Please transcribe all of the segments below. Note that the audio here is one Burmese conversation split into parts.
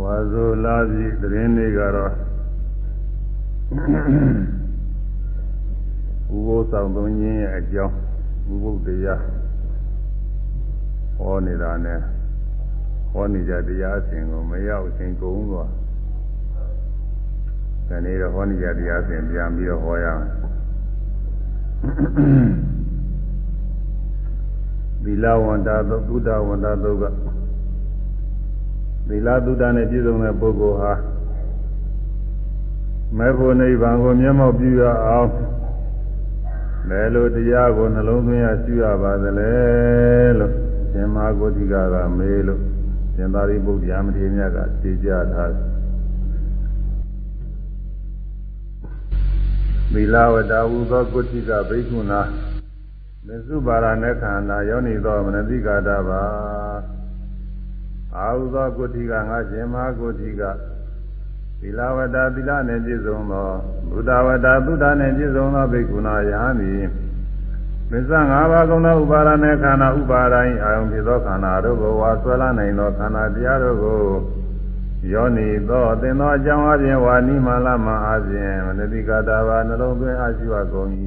ဝါဇိုလာပြီသတင်းလေးကတော့ဥပုသ်ဆောင်သုံးခြင်းရဲ့အကြောင်းဥပုသ်တရားဟောနေတာနဲ့ဟောနေကြတရားအစဉ်ကိုမရောက်အစဉ်ကုန်သွားဒီနေ့တော့ဟောနေကြတရားအစဉ်ပြန်ပြီးတော့ဟောရအောင်သီလဝန္တာသုဒ္ဓဝန္တာသုက သီလသုဒ္ဓနဲ့ပြည့်စုံတဲ့ပုဂ္ဂိုလ်ဟာမေဖို့နိဗ္ဗာန်ကိုမျက်မှောက်ပြုရအောင်ဘယ်လိုတရားကိုနှလုံးသွင်းရရှိရပါသလဲလို့ရှင်မဂုတိကကမေးလို့ရှင်သာရိပုတ္တရာမထေရမြတ်ကဖြေကြထားတယ်သီလဝတ္တဝုသောကုဋ္ဌိကဘိက္ခုနာမစ္စုပါရณะခန္ဓာယောနိသောမနတိကာတပါ အာဟုသောကုဋ္ဌိကငါရှင်မဟာကုဋ္ဌိကသီလဝတ္တသီလနှင့်ပြည့်စုံသောဘုဒ္ဓဝတ္တဘုဒ္ဓနှင့်ပြည့်စုံသောဘိက္ခုနာယဟန်သည်မစ္စငါးပါးကုံသောဥပါဒနဲ့ခန္ဓာဥပါဒိုင်းအာယုံဖြစ်သောခန္ဓာတို့ကိုဝါဆွဲလာနိုင်သောခန္ဓာတရားတို့ကိုယောနီသောသင်သောအကြောင်းအပြင်ဝါနိမလာမအပြင်မနတိကတာဘာနှလုံးသွင်းအရှိဝကုန်၏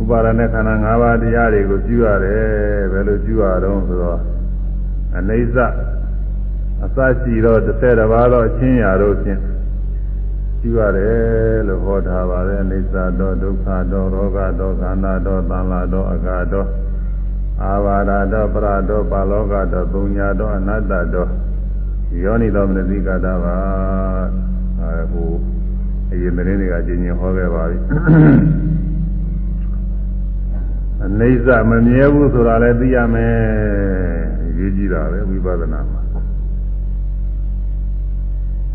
ဥပါဒနဲ့ခန္ဓာ၅ပါးတရားတွေကိုပြုရတယ်ဘယ်လိုပြုရတော့ဆိုတော့ အနေစအစရှိတော့တစ်ဆယ်တစ်ပါးတော့အချင်းရာတို့ဖြင့်ပြုရတယ်လို့ဟောထားပါတယ်အနေစတော့ဒုက္ခတော့ရောဂတော့ခန္ဓာတော့သံလာတော့အကာတော့အာဘာဒတော့ပရတော့ပါလောကတော့ပုံညာတော့အနတ္တတော့ယောနိတော်မနတိကတာပါအဲဟိုအရင်မင်းတွေကကျင်ကျင်ဟောခဲ့ပါပြီအနေစမမြဲဘူးဆိုတာလည်းသိရမယ် ရေးကြည့်တာပဲဝိပဿနာမှာ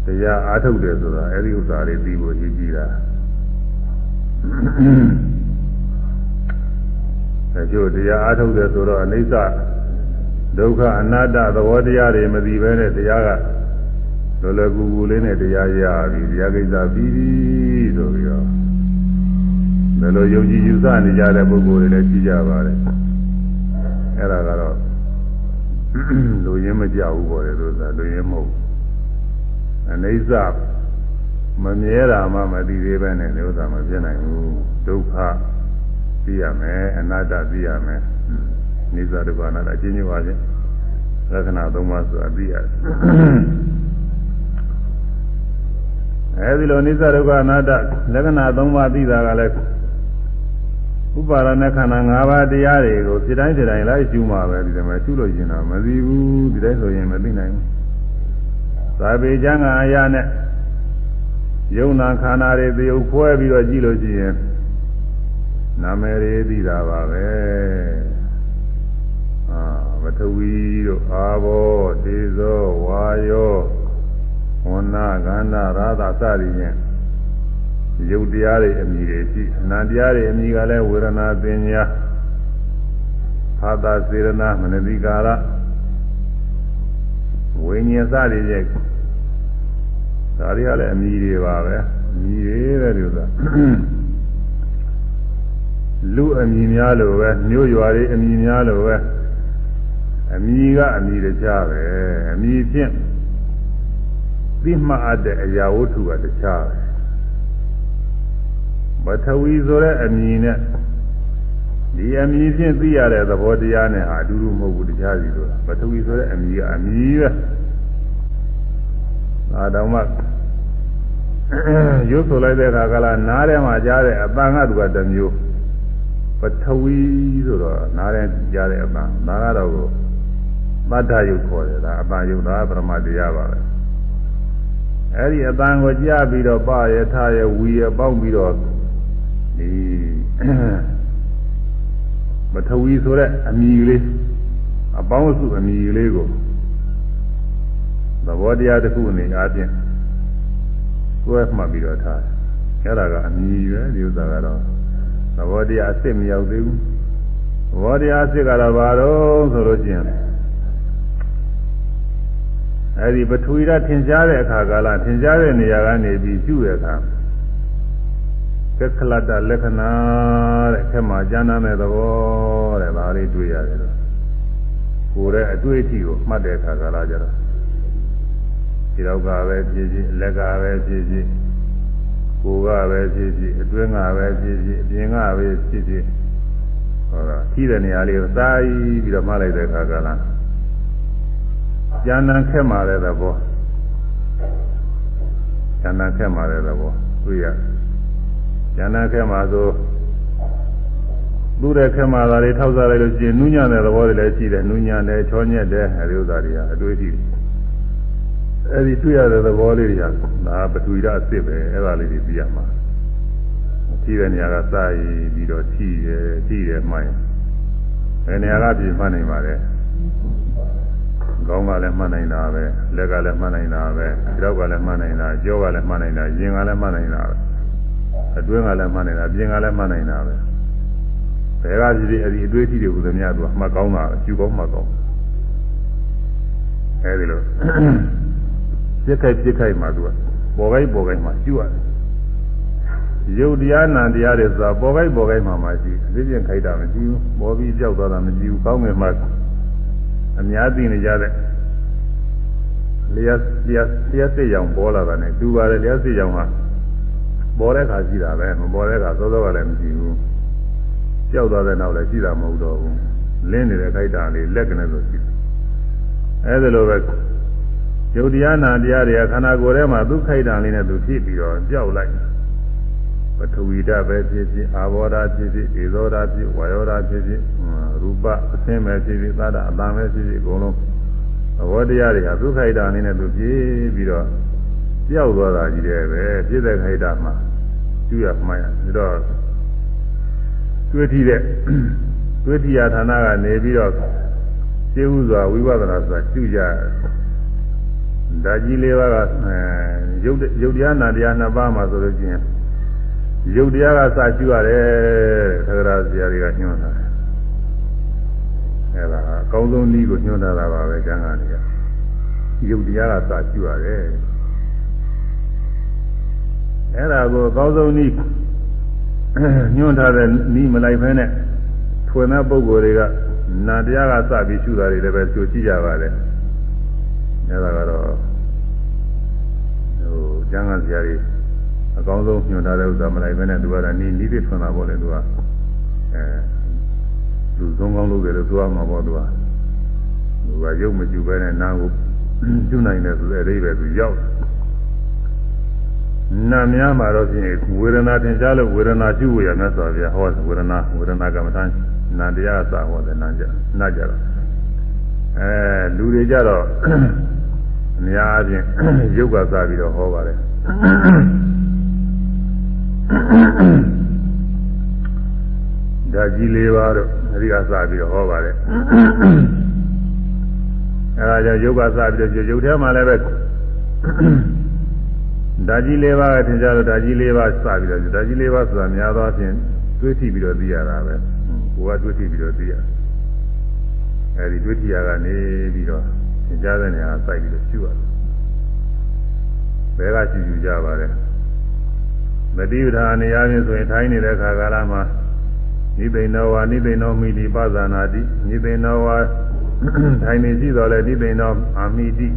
တရားအားထုတ်တယ်ဆိုတာအဲဒီဥစ္စာတွေသိဖို့ရေးကြည့်တာအဲကျို့တရားအားထုတ်တယ်ဆိုတော့အနေစဒုက္ခအနတ္တသဘောတရားတွေမသိဘဲနဲ့တရားကလောလောကူကူလေးနဲ့တရားရပြီတရားကိစ္စပြီးပြီဆိုပြီးတော့ဘယ်လိုယုံကြည်ယူဆနေကြတဲ့ပုဂ္ဂိုလ်တွေလည်းရှိကြပါတယ်အဲ့ဒါကတော့ လူရင်းမကြဘူးပေါ်တယ်လို့ဆိုတာလူရင်းမဟုတ်အနေစမမြဲတာမှမသိသေးပဲနဲ့ဥစ္စာမပြနိုင်ဘူးဒုက္ခသိရမယ်အနတ္တသိရမယ်နိစ္စဒုက္ခအနတ္တအချင်းချင်းပါချင်းလက္ခဏာသုံးပါးဆိုတာသိရတယ်အဲဒီလိုနိစ္စဒုက္ခအနတ္တလက္ခဏာသုံးပါးသိတာကလည်း ဥပါရณะခန္ဓာ၅ပါးတရားတွေကိုစိတိုင်းစိတိုင်းလိုက်ရှုမှာပဲဒီမှာရှုလို့ရင်တော့မသိဘူးဒီတိုင်းဆိုရင်မသိနိုင်ဘူးသာပေကျမ်းဂန်အရာနဲ့ယုံနာခန္ဓာတွေသေုပ်ခွဲပြီးတော့ကြည့်လို့ရှိရင်နာမည်တွေသိတာပါပဲအာပထဝီတို့အာဘောဒေဇောဝါယောဝဏ္ဏကန္နာရာသစသည်ဖြင့် ယုတ်တရားတွေအမည်တွေရှိနာတရားတွေအမည်ကလည်းဝေဒနာပညာဖာသာစေရနာမနတိကာရဝိညာဉ်စသည်ဖြင့်ဒါတွေကလည်းအမည်တွေပါပဲအမည်တွေပဲဒီဥစ္စာလူအမည်များလို့ပဲမြို့ရွာတွေအမည်များလို့ပဲအမည်ကအမည်တခြားပဲအမည်ဖြင့်သိမှတ်အပ်တဲ့အရာဝတ္ထုကတခြားပဲ ပထဝီဆိုတဲ့အမည်နဲ့ဒီအမည်ဖြင့်သိရတဲ့သဘောတရားနဲ့ဟာအတူတူမဟုတ်ဘူးတခြားစီဆိုတာပထဝီဆိုတဲ့အမည်ကအမည်ပဲဒါတောင်မှရုပ်ဆိုလိုက်တဲ့အခါကလာနားထဲမှာကြားတဲ့အပန်းကသူကတစ်မျိုးပထဝီဆိုတော့နားထဲကြားတဲ့အပန်းဒါကတော့ကိုသတ္တယုတ်ခေါ်တယ်ဒါအပန်းယုတ်ဒါပရမတရားပါပဲအဲ့ဒီအပန်းကိုကြားပြီးတော့ပရထရဝီရပေါင်းပြီးတော့ ဒီပထဝီဆိုတဲ့အမည်လေးအပေါင်းစုအမည်လေးကိုသဘောတရားတစ်ခုအနေအားဖြင့်ကိုယ်မှတ်ပြီးတော့ထားတယ်အဲ့ဒါကအမည်ပဲဒီဥစ္စာကတော့သဘောတရားအစ်စ်မရောက်သေးဘူးသဘောတရားအစ်စ်ကတော့ဘာတော့ဆိုလို့ချင်းအဲ့ဒီပထဝီဓာတ်ထင်ရှားတဲ့အခါကာလထင်ရှားတဲ့နေရာကနေပြီးရှုတဲ့အခါ ကက္ခလတ္တလက္ခဏာတဲ့ခက်မှာကျမ်းမ်းတဲ့သဘောတဲ့ဒါလေးတွေ့ရတယ်တော့ကိုယ်ရဲ့အတွေ့အထိကိုမှတ်တဲ့အခါကာလကျတော့ဒီတော့ကပဲဖြစ်ဖြစ်လက်ကပဲဖြစ်ဖြစ်ကိုယ်ကပဲဖြစ်ဖြစ်အတွင်းကပဲဖြစ်ဖြစ်အပြင်ကပဲဖြစ်ဖြစ်ဟောတာထိတဲ့နေရာလေးကိုစာပြီးပြီးတော့မှတ်လိုက်တဲ့အခါကလားဉာဏ်နဲ့ခက်မာတဲ့သဘောဉာဏ်နဲ့ခက်မာတဲ့သဘောတွေ့ရ ဉာဏ်နဲ့ခက်မာဆိုသူ့တဲ့ခက်မာတာတွေထောက်စားလိုက်လို့ရှိရင်နူးညံ့တဲ့သဘောတွေလည်းရှိတယ်နူးညံ့တယ်ချောညက်တယ်အဲဒီဥစ္စာတွေကအတွေ့အထိအဲဒီတွေ့ရတဲ့သဘောလေးတွေကဒါပထဝီဓာတ်အစ်စ်ပဲအဲ့ဒါလေးတွေသိရမှာထိတဲ့နေရာကစရည်ပြီးတော့ထိတယ်ထိတယ်မှိုင်းဘယ်နေရာကပြင်မှတ်နိုင်ပါလဲခေါင်းကလည်းမှတ်နိုင်တာပဲလက်ကလည်းမှတ်နိုင်တာပဲကြောက်ကလည်းမှတ်နိုင်တာကြောကလည်းမှတ်နိုင်တာရင်ကလည်းမှတ်နိုင်တာပဲ အတွင်းကလည်းမှတ်နိုင်တာပြင်ကလည်းမှတ်နိုင်တာပဲဘယ်ကကြည့်ဒီအတွေ့အထိတွေဘုရားများသူကမှတ်ကောင်းတာကျူကောင်းမှတ်ကောင်းအဲဒီလိုပြစ်ခိုက်ပြစ်ခိုက်မှသူကပေါ်ခိုက်ပေါ်ခိုက်မှကျူရတယ်ရုပ်တရားနာတရားတွေဆိုတာပေါ်ခိုက်ပေါ်ခိုက်မှမှရှိအပြည့်ပြခိုက်တာမရှိဘူးပေါ်ပြီးကြောက်သွားတာမရှိဘူးကောင်းငယ်မှအများသိနေကြတဲ့လျှက်လျှက်လျှက်စစ်ရောင်ပေါ်လာတာ ਨੇ တူပါတယ်လျှက်စစ်ရောင်ဟာ ပေါ်တဲ့ခါရှိတာပဲမပေါ်တဲ့ခါစောစောကလည်းမရှိဘူးကြောက်သွားတဲ့နောက်လည်းရှိတာမဟုတ်တော့ဘူးလင်းနေတဲ့ခိုက်တာလေးလက်ကနေလို့ရှိတယ်အဲဒါလိုပဲယုတ်တရားနာတရားတွေကခန္ဓာကိုယ်ထဲမှာသူခိုက်တာလေးနဲ့သူဖြစ်ပြီးတော့ကြောက်လိုက်ပထဝီဓာတ်ပဲဖြစ်ဖြစ်အာဘောဓာဖြစ်ဖြစ်ဧသောဓာဖြစ်ဝါယောဓာဖြစ်ဖြစ်ရူပအသင်းပဲဖြစ်ဖြစ်သာဓာအတန်ပဲဖြစ်ဖြစ်အကုန်လုံးသဘောတရားတွေကသူခိုက်တာလေးနဲ့သူဖြစ်ပြီးတော့ ကြောက်သွားတာကြီးတယ်ပဲဖြစ်တဲ့ခိုက်တာမှာကျူရမှရပြီးတော့တွေ့ထီတဲ့တွေ့ထီရဌာနကနေပြီးတော့ရှင်းဥစွာဝိပဿနာဆိုတာကျူကြဓာကြီးလေးပါးကရုပ်ရုပ်တရားနာတရားနှစ်ပါးမှာဆိုလို့ချင်းရုပ်တရားကစကျူရတယ်သက္ကရာဆရာတွေကညွှန်တာအဲဒါအကောင်းဆုံးနည်းကိုညွှန်တာပါပဲကျမ်းဂန်တွေကရုပ်တရားကစကျူရတယ် အဲဒါကိုအကောင်းဆုံးနည်းညွှန်ထားတဲ့နီးမလိုက်ဖဲနဲ့ထွင်တဲ့ပုံကိုယ်တွေကနာတရားကစပြီးရှုတာတွေလည်းပဲကြိုကြည့်ကြပါတယ်အဲဒါကတော့ဟိုကျမ်းဂန်ဆရာကြီးအကောင်းဆုံးညွှန်ထားတဲ့ဥစ္စာမလိုက်ဘဲနဲ့သူကလည်းနီးနီးပြီးထွင်တာပေါ့လေသူကအဲသူသုံးကောင်းလုပ်တယ်လို့ပြောမှာပေါ့သူကသူကရုပ်မကျူပဲနဲ့နာကိုကျူနိုင်တယ်ဆိုတဲ့အဓိပ္ပာယ်သူရောက် နာများမှာတော့ဖြင့်ဝေဒနာသင်ကြားလို့ဝေဒနာကျူရမြတ်စွာဘုရားဟောဝေဒနာဝေဒနာကမ္မထာနာတရားအစဟောတယ်နာကြနာကြတော့အဲလူတွေကြတော့အများအားဖြင့်ရုပ်ကစားပြီးတော့ဟောပါတယ်ဓာကြီးလေးပါတော့အဲဒီကစားပြီးတော့ဟောပါတယ်အဲဒါကြောင့်ရုပ်ကစားပြီးတော့ရုပ်ထဲမှာလည်းပဲ ဓာကြီးလေးပါးကသင်ကြားလို့ဓာကြီးလေးပါးစပြီးတော့ဓာကြီးလေးပါးဆိုတာများသောအားဖြင့်တွေးထိပြီးတော့သိရတာပဲကိုယ်ကတွေးထိပြီးတော့သိရအဲဒီတွေးထိရကနေပြီးတော့သင်ကြားတဲ့နေရာစိုက်ပြီးတော့ရှုရတယ်ဘယ်ကရှုရှုကြပါလဲမတိပဌာနေရာချင်းဆိုရင်ထိုင်းနေတဲ့ခါကာလမှာနိသိဏဝါနိသိဏောမိတိပဇာနာတိနိသိဏဝါထိုင်နေရှိတော်လဲနိသိဏောအာမိတိ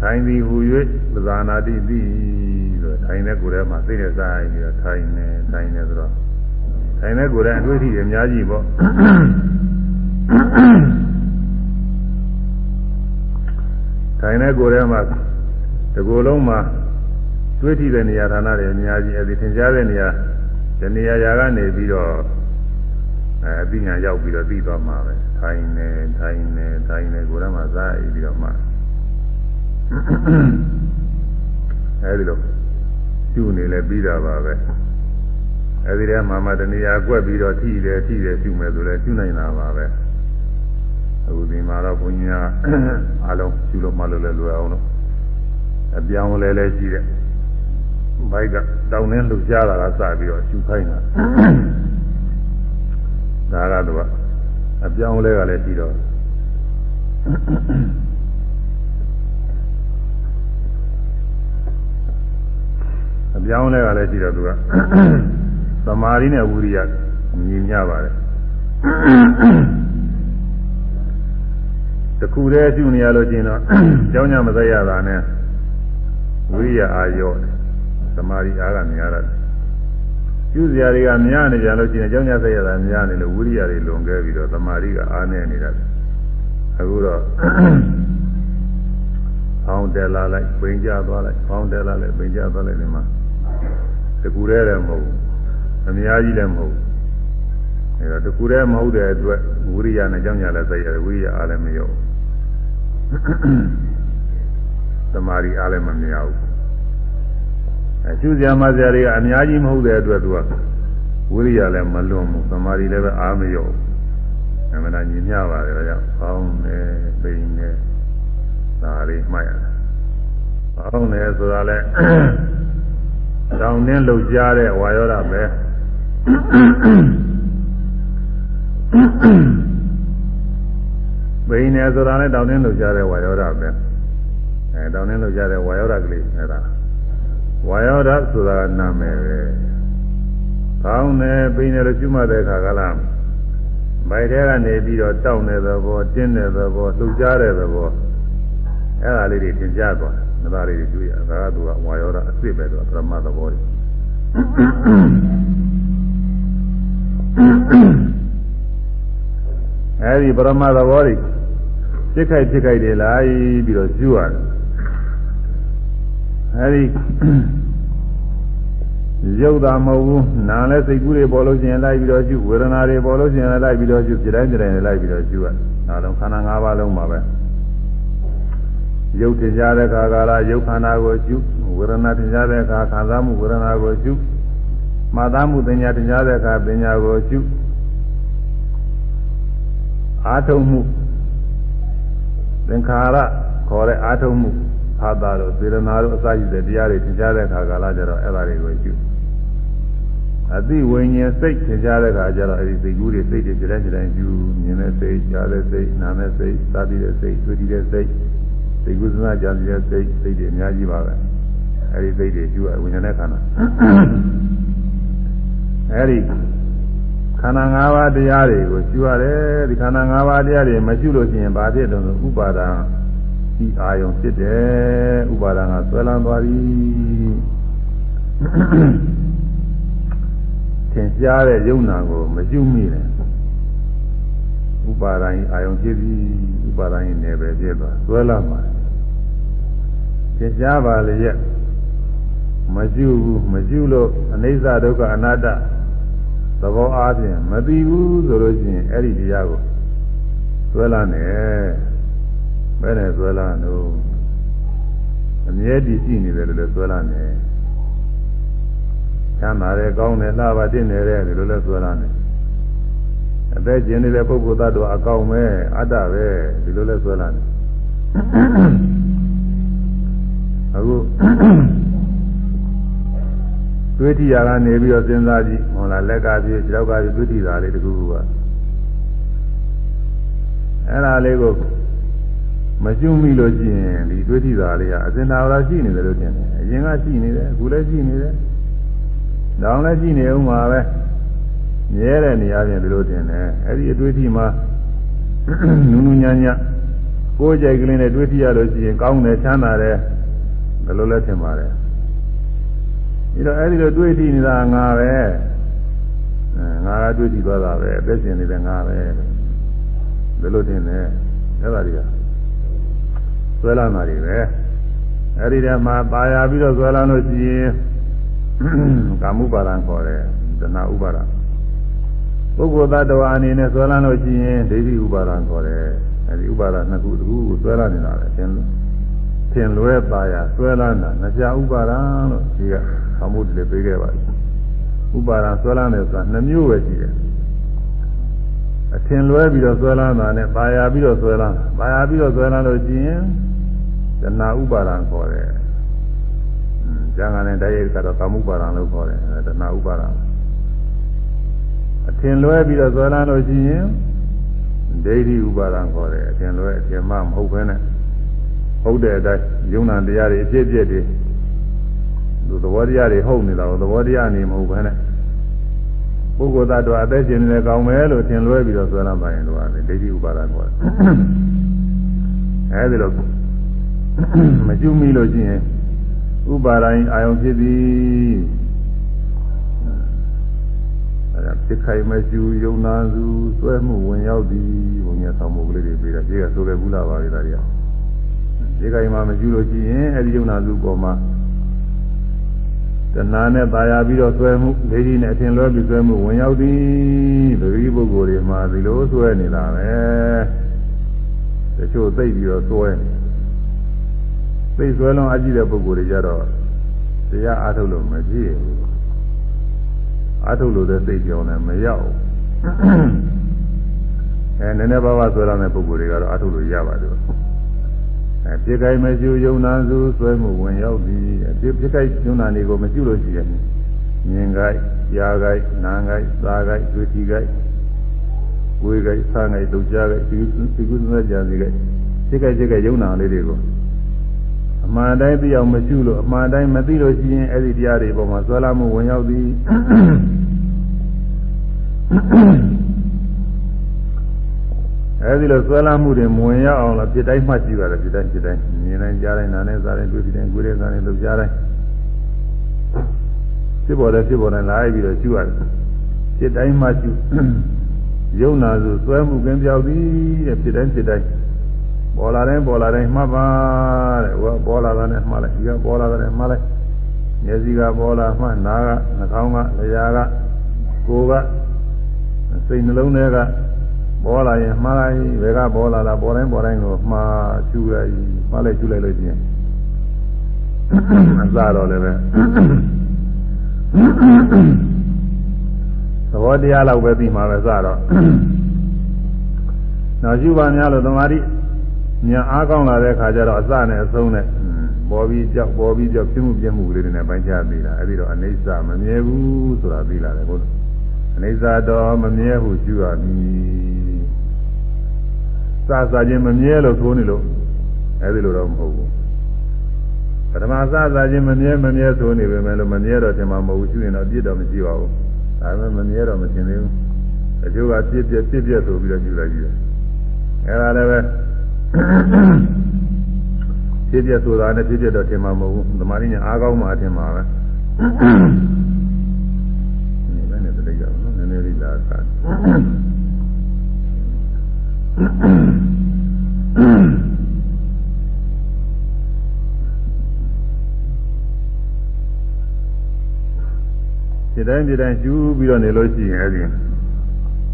ထိုင်သည်ဟူ၍ပဇာနာတိသည်ဆိုထိုင်တဲ့ကိုယ်ထဲမှာသိတဲ့စားပြီးတော့ထိုင်နေထိုင်နေဆိုတော့ထိုင်တဲ့ကိုယ်ထဲအတွေ့အထိအများကြီးပေါ့ထိုင်တဲ့ကိုယ်ထဲမှာဒီကိုယ်လုံးမှာတွေ့ထိတဲ့နေရာဌာနတွေအများကြီးအဲဒီသင်ကြားတဲ့နေရာဒီနေရာရာကနေပြီးတော့အဲအသိဉာဏ်ရောက်ပြီးတော့သိသွားမှာပဲထိုင်နေထိုင်နေထိုင်နေကိုယ်ထဲမှာစားပြီးတော့မှ အဲဒီလိုကျူနေလဲပြီးတာပါပဲအဲဒီထဲမှာမှတဏှာကွက်ပြီးတော့ထိတယ်ထိတယ်ကျူမယ်ဆိုလဲကျူနိုင်တာပါပဲအခုဒီမှာတော့ဘုန်းကြီးကအလုံးကျူလို့မှလို့လဲလွယ်အောင်လို့အပြောင်းလဲလဲရှိတယ်ဘိုက်ကတောင်းနှင်းလှူရှားတာကစပြီးတော့ကျူခိုင်းတာဒါကတော့အပြောင်းလဲကလည်းရှိတော့ အပြောင်းလဲကလည်းရှိတော့သူကသမာဓိနဲ့ဝိရိယညီမျှပါတယ်တခုတည်းရှုနေရလို့ကျင်တော့ကြောင်းညမသက်ရတာနဲ့ဝိရိယအာရော့သမာဓိအားကများရတယ်ကျူးစရာတွေကများနေကြလို့ရှိရင်အကြောင်းညဆက်ရတာများနေလို့ဝိရိယတွေလွန်ခဲ့ပြီးတော့သမာဓိကအားနေနေတာအခုတော့ဖောင်းတယ်လာလိုက်ပိန်ကြသွားလိုက်ဖောင်းတယ်လာလိုက်ပိန်ကြသွားလိုက်ဒီမှာ တကူရဲတယ်မဟုတ်ဘူးအများကြီးလည်းမဟုတ်ဘူးအဲတော့တကူရဲမဟုတ်တဲ့အတွက်ဝိရိယနဲ့ကြောင်းညလည်းဆက်ရတယ်ဝိရိယအားလည်းမရောသမာဓိအားလည်းမများဘူးအကျူစရာမစရာတွေကအများကြီးမဟုတ်တဲ့အတွက်သူကဝိရိယလည်းမလွန်ဘူးသမာဓိလည်းပဲအားမရောဘူးအမှန်တရားညီမျှပါတယ်ဒါကြောင့်ဖောင်းနေပိန်နေဒါလေးမှတ်ရတယ်ဖောင်းနေဆိုတာလဲ တောင်းတင်းလှုပ်ရှားတဲ့ဝါယောဓပဲပိန်နေဆိုတာလဲတောင်းတင်းလှုပ်ရှားတဲ့ဝါယောဓပဲအဲတောင်းတင်းလှုပ်ရှားတဲ့ဝါယောဓကလေးအဲဒါဝါယောဓဆိုတာကနာမည်ပဲကောင်းတယ်ပိနေလို့ကျွတ်မှတဲ့အခါကလားဗိုက်ထဲကနေပြီးတော့တောက်တဲ့သဘောတင်းတဲ့သဘောလှုပ်ရှားတဲ့သဘောအဲ့ဒါလေးတွေသင်ကြားသွားတယ် ဒါလေးတွေတွေ့ရဒါကသူကဝါယောဓအစ်စ်ပဲသူကပရမသဘောတွေအဲဒီပရမသဘောတွေစိတ်ခိုက်စိတ်ခိုက်တွေလာပြီးတော့ကျွရတယ်အဲဒီရုပ်သာမဟုတ်ဘူးနာလည်းစိတ်ကူးတွေပေါ်လို့ရှိရင်လိုက်ပြီးတော့ကျุဝေဒနာတွေပေါ်လို့ရှိရင်လိုက်ပြီးတော့ကျุပြတိုင်းပြတိုင်းလိုက်ပြီးတော့ကျุရဒါတော့ခန္ဓာ၅ပါးလုံးပါပဲ ရုပ်ထင်ရှားတဲ့အခါကာလရုပ်ခန္ဓာကိုကျุဝေဒနာထင်ရှားတဲ့အခါခံစားမှုဝေဒနာကိုကျุမှတ်သားမှုပညာထင်ရှားတဲ့အခါပညာကိုကျุအာထုံမှုသင်္ခါရခေါ်တဲ့အာထုံမှုဖာတာတို့စေရနာတို့အစရှိတဲ့တရားတွေသင်ကြားတဲ့အခါကာလကျတော့အဲ့ဒါတွေကိုကျุအသိဝိညာဉ်စိတ်သင်ကြားတဲ့အခါကျတော့အဲ့ဒီစိတ်ကူးတွေစိတ်တွေကြတဲ့ကြတဲ့ကျุမြင်တဲ့စိတ်ကြားတဲ့စိတ်နားတဲ့စိတ်သာတိတဲ့စိတ်တွေ့တဲ့စိတ် စိတ်ကူးစနာကြတဲ့စိတ်စိတ်တွေအများကြီးပါပဲအဲ့ဒီစိတ်တွေကျุဝိညာဉ်နဲ့ခန္ဓာအဲ့ဒီခန္ဓာ၅ပါးတရားတွေကိုကျุရတယ်ဒီခန္ဓာ၅ပါးတရားတွေမကျุလို့ရှိရင်ဘာဖြစ်တုံးဆိုဥပါဒံဒီအာယုံဖြစ်တယ်ဥပါဒံကဆွဲလန်းသွားပြီသင်ကြားတဲ့ယုံနာကိုမကျุမိနဲ့ဥပါဒံအာယုံဖြစ်ပြီဥပါဒံနယ်ပဲဖြစ်သွားဆွဲလန်းပါ သင်ကြားပါလေရဲ့မကျุဘူးမကျุလို့အနိစ္စဒုက္ခအနတ္တသဘောအားဖြင့်မသိဘူးဆိုလို့ရှိရင်အဲ့ဒီတရားကိုဆွဲလန်းတယ်ဘယ်နဲ့ဆွဲလာလို့အမြဲတည်ရှိနေတယ်လို့လည်းဆွဲလာနေချမ်းသာတယ်ကောင်းတယ်လှပါတင့်နေတယ်လို့လည်းဆွဲလာနေအသက်ကျင်နေတဲ့ပုဂ္ဂိုလ်သတ္တဝါအကောင်ပဲအတ္တပဲဒီလိုလည်းဆွဲလာနေ အခုတွေးထီရာကနေပြီးတော့စဉ်းစားကြည့်ဟုတ်လားလက်ကပြေခြေထောက်ကပြေတွေးထီတာလေးတခုခုကအဲ့ဒါလေးကိုမကျွမိလို့ရှိရင်ဒီတွေးထိတာလေးကအစင်သာဝရရှိနေတယ်လို့ထင်တယ်အရင်ကရှိနေတယ်အခုလည်းရှိနေတယ်တောင်းလည်းရှိနေဦးမှာပဲမြဲတဲ့နေရာပြင်ဒီလိုထင်တယ်အဲ့ဒီအတွေးထိမှာနူးနူးညံ့ညံ့ကိုယ်ကြိုက်ကလေးနဲ့တွေးထိရလို့ရှိရင်ကောင်းတယ်ချမ်းသာတယ် ဘယ်လိုလဲထင်ပါတယ်ဒီတော့အဲ့ဒီလိုတွေးထိနေတာငါပဲအဲငါကတွေးထိသွားတာပဲအသက်ရှင်နေတဲ့ငါပဲဘယ်လိုထင်လဲအဲ့ဒါတွေကဆွဲလာတာတွေပဲအဲ့ဒီတည်းမှာပါရပြီးတော့ဆွဲလာလို့ရှိရင်ကာမှုပါဒံခေါ်တယ်တဏှာဥပါဒံပုဂ္ဂိုလ်သတ္တဝါအနေနဲ့ဆွဲလာလို့ရှိရင်ဒိဋ္ဌိဥပါဒံခေါ်တယ်အဲ့ဒီဥပါဒံနှစ်ခုတစ်ခုကိုဆွဲလာနေတာပဲသင် သင်လွဲပါရဆွဲလာတာနှစ်ပြဥပါဒံလို့ဒီကကာမှုတွေပေးခဲ့ပါဥပါဒံဆွဲလာတယ်ဆိုတာနှစ်မျိုးပဲရှိတယ်အထင်လွဲပြီးတော့ဆွဲလန်းတာနဲ့ပါရပြီးတော့ဆွဲလန်းပါရပြီးတော့ဆွဲလန်းလို့ရှိရင်တဏှာဥပါဒံခေါ်တယ်။ကျန်ကန်တဲ့တရားကတော့ကာမှုပါဒံလို့ခေါ်တယ်တဏှာဥပါဒံအထင်လွဲပြီးတော့ဆွဲလန်းလို့ရှိရင်ဒိဋ္ဌိဥပါဒံခေါ်တယ်အထင်လွဲအထင်မှမဟုတ်ဘဲနဲ့ ဟုတ်တဲ့အတိုင်းယုံနာတရားတွေအဖြစ်အပျက်တွေသူသဘောတရားတွေဟုတ်နေတာကိုသဘောတရားနေမဟုတ်ဘဲနဲ့ပုဂ္ဂိုလ်သတ္တဝါအသက်ရှင်နေကောင်းမယ်လို့ထင်လွဲပြီးတော့ဆွဲလမ်းပါရင်တော့ဒိဋ္ဌိဥပါဒခေါ်တယ်အဲဒီလိုမကျွမိလို့ရှိရင်ဥပါဒိုင်းအာယုံဖြစ်သည်အဲဒါဖြစ်ခိုင်မရှိယုံနာစုစွဲမှုဝင်ရောက်သည်ဘုံညာဆောင်မှုကလေးတွေပြီးတော့ပြေကဆိုခဲ့ဘူးလားပါလေဒါတွေက ဒီကိမှာမကျူးလို့ရှိရင်အဲဒီယုံနာစုပေါ်မှာတဏှာနဲ့ပါရပြီးတော့ဆွဲမှုဒိဋ္ဌိနဲ့အထင်လွဲပြီးဆွဲမှုဝင်ရောက်သည်ပရိပုဂ္ဂိုလ်တွေမှာဒီလိုဆွဲနေတာပဲတချို့သိပြီးတော့ဆွဲနေသိဆွဲလုံးအကြည့်တဲ့ပုဂ္ဂိုလ်တွေကြတော့တရားအားထုတ်လို့မကြည့်ဘူးအားထုတ်လို့တဲ့သိကြောင်းလည်းမရောက်အဲနည်းနည်းပါးပါးဆွဲလာတဲ့ပုဂ္ဂိုလ်တွေကတော့အားထုတ်လို့ရပါတယ် အဲပြစ်ကိုင်းမရှိယုံနာစုဆွဲမှုဝင်ရောက်သည်ပြစ်ပြစ်ကိုင်းယုံနာတွေကိုမရှိလို့ရှိရင်မြင်ကိုင်းကြားကိုင်းနားကိုင်းစားကိုင်းတွေ့ထိကိုင်းဝေကိုင်းစားကိုင်းဒုကြားကိုင်းဒီဒီကုသနာကြံစီကိုင်းပြစ်ကိုင်းပြစ်ကိုင်းယုံနာလေးတွေကိုအမှန်တိုင်းသိအောင်မရှိလို့အမှန်တိုင်းမသိလို့ရှိရင်အဲ့ဒီတရားတွေပေါ်မှာဆွဲလာမှုဝင်ရောက်သည် အဲဒီလိုဆွဲလာမှုတွေမဝင်ရအောင်လို့ပြစ်တိုင်းမှတ်ကြည့်ရတယ်ပြစ်တိုင်းပြစ်တိုင်းမြင်တိုင်းကြားတိုင်းနားတိုင်းစားတိုင်းတွေ့တိုင်းကိုယ်တိုင်းစားတိုင်းလုပ်ကြတိုင်းဖြစ်ပေါ်တယ်ဖြစ်ပေါ်တယ်လာပြီးတော့ကျူရတယ်ပြစ်တိုင်းမှတ်ကြည့်ယုံနာစုဆွဲမှုကင်းပြောက်သည်တဲ့ပြစ်တိုင်းပြစ်တိုင်းပေါ်လာတိုင်းပေါ်လာတိုင်းမှတ်ပါတဲ့ဟောပေါ်လာတာနဲ့မှတ်လိုက်ဒီကပေါ်လာတာနဲ့မှတ်လိုက်မျက်စိကပေါ်လာမှနားကနှာခေါင်းကလျှာကကိုယ်ကစိတ်နှလုံးထဲက ပေါ်လာရင်မှားလိုက်ဘယ်ကပေါ်လာတာပေါ်တိုင်းပေါ်တိုင်းကိုမှားချူလိုက်မှားလိုက်ချူလိုက်လို့ချင်းအစတော့လည်းပဲသဘောတရားလောက်ပဲသိမှာပဲစတော့နောက်ရှုပါများလို့သမာဓိညာအားကောင်းလာတဲ့ခါကျတော့အစနဲ့အဆုံးနဲ့ပေါ်ပြီးကြောက်ပေါ်ပြီးကြောက်ပြမှုပြမှုလေးတွေနဲ့ပိုင်းခြားသိတာအဲဒီတော့အိဋ္ဌမမြဲဘူးဆိုတာသိလာတယ်ဟုတ်အိဋ္ဌတော့မမြဲဟုရှုရမည် စစားခြင်းမမြဲလို့ဆိုနေလို့အဲဒီလိုတော့မဟုတ်ဘူးပထမစစားခြင်းမမြဲမမြဲဆိုနေပေမဲ့လို့မမြဲတော့ထင်မှာမဟုတ်ဘူးရှုရင်တော့ပြစ်တော့မရှိပါဘူးဒါပေမဲ့မမြဲတော့မရှင်းသေးဘူးအကျိုးကပြစ်ပြက်ပြစ်ပြက်ဆိုပြီးတော့ရှုလိုက်ကြည့်တယ်အဲဒါလည်းပဲဖြစ်ပြဆိုတာနဲ့ဖြစ်ပြတော့ထင်မှာမဟုတ်ဘူးသမာဓိညာအားကောင်းမှထင်မှာပဲဒီမဲ့နဲ့တည်းကြောင်နော်နည်းနည်းလေးလာစား တိုင်းဒီတိုင်းကျူးပြီးတော့နေလို့ရှိရင်အဲဒီ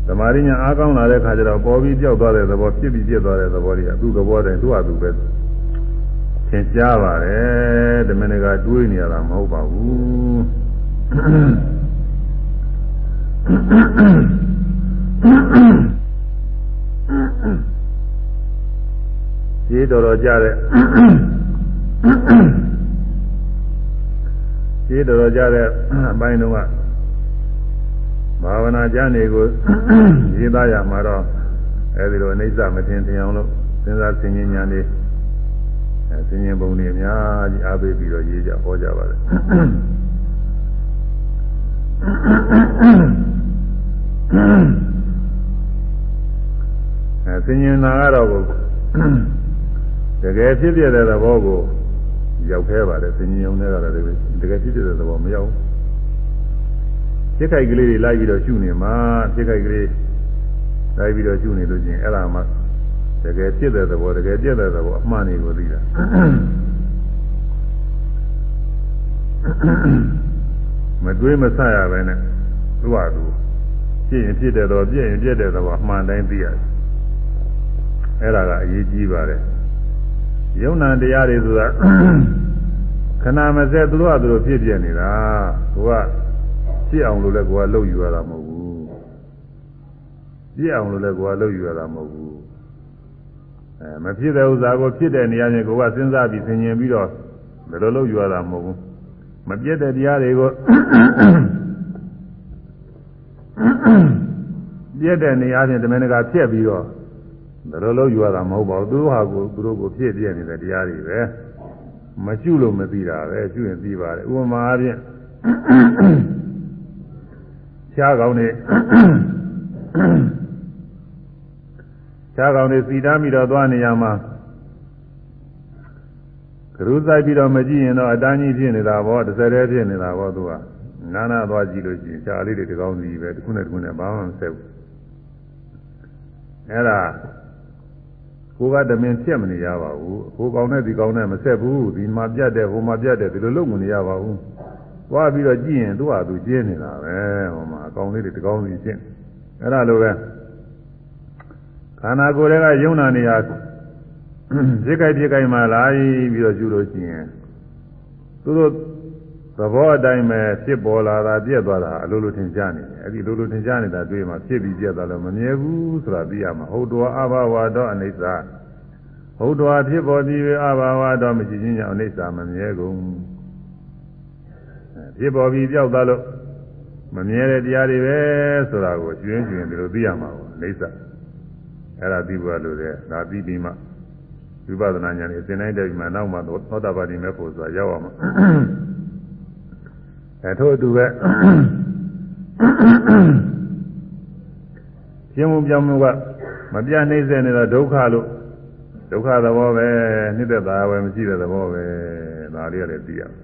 သမာဓိညာအားကောင်းလာတဲ့ခါကျတော့ပေါ်ပြီးပြောက်သွားတဲ့သဘောဖြစ်ပြီးပြစ်သွားတဲ့သဘောတွေကသူ့သဘောတိုင်းသူ့ဟာသူပဲသင်ကြားပါတယ်ဓမ္မနကတွေးနေရတာမဟုတ်ပါဘူးဒီတော်တော်ကြတဲ့ဒီတော်တော်ကြတဲ့အပိုင်းတုန်းက ဘာဝနာကျမ်းတွေကိုရေးသားရမှာတော့အဲဒီလိုအိဋ္ဌမတင်တင်အောင်လို့စဉ်းစားဆင်ခြင်ဉာဏ်လေးအဲဆင်ခြင်ပုံတွေအများကြီးအားပေးပြီးတော့ရေးကြဟောကြပါတယ်အဲဆင်ခြင်နာကတော့ကိုတကယ်ဖြစ်ပြတဲ့သဘောကိုရောက်ခဲပါတယ်ဆင်ခြင်ုံနဲ့ကတော့တကယ်ဖြစ်ပြတဲ့သဘောမရောက်ဘူး ဖြစ်ခိုက်ကလေးတွေလိုက်ပြီးတော့ရှုနေမှာဖြစ်ခိုက်ကလေးလိုက်ပြီးတော့ရှုနေလို့ချင်းအဲ့ဒါမှတကယ်ဖြစ်တဲ့သဘောတကယ်ပြည့်တဲ့သဘောအမှန်တွေကိုသိတာမတွေးမဆရပဲနဲ့သူ့ဟာသူဖြစ်ရင်ဖြစ်တဲ့တော့ပြည့်ရင်ပြည့်တဲ့သဘောအမှန်တိုင်းသိရတယ်အဲ့ဒါကအရေးကြီးပါတယ်ယုံနာတရားတွေဆိုတာခဏမစက်သူတို့ကသူတို့ဖြစ်ပြနေတာကိုက ဖြစ်အောင်လို့လည်းကိုယ်ကလှုပ်ယူရတာမဟုတ်ဘူးပြည့်အောင်လို့လည်းကိုယ်ကလှုပ်ယူရတာမဟုတ်ဘူးအဲမဖြစ်တဲ့ဥစ္စာကိုဖြစ်တဲ့နေရာချင်းကိုယ်ကစဉ်းစားပြီးဆင်ခြင်ပြီးတော့ဘယ်လိုလှုပ်ယူရတာမဟုတ်ဘူးမပြည့်တဲ့တရားတွေကိုပြည့်တဲ့နေရာချင်းတမန်တကာဖြစ်ပြီးတော့ဘယ်လိုလှုပ်ယူရတာမဟုတ်ပါဘူးသူတို့ဟာကိုသူတို့ကိုဖြစ်ပြနေတဲ့တရားတွေပဲမကျွလို့မသိတာပဲကျွရင်သိပါတယ်ဥပမာအား ရှားကောင်းနေရှားကောင်းနေစီတားပြီးတော့သွားနေရမှာကရုစိုက်ပြီးတော့မကြည့်ရင်တော့အတန်းကြီးဖြစ်နေတာပေါ့တစ်စက်တည်းဖြစ်နေတာပေါ့သူကနာနာသွားကြည့်လို့ရှိရင်ရှားလေးတွေတကောင်းစီပဲတစ်ခုနဲ့တစ်ခုနဲ့ဘာမှမဆက်ဘူးအဲ့ဒါကိုကတမင်ဖြက်မနေရပါဘူးကိုကောင်းတဲ့ဒီကောင်းတဲ့မဆက်ဘူးဒီမှာပြတ်တဲ့ဟိုမှာပြတ်တဲ့ဒီလိုလုပ်မနေရပါဘူး သွားပြီးတော့ကြည့်ရင်သူ့ဟာသူကျင်းနေတာပဲဟိုမှာအကောင်လေးတွေတကောင်းစီကျင်းအဲ့ဒါလိုပဲခန္ဓာကိုယ်တွေကယုံနာနေရစိတ်ကြိုက်ပြကြိုက်မှလာပြီးတော့ယူလို့ရှိရင်သူတို့သဘောအတိုင်းပဲဖြစ်ပေါ်လာတာပြက်သွားတာအလိုလိုထင်ရှားနေတယ်အဲ့ဒီလိုလိုထင်ရှားနေတာတွေ့မှဖြစ်ပြီးပြက်သွားလို့မမြဲဘူးဆိုတာသိရမှာဟုတ်တော်အဘဝတော်အနိစ္စဟုတ်တော်ဖြစ်ပေါ်ပြီးအဘဝတော်မရှိခြင်းကြောင့်အနိစ္စမမြဲကုန် ဖြစ်ပေါ်ပြီးပြောက်သွားလို့မမြဲတဲ့တရားတွေပဲဆိုတာကိုကျွင်းကျွင်းဒီလိုသိရမှာပေါ့အိဋ္ဌအဲ့ဒါသိဖို့လိုတယ်ဒါသိပြီးမှဝိပဿနာဉာဏ်နဲ့အစဉ်တိုင်းတည်းပြီးမှနောက်မှသောတာပတိမေဖို့ဆိုတာရောက်အောင်အဲထို့အတူပဲရှင်မပြောင်းမှုကမပြနှိမ့်စေနေတော့ဒုက္ခလို့ဒုက္ခသဘောပဲနှိမ့်သက်တာပဲမရှိတဲ့သဘောပဲဒါလေးရတယ်သိရမယ်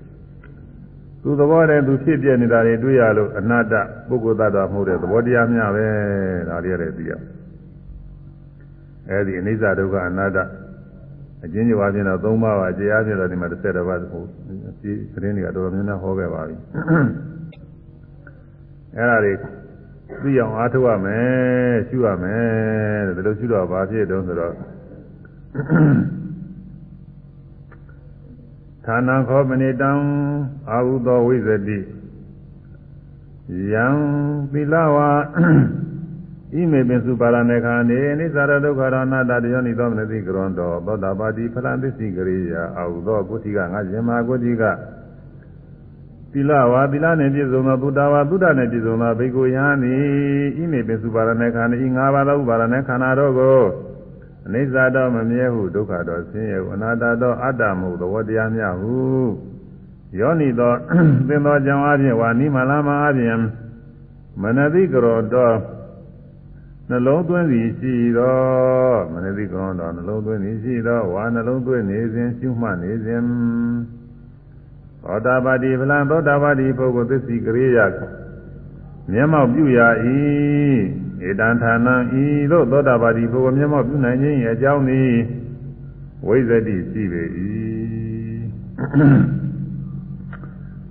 သူသဘောတည်းသူဖြစ်ပြနေတာတွေတွေ့ရလို့အနာတ္တပုဂ္ဂိုလ်သတ္တဝါမဟုတ်တဲ့သဘောတရားများပဲဒါလေးရတယ်သိရအဲဒီအနိစ္စဒုက္ခအနာတ္တအချင်းချင်းဝါချင်းတော့သုံးပါးပါအကျရားချင်းတော့ဒီမှာ၁၁ပါးဟိုဒီသတင်းတွေကတော်တော်များများဟောခဲ့ပါပြီအဲဒါတွေသိအောင်အားထုတ်ရမယ်ရှုရမယ်တဲ့ဒါလို့ရှုတော့ဘာဖြစ်တုံးဆိုတော့ ဌာနခောပနိတံအာဟုသောဝိဇ္ဇတိယံသီလဝါဣမေပင်စုပါရဏေခာနေနိစ္စရဒုက္ခရဏတတယောနိသောမနတိကရွန်တော်သောတာပတိဖလံသစ္စည်းကရိယာအာဟုသောကုသိကငါရှင်မာကုသိကသီလဝါသီလနှင့်ပြည့်စုံသောဘုဒ္ဓဝါဘုဒ္ဓနှင့်ပြည့်စုံသောဘိက္ခုယံသည်ဣမေပင်စုပါရဏေခာနေဤငါးပါးသောဥပါရဏေခန္ဓာတို့ကို အနိစ္စတော့မမြဲဟုဒုက္ခတော့ဆင်းရဲဟုအနာတတော့အတ္တမဟုသဘောတရားများဟုယောနိတော့သင်သောကြောင့်အပြင်ဝါနိမလာမအပြင်မနတိကရောတော့နှလုံးသွင်းစီရှိတော့မနတိကရောတော့နှလုံးသွင်းစီရှိတော့ဝါနှလုံးသွင်းနေစဉ်ရှုမှတ်နေစဉ်သောတာပတိဗလံသောတာပတိပုဂ္ဂိုလ်သစ္စီကရိယာမျက်မှောက်ပြုရာ၏ေတံဌာနံဤသို့သောတာပတိဘုရားမျက်မှောက်ပြုနိုင်ခြင်း၏အကြောင်းသည်ဝိသတိရှိပေ၏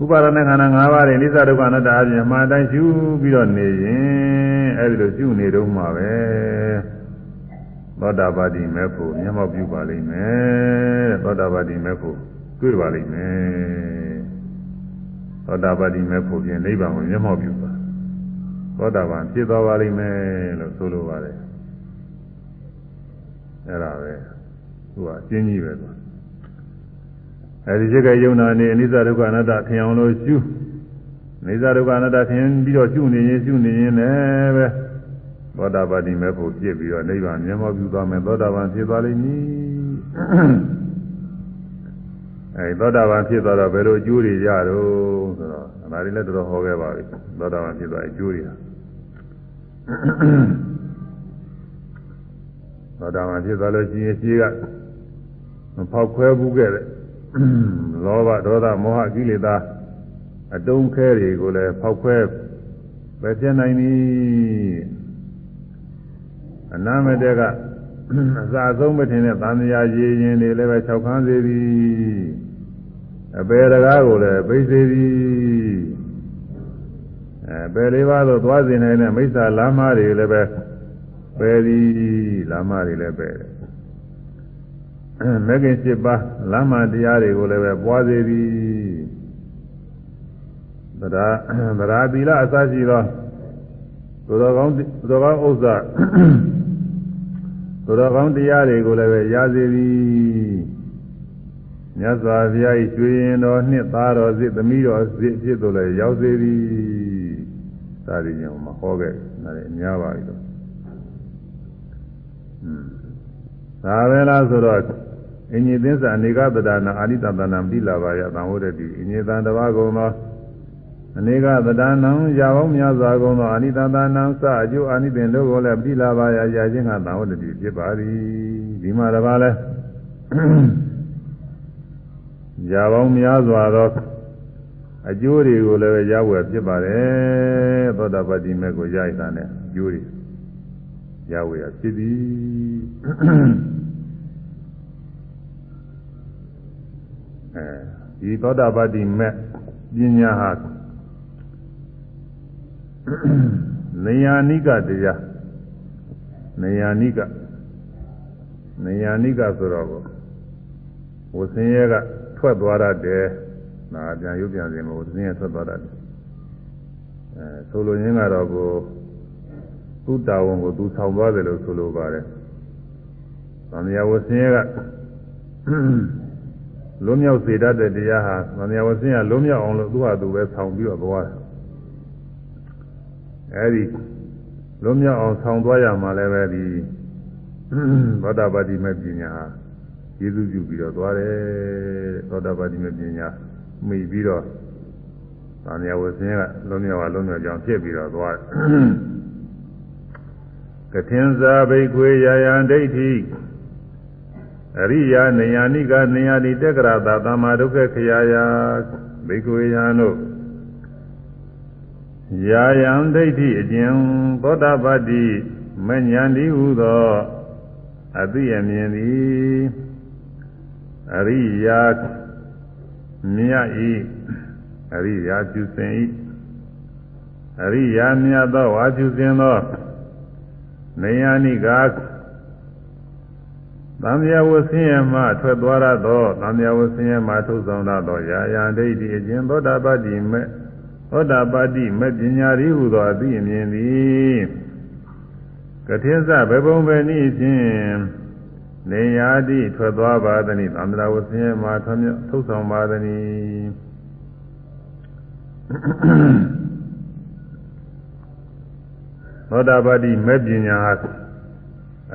ဥပါဒနာခန္ဓာ၅ပါး၏လိစ္စဒုက္ခအနတ္တအပြင်မှအတိုင်းရှုပြီးတော့နေရင်အဲဒီလိုရှုနေတော့မှာပဲသောတာပတိမေဖို့မျက်မှောက်ပြုပါလိမ့်မယ်သောတာပတိမေဖို့တွေ့ပါလိမ့်မယ်သောတာပတိမေဖို့ဖြင့်နိဗ္ဗာန်ကိုမျက်မှောက်ပြု သောတာပန်ဖြစ်သွားပါလိမ့်မယ်လို့ဆိုလိုပါတယ်အဲ့ဒါပဲသူကအကျဉ်းကြီးပဲကွာအဲဒီရှိကယုံနာနေအနိစ္စဒုက္ခအနတ္တထင်အောင်လို့ရှုနေသဒုက္ခအနတ္တထင်ပြီးတော့ရှုနေရင်ရှုနေရင်လည်းပဲသောတာပတိမေဖို့ပြစ်ပြီးတော့နိဗ္ဗာန်မျက်မှောက်ပြုသွားမယ်သောတာပန်ဖြစ်သွားလိမ့်မည်အဲသောတာပန်ဖြစ်သွားတော့ဘယ်လိုအကျိုးတွေရတော့ဆိုတော့ဒါတွေလည်းတော်တော်ဟောခဲ့ပါပြီသောတာပန်ဖြစ်သွားအကျိုးတွေဟာ သောတာပန်ဖြစ်သွားလို့ရှိရင်ရှိကမဖောက်ခွဲဘူးခဲ့တဲ့လောဘဒေါသမောဟကိလေသာအတုံးခဲတွေကိုလည်းဖောက်ခွဲပဲကျနိုင်သည်အနာမတကအစာဆုံးမထင်တဲ့သံဃာရေရင်တွေလည်းပဲ၆ခန်းစေသည်အပေတကားကိုလည်းပိတ်စေသည် အဲပယ်လေးပါးတော့သွားစဉ်နေတဲ့မိစ္ဆာလာမတွေလည်းပဲပယ်သည်လာမတွေလည်းပယ်တယ်မဂ္ဂင်7ပါးလာမတရားတွေကိုလည်းပဲပွားစေသည်သဒ္ဓသဒ္ဓသီလအစရှိသောသူတော်ကောင်းသူတော်ကောင်းဥစ္စာသူတော်ကောင်းတရားတွေကိုလည်းပဲရစေသည်မြတ်စွာဘုရား၏ကျွေးရင်တော်နှစ်သားတော်စစ်သမီးတော်စစ်ဖြစ်တို့လည်းရောက်စေသည် စာရင်းမှာဟောခဲ့တယ်အများပါပြီတော့อืมဒါပဲလားဆိုတော့အင်ကြီးသစ္စာအနေကပဒနာအာရိတပဏံပြီလာပါရသံဟုတ်တဲ့ဒီအင်ကြီးသံတဘာကုံသောအနေကပဒနာရာပေါင်းများစွာကုံသောအာရိတပဏံစအကျိုးအာနိသင်တို့ကိုလည်းပြီလာပါရရာချင်းကသံဟုတ်တဲ့ဒီဖြစ်ပါသည်ဒီမှာတဘာလဲရာပေါင်းများစွာသော အကျိုးတွေကိုလည်းရဝယ်ဖြစ်ပါတယ်သောတာပတိမေကိုရရတာနဲ့အကျိုးတွေရဝယ်ရဖြစ်သည်အဲဒီသောတာပတိမေပညာဟာနေယာနိကတရားနေယာနိကနေယာနိကဆိုတော့ဝဆင်းရဲကထွက်သွားတတ်တယ်။ ဒါပြန်ရုပ်ပြန်စင်လို့ဝဆင်းရဲထွက်သွားတတ်တယ်။အဲဆိုလိုရင်းကတော့ကိုသူ့တာဝန်ကိုသူဆောင်သွားတယ်လို့ဆိုလိုပါတယ်။သံဃာဝဆင်းရဲကလုံးမြောက်စေတတ်တဲ့တရားဟာသံဃာဝဆင်းရဲလုံးမြောက်အောင်လို့သူ့ဟာသူပဲဆောင်ပြီးတော့သွားတယ်။အဲဒီလုံးမြောက်အောင်ဆောင်သွားရမှာလည်းပဲဒီသောတာပတိမေပညာဟာကျေးဇူးပြုပြီးတော့သွားတယ်သောတာပတိမေပညာ မိပြီးတော့သံဃာဝဆင်းကလုံးမြောက်အောင်လုံးမြောက်ကြောင်ဖြစ်ပြီးတော့သွားကထင်္စာဘိခွေယာယံဒိဋ္ဌိအရိယာနေယာနိကနေယာတိတက္ကရာတာသမ္မာဒုက္ခခရာယဘိခွေယံတို့ယာယံဒိဋ္ဌိအကျဉ်သောတာပတိမဉ္ဇဏ်ဒီဟုသောအသိအမြင်သည်အရိယာ မြတ်ဤအရိယာပြုစင်ဤအရိယာမြတ်သောဝါပြုစင်သောနေယနိကာသံဃာဝဆင်းရဲမှထွက်သွားရသောသံဃာဝဆင်းရဲမှထုတ်ဆောင်ရသောယာယံဒိဋ္ဌိအကျဉ်သောတာပတ္တိမေသောတာပတ္တိမေပညာရီဟုသောအသိအမြင်သည်ကထင်းစဘဘုံပဲနည်းဖြင့် နေယာတိထွက်သွားပါသည်။သံဃာဝဆင်းရဲမှာထွမြောက်ထုတ်ဆောင်ပါသည်။သောတာပတိမဲ့ပညာဟာ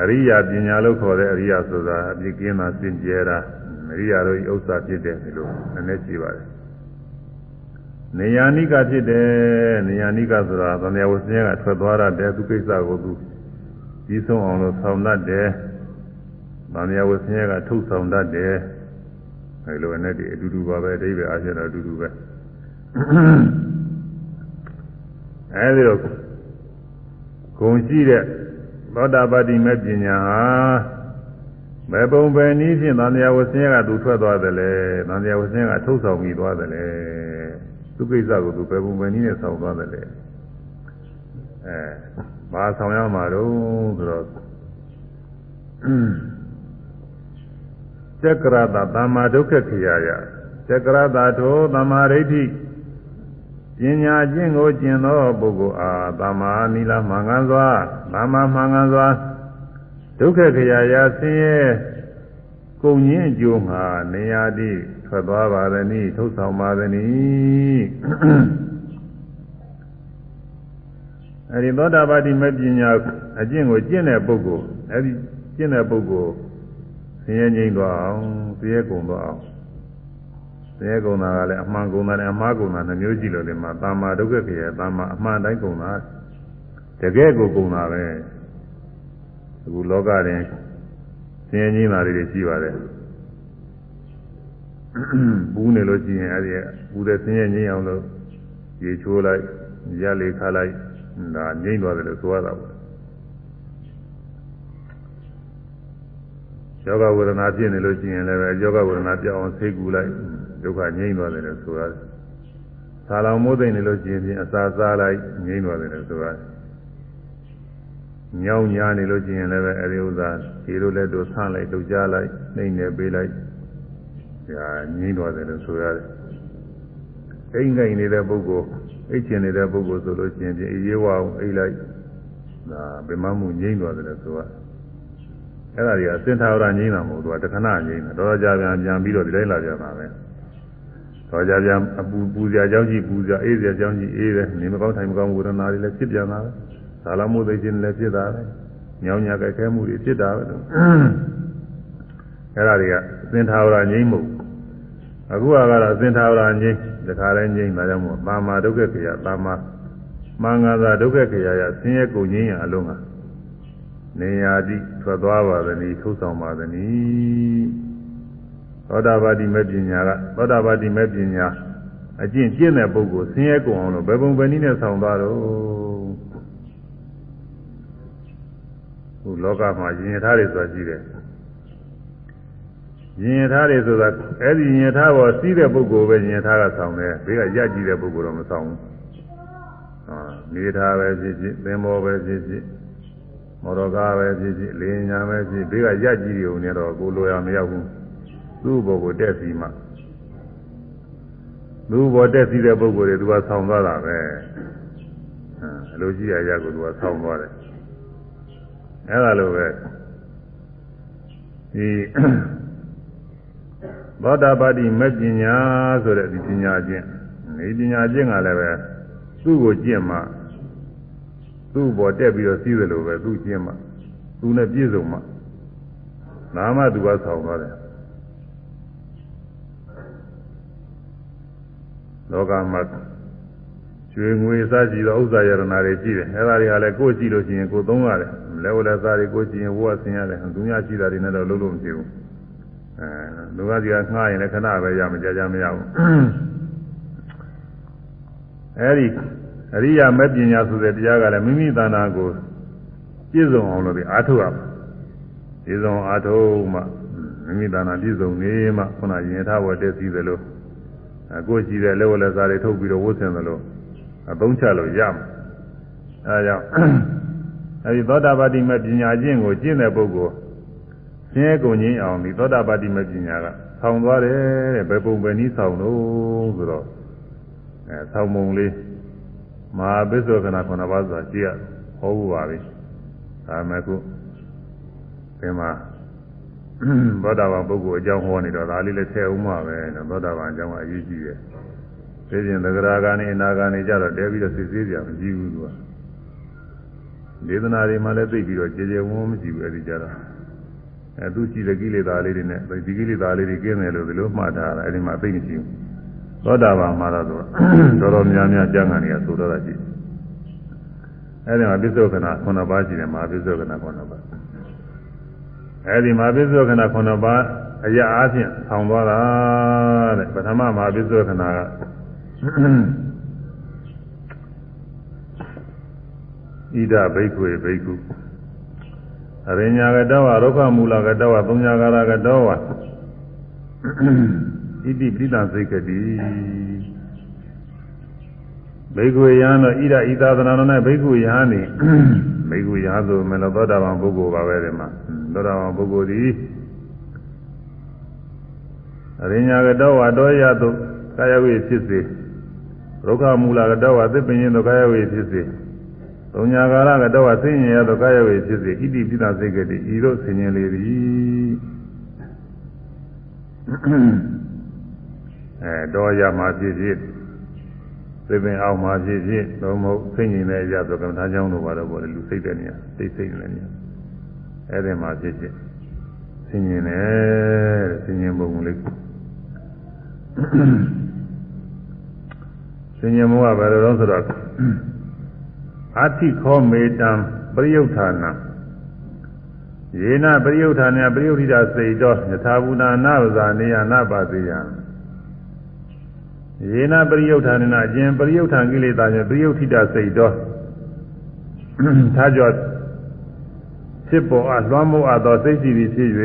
အရိယာပညာလို့ခေါ်တဲ့အရိယာဆိုတာအပြစ်ကင်းတာစင်ကြယ်တာအရိယာတို့ဤဥစ္စာဖြစ်တယ်လို့နည်းနည်းရှိပါတယ်။နေယာနိကဖြစ်တယ်နေယာနိကဆိုတာသံဃာဝဆင်းရဲကထွက်သွားတဲ့သူကိစ္စကိုသူကြီးဆုံးအောင်လို့ဆောင်တတ်တယ်။ ဗာမယဝဆင်းရဲကထုတ်ဆောင်တတ်တယ်အဲလိုနဲ့ဒီအတူတူပါပဲအဓိပ္ပာယ်အချင်းတော့အတူတူပဲအဲဒီတော့ဂုံရှိတဲ့သောတာပတိမဲ့ပညာဟာဘယ်ပုံပဲနည်းဖြင့်သံဃာဝဆင်းရဲကသူထွက်သွားတယ်လေသံဃာဝဆင်းရဲကထုတ်ဆောင်ပြီးသွားတယ်လေသူကိစ္စကိုသူဘယ်ပုံပဲနည်းနဲ့ဆောင်သွားတယ်လေအဲဘာဆောင်ရမှာတော့ဆိုတော့ ကျက္ကရတာသမ္မာဒုက္ခခေယယကျက္ကရတာထိုသမ္မာဒိဋ္ဌိပညာကျင့်ကိုကျင့်သောပုဂ္ဂိုလ်အားသမ္မာနိလမှန်ကန်စွာသမ္မာမှန်ကန်စွာဒုက္ခခေယယဆင်းရဲကုန်ရင်းအကျိုးငါနေရာတိထွက်သွားပါသည်နိထုတ်ဆောင်ပါသည်နိအဲဒီသောတာပတိမပညာအကျင့်ကိုကျင့်တဲ့ပုဂ္ဂိုလ်အဲဒီကျင့်တဲ့ပုဂ္ဂိုလ် ဆင်းရဲငြိမ်းသွားအောင်ဆင်းရဲကုန်သွားအောင်ဆင်းရဲကုန်တာကလည်းအမှန်ကုန်တာနဲ့အမှားကုန်တာနှမျိုးရှိလို့ဒီမှာတာမာဒုက္ခခေယတာမာအမှန်တိုင်းကုန်တာတကယ်ကိုကုန်တာပဲအခုလောကတွင်ဆင်းရဲငြိမ်းတာတွေရှိပါတယ်ပူးနေလို့ရှိရင်အဲ့ဒီပူတဲ့ဆင်းရဲငြိမ်းအောင်လို့ရေချိုးလိုက်ရလေခါလိုက်ဒါငြိမ်းသွားတယ်လို့ဆိုရတာပေါ့ ယောဂဝေဒနာဖြစ်နေလို့ရှိရင်လည်းပဲယောဂဝေဒနာပြောင်းအောင်ဆေးကူလိုက်ဒုက္ခငြိမ်းသွားတယ်လို့ဆိုရတယ်။သာလောင်မိုးသိမ့်နေလို့ရှိရင်အစာစားလိုက်ငြိမ်းသွားတယ်လို့ဆိုရတယ်။ညောင်းညာနေလို့ရှိရင်လည်းပဲအဲဒီဥစ္စာဒီလိုလက်တို့ဆန့်လိုက်တို့ကြားလိုက်နှိမ့်နေပေးလိုက်ဒါငြိမ်းသွားတယ်လို့ဆိုရတယ်။အိမ်ငိုင်နေတဲ့ပုဂ္ဂိုလ်အိတ်ချင်နေတဲ့ပုဂ္ဂိုလ်ဆိုလို့ရှိရင်အေးရွာအောင်အိတ်လိုက်ဒါဗိမမှုငြိမ်းသွားတယ်လို့ဆိုရတယ် အဲ့ဒါတွေကစင်ထာဝရငြိမ်းတာမဟုတ်ဘူးသူကတခဏငြိမ်းတာတော်ကြပြန်ပြန်ပြီးတော့ဒီတိုင်းလာပြန်တာပဲတော်ကြပြန်အပူပူစရာကြောင်းကြီးပူစရာအေးစရာကြောင်းကြီးအေးတယ်နေမကောင်းထိုင်မကောင်းဝေဒနာတွေလည်းဖြစ်ပြန်တာပဲသာလမှုသိခြင်းလည်းဖြစ်တာပဲညောင်းညာကြိုက်ခဲမှုတွေဖြစ်တာပဲလို့အဲ့ဒါတွေကစင်ထာဝရငြိမ်းမှုအခုကတော့စင်ထာဝရငြိမ်းတခါလဲငြိမ်းဒါကြောင့်မို့ပါမာဒုက္ခခေယပါမာမင်္ဂသာဒုက္ခခေယရဆင်းရဲကုန်ငြိမ်းရအလုံးက နေရာတိထွက်သွားပါသည်ထုတ်ဆောင်ပါသည်သောတာပတိမဲ့ပညာကသောတာပတိမဲ့ပညာအကျင့်ကျင့်တဲ့ပုဂ္ဂိုလ်ဆင်းရဲကုန်အောင်လို့ဘယ်ပုံပဲနည်းနဲ့ဆောင်သွားတော့ဟိုလောကမှာယဉ်ထားတယ်ဆိုတာရှိတယ်ယဉ်ထားတယ်ဆိုတာအဲ့ဒီယဉ်ထားပေါ်စီးတဲ့ပုဂ္ဂိုလ်ပဲယဉ်ထားကဆောင်တယ်ဘေးကရကြည့်တဲ့ပုဂ္ဂိုလ်တော့မဆောင်ဘူးဟာနေထားပဲဖြစ်ဖြစ်သင်္ဘောပဲဖြစ်ဖြစ် မော်တော်ကားပဲဖြစ်ဖြစ်လေညာပဲဖြစ်ဘေးကရကြည့်ရုံနဲ့တော့ကိုလိုရမရောက်ဘူးသူ့ဘောကိုတက်စီမှသူ့ဘောတက်စီတဲ့ပုဂ္ဂိုလ်တွေသူကဆောင်းသွားတာပဲအဲလိုကြည့်ရရကိုသူကဆောင်းသွားတယ်အဲလိုပဲဒီသောတာပတိမပညာဆိုတဲ့ဒီပညာချင်းဒီပညာချင်းကလည်းပဲသူ့ကိုကျင့်မှ သူ့ဘောတက်ပြီးတော့စီးတယ်လို့ပဲသူ့ကျင့်မှသူနဲ့ပြည့်စုံမှနာမသူကဆောင်းသွားတယ်လောကမှာကျွေငွေစကြည့်တော့ဥစ္စာယရနာတွေရှိတယ်အဲဒါတွေကလည်းကိုယ်ကြည့်လို့ရှိရင်ကိုယ်သုံးရတယ်လဲဝလဲစားတွေကိုယ်ကြည့်ရင်ဝတ်ဆင်ရတယ်သူများရှိတာတွေနဲ့တော့လုံးလုံးမဖြစ်ဘူးအဲလူကစီကငှားရင်လည်းခဏပဲရမကြကြမရဘူးအဲဒီ အရိယာမဲ့ပညာဆိုတဲ့တရားကလည်းမိမိတဏ္ဍာကိုပြည့်စုံအောင်လို့ဒီအားထုတ်ရမှာပြည့်စုံအားထုတ်မှမိမိတဏ္ဍာပြည့်စုံနေမှခုနရင်ထားဝတ်တည်စီသလိုအကိုရှိတဲ့လက်ဝလက်စားတွေထုတ်ပြီးတော့ဝတ်ဆင်သလိုအသုံးချလို့ရမှာအဲဒါကြောင့်အဲဒီသောတာပတိမဲ့ပညာကျင့်ကိုကျင့်တဲ့ပုဂ္ဂိုလ်ဆင်းရဲကုန်ခြင်းအောင်ဒီသောတာပတိမဲ့ပညာကဆောင်းသွားတယ်တဲ့ဘယ်ပုံပဲနည်းဆောင်းလို့ဆိုတော့အဲဆောင်းပုံလေး မဟာပစ္စောကနာခုနပါးဆိုတာကြည့်ရဟောဖို့ပါပြီဒါမဲ့ခုဒီမှာသောတာပန်ပုဂ္ဂိုလ်အကြောင်းဟောနေတော့ဒါလေးလည်းထည့်အောင်မှာပဲနော်သောတာပန်အကြောင်းကအရေးကြီးတယ်သိရင်သဂရာဂာနေအနာဂာနေကြတော့တဲပြီးတော့စစ်သေးကြမကြည့်ဘူးသူကဒေသနာတွေမှာလည်းသိပြီးတော့ကြေကြေဝုန်းမရှိဘူးအဲဒီကြတော့အဲသူရှိတဲ့ကိလေသာလေးတွေနဲ့ဒီကိလေသာလေးတွေကင်းတယ်လို့ဒီလိုမှတ်ထားတာအဲဒီမှာသိမရှိဘူး သောတာပန်မှာတော့တော်တော်များများကျမ်းဂန်တွေကဆိုတော့တာရှိအဲဒီမှာပစ္စုခဏ9ပါးရှိတယ်မဟာပစ္စုခဏ9ပါးအဲဒီမှာပစ္စုခဏ9ပါးအရာအားဖြင့်ဆောင်းသွားတာတဲ့ပထမမှာပစ္စုခဏကဣဒဘိက္ခွေဘိက္ခုအရိညာကတောဝရုက္ခမူလကတောဝသုံးညာကာရကတောဝ ဣတိပိဋံစိတ်ကတိဘိက္ခွေယံတော့ဣဒဣသာသနာတော်၌ဘိက္ခွေယံနေဘိက္ခွေယံဆိုမယ်လို့သောတာပန်ပုဂ္ဂိုလ်ပါပဲဒီမှာသောတာပန်ပုဂ္ဂိုလ်ဒီအရိညာကတောဝတောရတုကာယဝိဖြစ်စေရုက္ခမူလကတောဝသစ်ပင်ရင်တို့ကာယဝိဖြစ်စေသုံးညာကာရကတော့ဆင်းရဲရသောကာယဝေဖြစ်စေဣတိပိသစိတ်ကတိဤတို့ဆင်ញင်လေသည် အဲတော့ရမှာဖြစ်ဖြစ်သိပင်အောင်မှာဖြစ်ဖြစ်သို့မဟုတ်သိဉ္ဇင်နဲ့ရသောကမ္မထာကြောင့်တို့ပါတော့ပေါ့လေလူစိတ်တဲ့နေရာသိစိတ်တဲ့နေရာအဲ့ဒီမှာဖြစ်ဖြစ်သိဉ္ဇင်နဲ့သိဉ္ဇင်ပုံလေးသိဉ္ဇင်ဘုရားဘယ်လိုလဲဆိုတော့အာတိခောမေတံပရိယုဌာနံယေနပရိယုဌာနံပရိယုဋ္ဌိတာစေတောယထာဘူတာနာဝဇာနေယနာပါစေယံ ယေနပရိယုဌာနအကျင်ပရိယုဌာန်ကိလေသာဖြင့်ပရိယုဋ္ဌိတာစေတောသာကြောဖြစ်ပေါ်အလွှမ်းမိုးအပ်သောစိတ်စီပြီးဖြစ်၍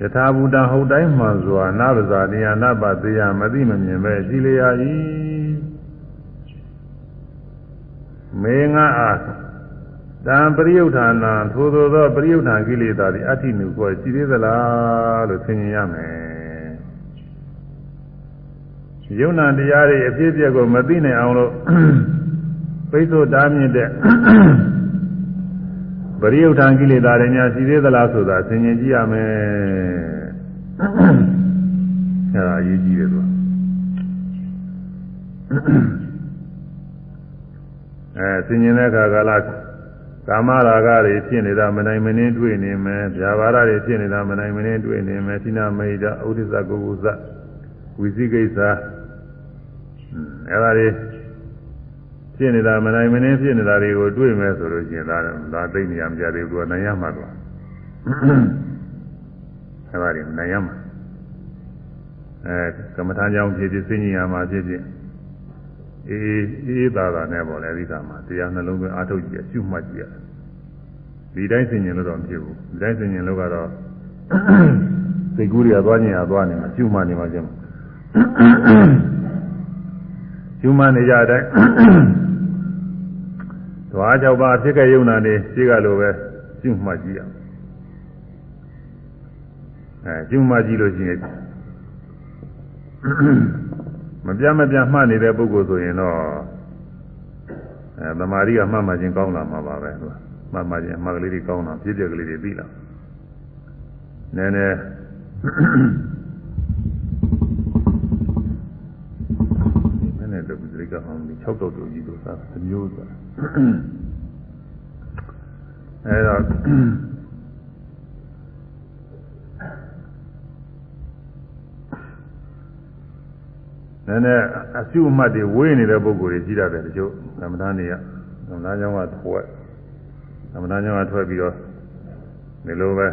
ယထာဘူတံဟုတ်တိုင်းမှန်စွာနာဝဇာနေယနာပါတိယမသိမမြင်ပဲရှိလျာ၏မေငါအားတံပရိယုဌာနာထိုသို့သောပရိယုဌာကိလေသာသည်အဋ္ဌိနုကိုရှိသေးသလားလို့သင်ရင်ရမယ် ယုံနာတရားတွေအဖြစ်အပျက်ကိုမသိနိုင်အောင်လို့ပိဿုတားမြင့်တဲ့ပရိယုဌာကိလေသာတွေများရှိသေးသလားဆိုတာသင်ရင်ကြည့်ရမယ်အဲဒါအရေးကြီးတယ်သူအဲဆင်ញင်တဲ့အခါကာလကာမရာဂတွေဖြစ်နေတာမနိုင်မနှင်းတွေ့နေမယ်ဗျာပါဒတွေဖြစ်နေတာမနိုင်မနှင်းတွေ့နေမယ်သီနာမိတ်ဥဒိစ္စကုကုသဝိသိကိစ္စ အဲဒါတွေဖြစ်နေတာမနိုင်မနှင်းဖြစ်နေတာတွေကိုတွေ့မယ်ဆိုလို့ရှိရင်ဒါဒါသိနေရမကြသေးဘူးကနိုင်ရမှာတော့အဲ့ဒါတွေနိုင်ရမှာအဲကမ္မထာကြောင့်ဖြစ်ဖြစ်စိဉ္ညာမှာဖြစ်ဖြစ်အေးအေးသာသာနဲ့ပေါ့လေဒီကမှာတရားနှလုံးသွင်းအားထုတ်ကြည့်ရှုမှတ်ကြည့်ရဒီတိုင်းစိဉ္ညာလို့တော့မဖြစ်ဘူးဒီတိုင်းစိဉ္ညာလို့ကတော့စိတ်ကူးတွေကသွားခြင်းရသွားနေမှာရှုမှတ်နေမှာကျင်း ရှုမှတ်နေကြတဲ့အတိုင်းသွားကြောက်ပါဖြစ်ခဲ့ရုံနာနေရှိကလိုပဲရှုမှတ်ကြည့်ရအဲရှုမှတ်ကြည့်လို့ရှိရင်မပြတ်မပြတ်မှတ်နေတဲ့ပုဂ္ဂိုလ်ဆိုရင်တော့အဲသမာဓိကမှတ်မှချင်းကောင်းလာမှာပါပဲသူကမှတ်မှချင်းအမှတ်ကလေးတွေကောင်းလာပြည့်ပြည့်ကလေးတွေပြီးလာနည်းနည်း ည်းနည်းတော့ဒီကအောင်ဒီ6တော့တူကြီးလို့သာသမျိုးသာအဲတော့နည်းနည်းအစုအမှတ်တွေဝေးနေတဲ့ပုံကိုယ်တွေရှိတတ်တယ်တချို့သမဏနေရသမဏကျောင်းကထွက်သမဏကျောင်းကထွက်ပြီးတော့ဒီလိုပဲ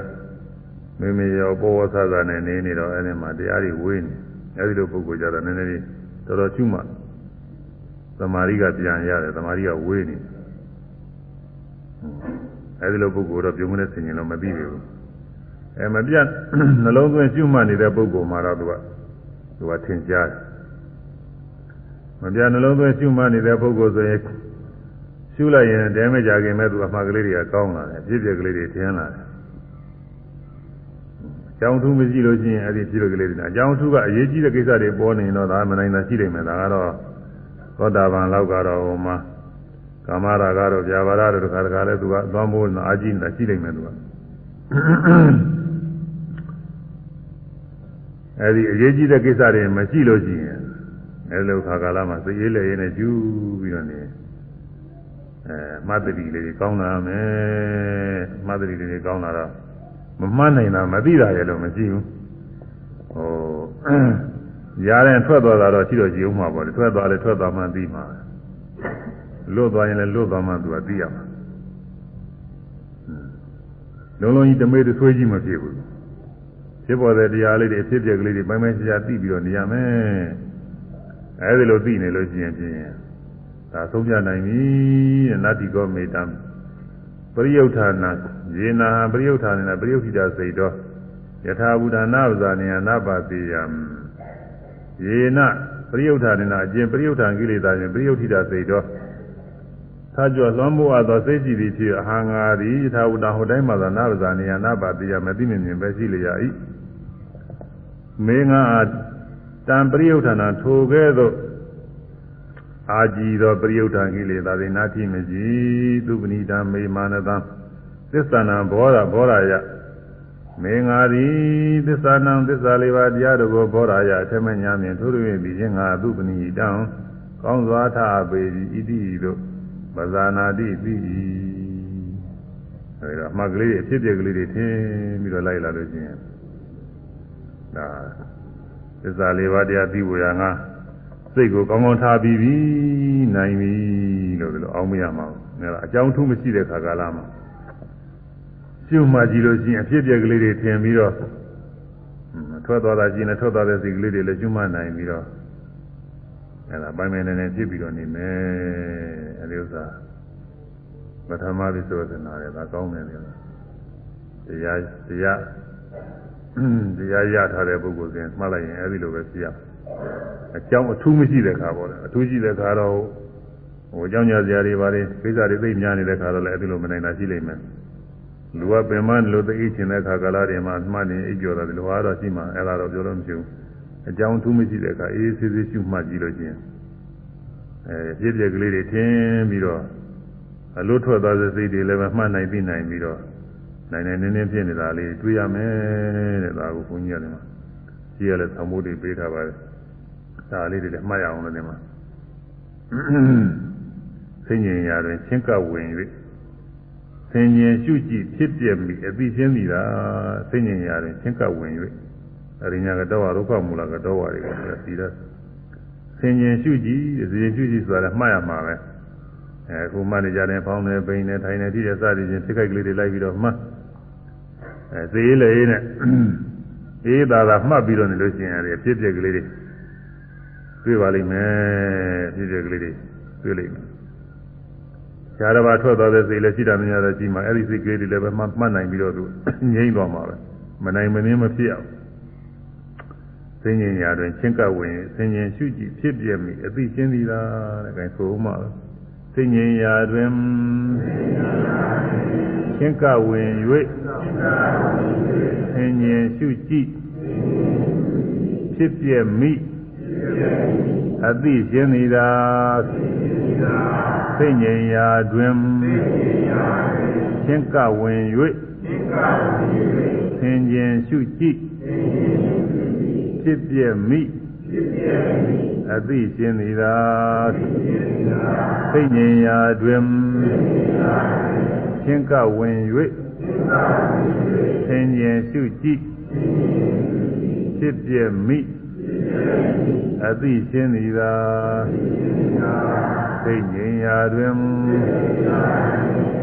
မိမိရောဘောဝဆဆနဲ့နေနေတော့အဲ့ဒီမှာတရားတွေဝေးနေအဲ့ဒီလိုပုံကိုယ်ကြတော့နည်းနည်းလေးတော်တော်ရှုမှတ် သမာဓိကပြန်ရတယ်သမာဓိကဝေးနေအဲဒီလိုပုဂ္ဂိုလ်တော့ပြုံးမနဲ့ဆင်ញင်တော့မသိဘူးအဲမပြတ်နှလုံးသွင်းရှုမှတ်နေတဲ့ပုဂ္ဂိုလ်မှာတော့သူကသူကထင်ရှားတယ်မပြတ်နှလုံးသွင်းရှုမှတ်နေတဲ့ပုဂ္ဂိုလ်ဆိုရင်ရှုလိုက်ရင်တဲမကြခင်မဲ့သူအမှားကလေးတွေကကောင်းလာတယ်ပြည့်ပြည့်ကလေးတွေထင်းလာတယ်အကြောင်းထူးမရှိလို့ရှိရင်အဲ့ဒီပြည့်ပြည့်ကလေးတွေအကြောင်းထူးကအရေးကြီးတဲ့ကိစ္စတွေပေါ်နေတော့ဒါမနိုင်တာရှိနေမယ်ဒါကတော့ သောတာပန်လောက်ကတော့ဟိုမှာကာမရာကတော့ဗျာပါရတို့တခါတခါလဲသူကသွားမိုးနာအာကြီးနေတာရှိနေမယ်သူကအဲဒီအရေးကြီးတဲ့ကိစ္စတွေမရှိလို့ရှိရင်အဲလိုခါကာလမှာသိရေးလေရေးနဲ့ကျူးပြီးတော့နေအဲမတ္တိလေးတွေကောင်းလာမယ်မတ္တိလေးတွေကောင်းလာတော့မမှတ်နိုင်တာမသိတာရဲ့လို့မရှိဘူးဟို ရားတဲ့ထွက်သွားတာတော့ရှိတော့ကြည့်ဦးမှာပေါ့လေထွက်သွားလဲထွက်သွားမှသိမှာလွတ်သွားရင်လည်းလွတ်သွားမှသူကသိရမှာလုံးလုံးကြီးတမေးတဆွေးကြီးမဖြစ်ဘူးဖြစ်ပေါ်တဲ့တရားလေးတွေအဖြစ်ပြက်ကလေးတွေပိုင်းပိုင်းခြားခြားသိပြီးတော့နေရမယ်အဲဒီလိုသိနေလို့ရှိရင်ဖြင့်ဒါဆုံးပြနိုင်ပြီတဲ့နတ္တိကောမေတံပရိယုဌာနာယေနာပရိယုဌာနာပရိယုခိတာစိတ်တော်ယထာဘူဒနာဝဇာနေယနာပါတိယံ ယေနပရိယုဌာနာအကျင့်ပရိယုဌာန်ကိလေသာဖြင့်ပရိယုခိတာစိတ်တော်သာကြောလွှမ်းမိုးအပ်သောစိတ်ကြည်သည်ဖြစ်အဟံငါသည်ယထာဘူဒဟိုတိုင်းမှာသာနာဝဇာနေယနာပါတိယမသိမြင်မြင်ပဲရှိလျာ၏မေငါတံပရိယုဌာနာထိုကဲ့သို့အာကြည်သောပရိယုဌာန်ကိလေသာတွေနာတိမကြည်သူပဏိတံမေမာနတံသစ္ဆာနာဘောရဘောရယ မေငါသည်သစ္စာနံသစ္စာလေးပါးတရားတို့ကိုဘောရယအထမညာမြင်ထိုးရပြီးခြင်းငါသူပဏိတံကောင်းစွာထပေသည်ဣတိတို့ပဇာနာတိပြီအဲဒီတော့အမှတ်ကလေးတွေအဖြစ်ပြက်ကလေးတွေထင်းပြီးတော့လိုက်လာလို့ရှိရင်ဒါသစ္စာလေးပါးတရားသိဖို့ရငါစိတ်ကိုကောင်းကောင်းထားပြီးပြီနိုင်ပြီလို့ဒီလိုအောင်းမရမှာဘူးဒါကအကြောင်းထူးမရှိတဲ့ခါကာလမှာ ရှုမှကြည့်လို့ရှိရင်အဖြစ်ပြက်ကလေးတွေထင်ပြီးတော့ထွက်သွားတာရှိရင်ထွက်သွားတဲ့စိတ်ကလေးတွေလည်းရှုမှနိုင်ပြီးတော့အဲ့ဒါပိုင်ပိုင်နေနေဖြစ်ပြီးတော့နေမယ်အဲ့ဒီဥစ္စာပထမဝိသုဒ္ဓနာရဲ့ဒါကောင်းတယ်လေတရားတရားတရားရထားတဲ့ပုဂ္ဂိုလ်စဉ်မှတ်လိုက်ရင်အဲ့ဒီလိုပဲသိရအကြောင်းအထူးမရှိတဲ့ခါပေါ့လေအထူးရှိတဲ့ခါတော့ဟိုအကြောင်းညာစရာတွေပါတယ်ကိစ္စတွေသိများနေတဲ့ခါတော့လည်းအဲ့ဒီလိုမနိုင်တာရှိလိမ့်မယ် လူကပင်မလို့သိချင်တဲ့ခါကာလတွေမှာမှတ်နေအိပ်ကြော်တာဒီလိုအားတော့ရှိမှအဲ့ဒါတော့ပြောလို့မရှိဘူးအကြောင်းထူးမရှိတဲ့အခါအေးဆေးဆေးရှုမှတ်ကြည့်လို့ချင်းအဲပြည့်ပြည့်ကလေးတွေထင်းပြီးတော့အလွတ်ထွက်သွားတဲ့စိတ်တွေလည်းမှတ်နိုင်ပြီးနိုင်ပြီးတော့နိုင်နိုင်နင်းနင်းဖြစ်နေတာလေးတွေးရမယ်တဲ့ဒါကိုဘုန်းကြီးရတယ်မှာကြည့်ရလဲသံမိုးတွေပေးထားပါတယ်ဒါလေးတွေလည်းမှတ်ရအောင်လို့ဒီမှာဆင်ញင်ရာတွင်ချင်းကပ်ဝင်၍ဆ င်ញင်ရှုကြည့်ဖြစ်ပြမိအသိချင်းမိတာဆင်ញင်ရာတွင်ချင်းကပ်ဝင်၍အရိညာကတော့ဒုက္ခမူလကတော့ဝါတွေကပြီးတော့ဆင်ញင်ရှုကြည့်ဆင်ញင်ရှုကြည့်ဆိုတာမှတ်ရမှာပဲအဲခုမှတ်နေကြတယ်ဖောင်းတယ်ပိန်တယ်ထိုင်တယ်ထိတယ်စသည်ချင်းစိတ်ခိုက်ကလေးတွေလိုက်ပြီးတော့မှတ်အဲသေရေးလေနဲ့ အေးသာသာမှတ်ပြီးတော့နေလို့ရှိရင်အဖြစ်ပြက်ကလေးတွေတွေ့ပါလိမ့်မယ်အဖြစ်ပြက်ကလေးတွေတွေ့လိမ့်မယ် ဇာတဘာထွက်သွားတဲ့စိတ်လည်းရှိတာမများတော့ရှိမှအဲ့ဒီစိတ်ကလေးတွေလည်းပဲမှတ်နိုင်ပြီးတော့သူငြိမ့်သွားမှာပဲမနိုင်မနှင်းမဖြစ်အောင်သိဉ္ဇင်ရာတွင်ချင်းကပ်ဝင်သိဉ္ဇင်ရှုကြည့်ဖြစ်ပြမိအသိချင်းသည်လားတဲ့ခိုင်ဆိုမှသိဉ္ဇင်ရာတွင်ချင်းကပ်ဝင်၍သိဉ္ဇင်ရှုကြည့်ဖြစ်ပြမိအသိချင်းသည်လား သိဉ္ဇင်ရာတွင်ချင်းကပ်ဝင်၍သိဉ္ဇင်ရှုကြည့်ဖြစ်ပြမိအသိရှင်သည်သာသိဉ္ဉ္ရာတွင်ချင်းကဝင်၍သင်ញင်ရှုကြည့်ဖြစ်ပြမိအသိရှင်သည်သာ သိဉ္ဉ္ရာတွင်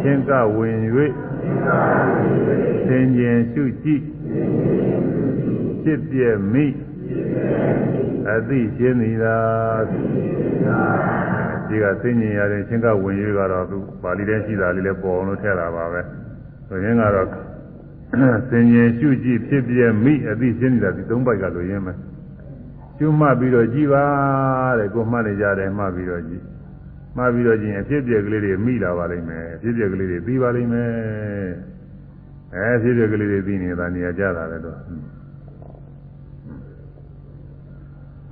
ချင်းကဝင်၍သင်ញင်ရှုကြည့်ဖြစ်ပြမိအသိရှင်းသည်သာဒီကသိဉ္ဇင်ရတယ်ချင်းကဝင်ရွေးကတော့သူပါဠိထဲရှိတာလေးလည်းပေါ်အောင်လို့ထည့်တာပါပဲဆိုရင်ကတော့သင်ញင်ရှုကြည့်ဖြစ်ပြမိအသိရှင်းသည်သာဒီသုံးပိုက်ကလိုရင်းမယ်ကျွမှတ်ပြီးတော့ကြည်ပါတဲ့ကိုမှတ်နေကြတယ်မှတ်ပြီးတော့ကြည် မှတ်ပြီးတော့ကြည့်ရင်အဖြစ်ပြက်ကလေးတွေမိလာပါလိမ့်မယ်အဖြစ်ပြက်ကလေးတွေပြီးပါလိမ့်မယ်အဲအဖြစ်ပြက်ကလေးတွေပြီးနေတာနေရာကြတာပဲတော့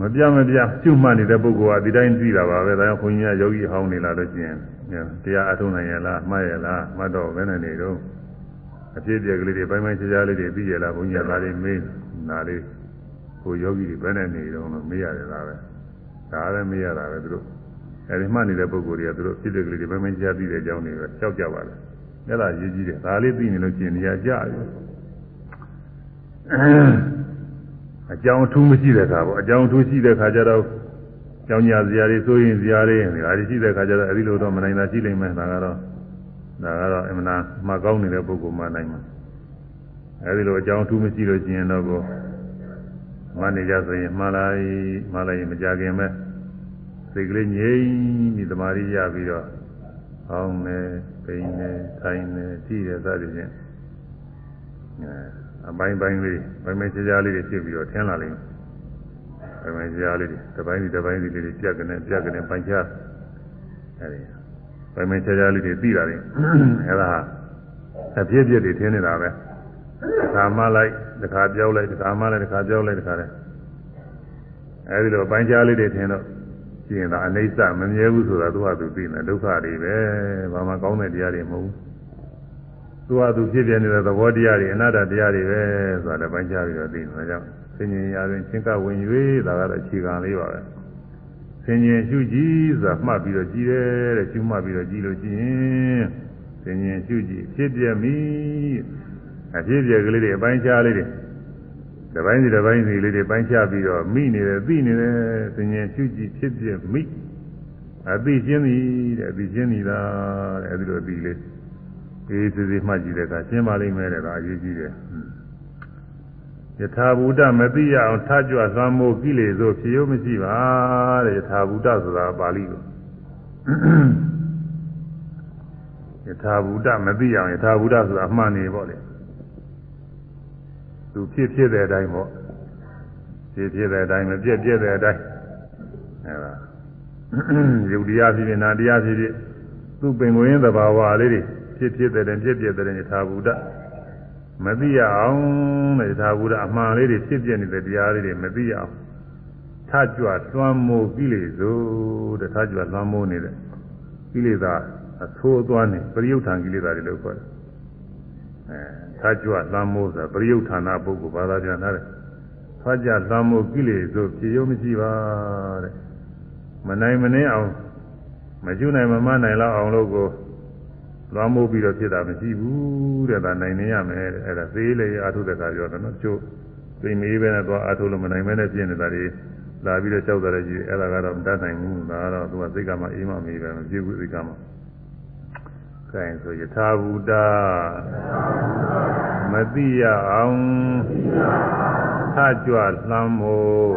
မပြမပြကျွမှတ်နေတဲ့ပုဂ္ဂိုလ်ကဒီတိုင်းသိတာပါပဲဒါကြောင့်ခွန်ကြီးကယောဂီဟောင်းနေလာလို့ကျင်တရားအထုံးနိုင်ရလားမှားရလားမှတ်တော့ဘယ်နဲ့နေတော့အဖြစ်အပျက်ကလေးတွေပိုင်းပိုင်းခြားခြားလေးတွေသိရလားဘုန်းကြီးကဒါလေးမေးနာလေးကိုယောဂီတွေဘယ်နဲ့နေတော့လို့မေးရတယ်လားပဲဒါလည်းမေးရတာပဲသူတို့ အဲဒီမှတ်နေတဲ့ပုဂ္ဂိုလ်တွေကသူတို့ဖြစ်တဲ့ကလေးတွေပိုင်းပိုင်းခြားသိတဲ့အကြောင်းတွေပဲကြောက်ကြပါလေအဲ့ဒါရေးကြည့်တယ်ဒါလေးသိနေလို့ကျင်နေရကြပြီအကြောင်းအထူးမရှိတဲ့အခါပေါ့အကြောင်းအထူးရှိတဲ့အခါကျတော့ကြောင်းညာဇာတွေစိုးရင်ဇာတွေဒါတွေရှိတဲ့အခါကျတော့အဲဒီလိုတော့မနိုင်တာရှိလိမ့်မယ်ဒါကတော့ဒါကတော့အမှန်တရားမှကောင်းနေတဲ့ပုဂ္ဂိုလ်မှနိုင်မှာအဲဒီလိုအကြောင်းအထူးမရှိလို့ကျင်တော့ကိုမနေကြဆိုရင်မှားလိုက်မှားလိုက်ရင်မကြခင်ပဲ စိတ်ကလေးငြိမ်ပြီးတမာရီရပြီးတော့ဟောင်းနေပိန်နေထိုင်နေကြည့်ရသတိဖြင့်အဲအပိုင်းပိုင်းလေးပိုင်းပိုင်းခြားခြားလေးတွေဖြစ်ပြီးတော့ထင်းလာလိမ့်မယ်ပိုင်းပိုင်းခြားခြားလေးတွေတစ်ပိုင်းစီတစ်ပိုင်းစီလေးတွေပြက်ကနေပြက်ကနေပိုင်းခြားအဲဒီပိုင်းပိုင်းခြားခြားလေးတွေသိလာလိမ့်အဲဒါအပြည့်ပြည့်တွေထင်းနေတာပဲတစ်ခါမှလိုက်တစ်ခါပြောက်လိုက်တစ်ခါမှလိုက်တစ်ခါပြောက်လိုက်တစ်ခါလဲအဲဒီလိုပိုင်းခြားလေးတွေထင်းတော့ ကျင်တာအနိစ္စမမြဲဘူးဆိုတာသူ့ဟာသူသိနေဒုက္ခတွေပဲဘာမှကောင်းတဲ့တရားတွေမဟုတ်ဘူးသူဟာသူဖြစ်ပြနေတဲ့သဘောတရားတွေအနာတ္တတရားတွေပဲဆိုတာလည်းပိုင်းခြားပြီးတော့သိနေတာကြောင့်ဆင်ញင်ရာတွင်ချင်းကဝင်၍ဒါကတော့အခြေခံလေးပါပဲဆင်ញင်ရှုကြည့်ဆိုတာမှတ်ပြီးတော့ကြည့်တယ်တဲ့ရှုမှတ်ပြီးတော့ကြည့်လို့ရှိရင်ဆင်ញင်ရှုကြည့်ဖြစ်ပြမိအဖြစ်ပြကလေးတွေအပိုင်းခြားလေးတွေ တပိုင်းစီတပိုင်းစီလေးတွေပိုင်းခြားပြီးတော့မိနေတယ်သိနေတယ်ဆင်ញင်ရှုကြည့်ဖြစ်ပြမိအသိချင်းသည်တဲ့အသိချင်းသည်လားတဲ့အဲဒီလိုအသိလေးအေးသေးသေးမှတ်ကြည့်တဲ့အခါရှင်းပါလိမ့်မယ်တဲ့ဒါအရေးကြီးတယ်ယထာဘူတမသိရအောင်ထားကြွသွမ်းမိုးကိလေသာဖြစ်ရုံမရှိပါတဲ့ယထာဘူတဆိုတာပါဠိကိုယထာဘူတမသိအောင်ယထာဘူတဆိုတာအမှန်နေပေါ့လေ သူဖြစ်ဖြစ်တဲ့အတိုင်းပေါ့ဖြစ်ဖြစ်တဲ့အတိုင်းမပြည့်ပြည့်တဲ့အတိုင်းအဲဒါယုတ်တရားဖြစ်ဖြစ်နာတရားဖြစ်ဖြစ်သူ့ပင်ကိုရင်းသဘာဝလေးတွေဖြစ်ဖြစ်တဲ့ပြည့်ပြည့်တဲ့ယထာဘူတမသိရအောင်တဲ့ယထာဘူတအမှန်လေးတွေဖြစ်ပြနေတဲ့တရားလေးတွေမသိရအောင်ထကြွသွမ်းမိုးကိလေသာတဲ့ထကြွသွမ်းမိုးနေတဲ့ကိလေသာအဆိုးအသွမ်းနေပရိယုဌာန်ကိလေသာတွေလို့ခေါ်တယ်အဲ ထကြွသွမ်းမိုးဆိုတာပရိယုဌာနာပုဂ္ဂိုလ်ဘာသာပြန်တာတဲ့ထကြွသွမ်းမိုးကိလေသာဖြစ်ရုံမရှိပါတဲ့မနိုင်မနှင်းအောင်မကျွနိုင်မမနိုင်လောက်အောင်လို့ကိုလွှမ်းမိုးပြီးတော့ဖြစ်တာမရှိဘူးတဲ့ဒါနိုင်နေရမယ်တဲ့အဲ့ဒါသေးလေအာထုတဲ့ခါပြောတယ်နော်ကျိုးသိမေးပဲနဲ့သွားအာထုလို့မနိုင်မဲနဲ့ပြင်းနေတာတွေလာပြီးတော့ကြောက်တယ်ကြီးအဲ့ဒါကတော့မတတ်နိုင်ဘူးဒါကတော့သူကစိတ်ကမှအေးမှမေးပဲမပြေဘူးစိတ်ကမှ ကဲဆိုယထာဘူတာမသိရအောင်ကြွလှမ်းမို့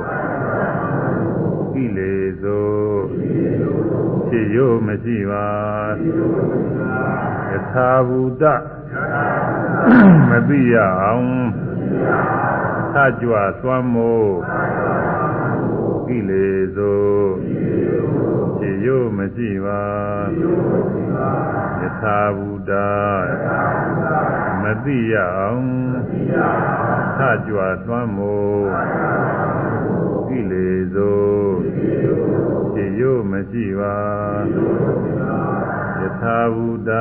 ကိလေသောဖြစ်ရိုးမရှိပါယထာဘူတမသိရအောင်ထကြွသွမ်းမို့ကိလေသောဖြစ်ရိုးမရှိပါယ ထာဘူတမသိရအောင်ထကြွသွမ်းမို့ကိလေသောဖြစ်ရိုးမရှိပါယထာဘူတ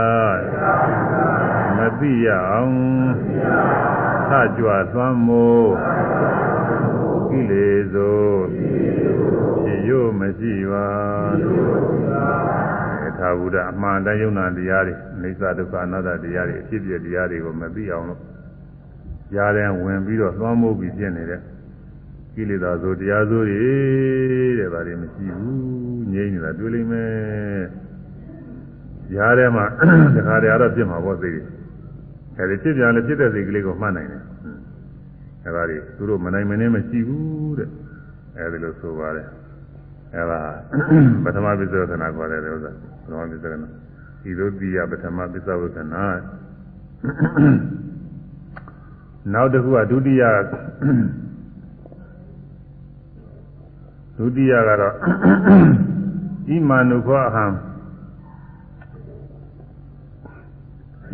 မသိရအောင်ထကြွသွမ်းမို့ကိလေသောဖြစ်ရိုးမရှိပါယ ထာဘူတအမှန်တန်ယုံနာတရားတွေအိစ္ဆဒုက္ခအနတ္တတရားတွေအဖြစ်ပြတရားတွေကိုမသိအောင်လို့ရားတဲ့ဝင်ပြီးတော့သွမ်းမိုးပြီးဖြစ်နေတဲ့ကိလေသာဆိုတရားဆိုတွေတဲ့ဗါတွေမရှိဘူးငြိမ့်နေတာတွေ့လိမ့်မယ်ရားထဲမှာတခါတည်းကတော့ဖြစ်မှာပေါ့သိတယ်အဲဒီဖြစ်ပြန်လည်းဖြစ်တဲ့စိတ်ကလေးကိုမှတ်နိုင်တယ်အဲဒါတွေသူတို့မနိုင်မနေမရှိဘူးတဲ့အဲဒီလိုဆိုပါတယ်အဲဒါပထမပစ္စဝကနာခေါ်တယ်ဥစ္စာ ပထမပစ္စဝကနာဤသို့တိယပထမပစ္စဝကနာနောက်တစ်ခုကဒုတိယဒုတိယကတော့ဣမာနုခောဟံ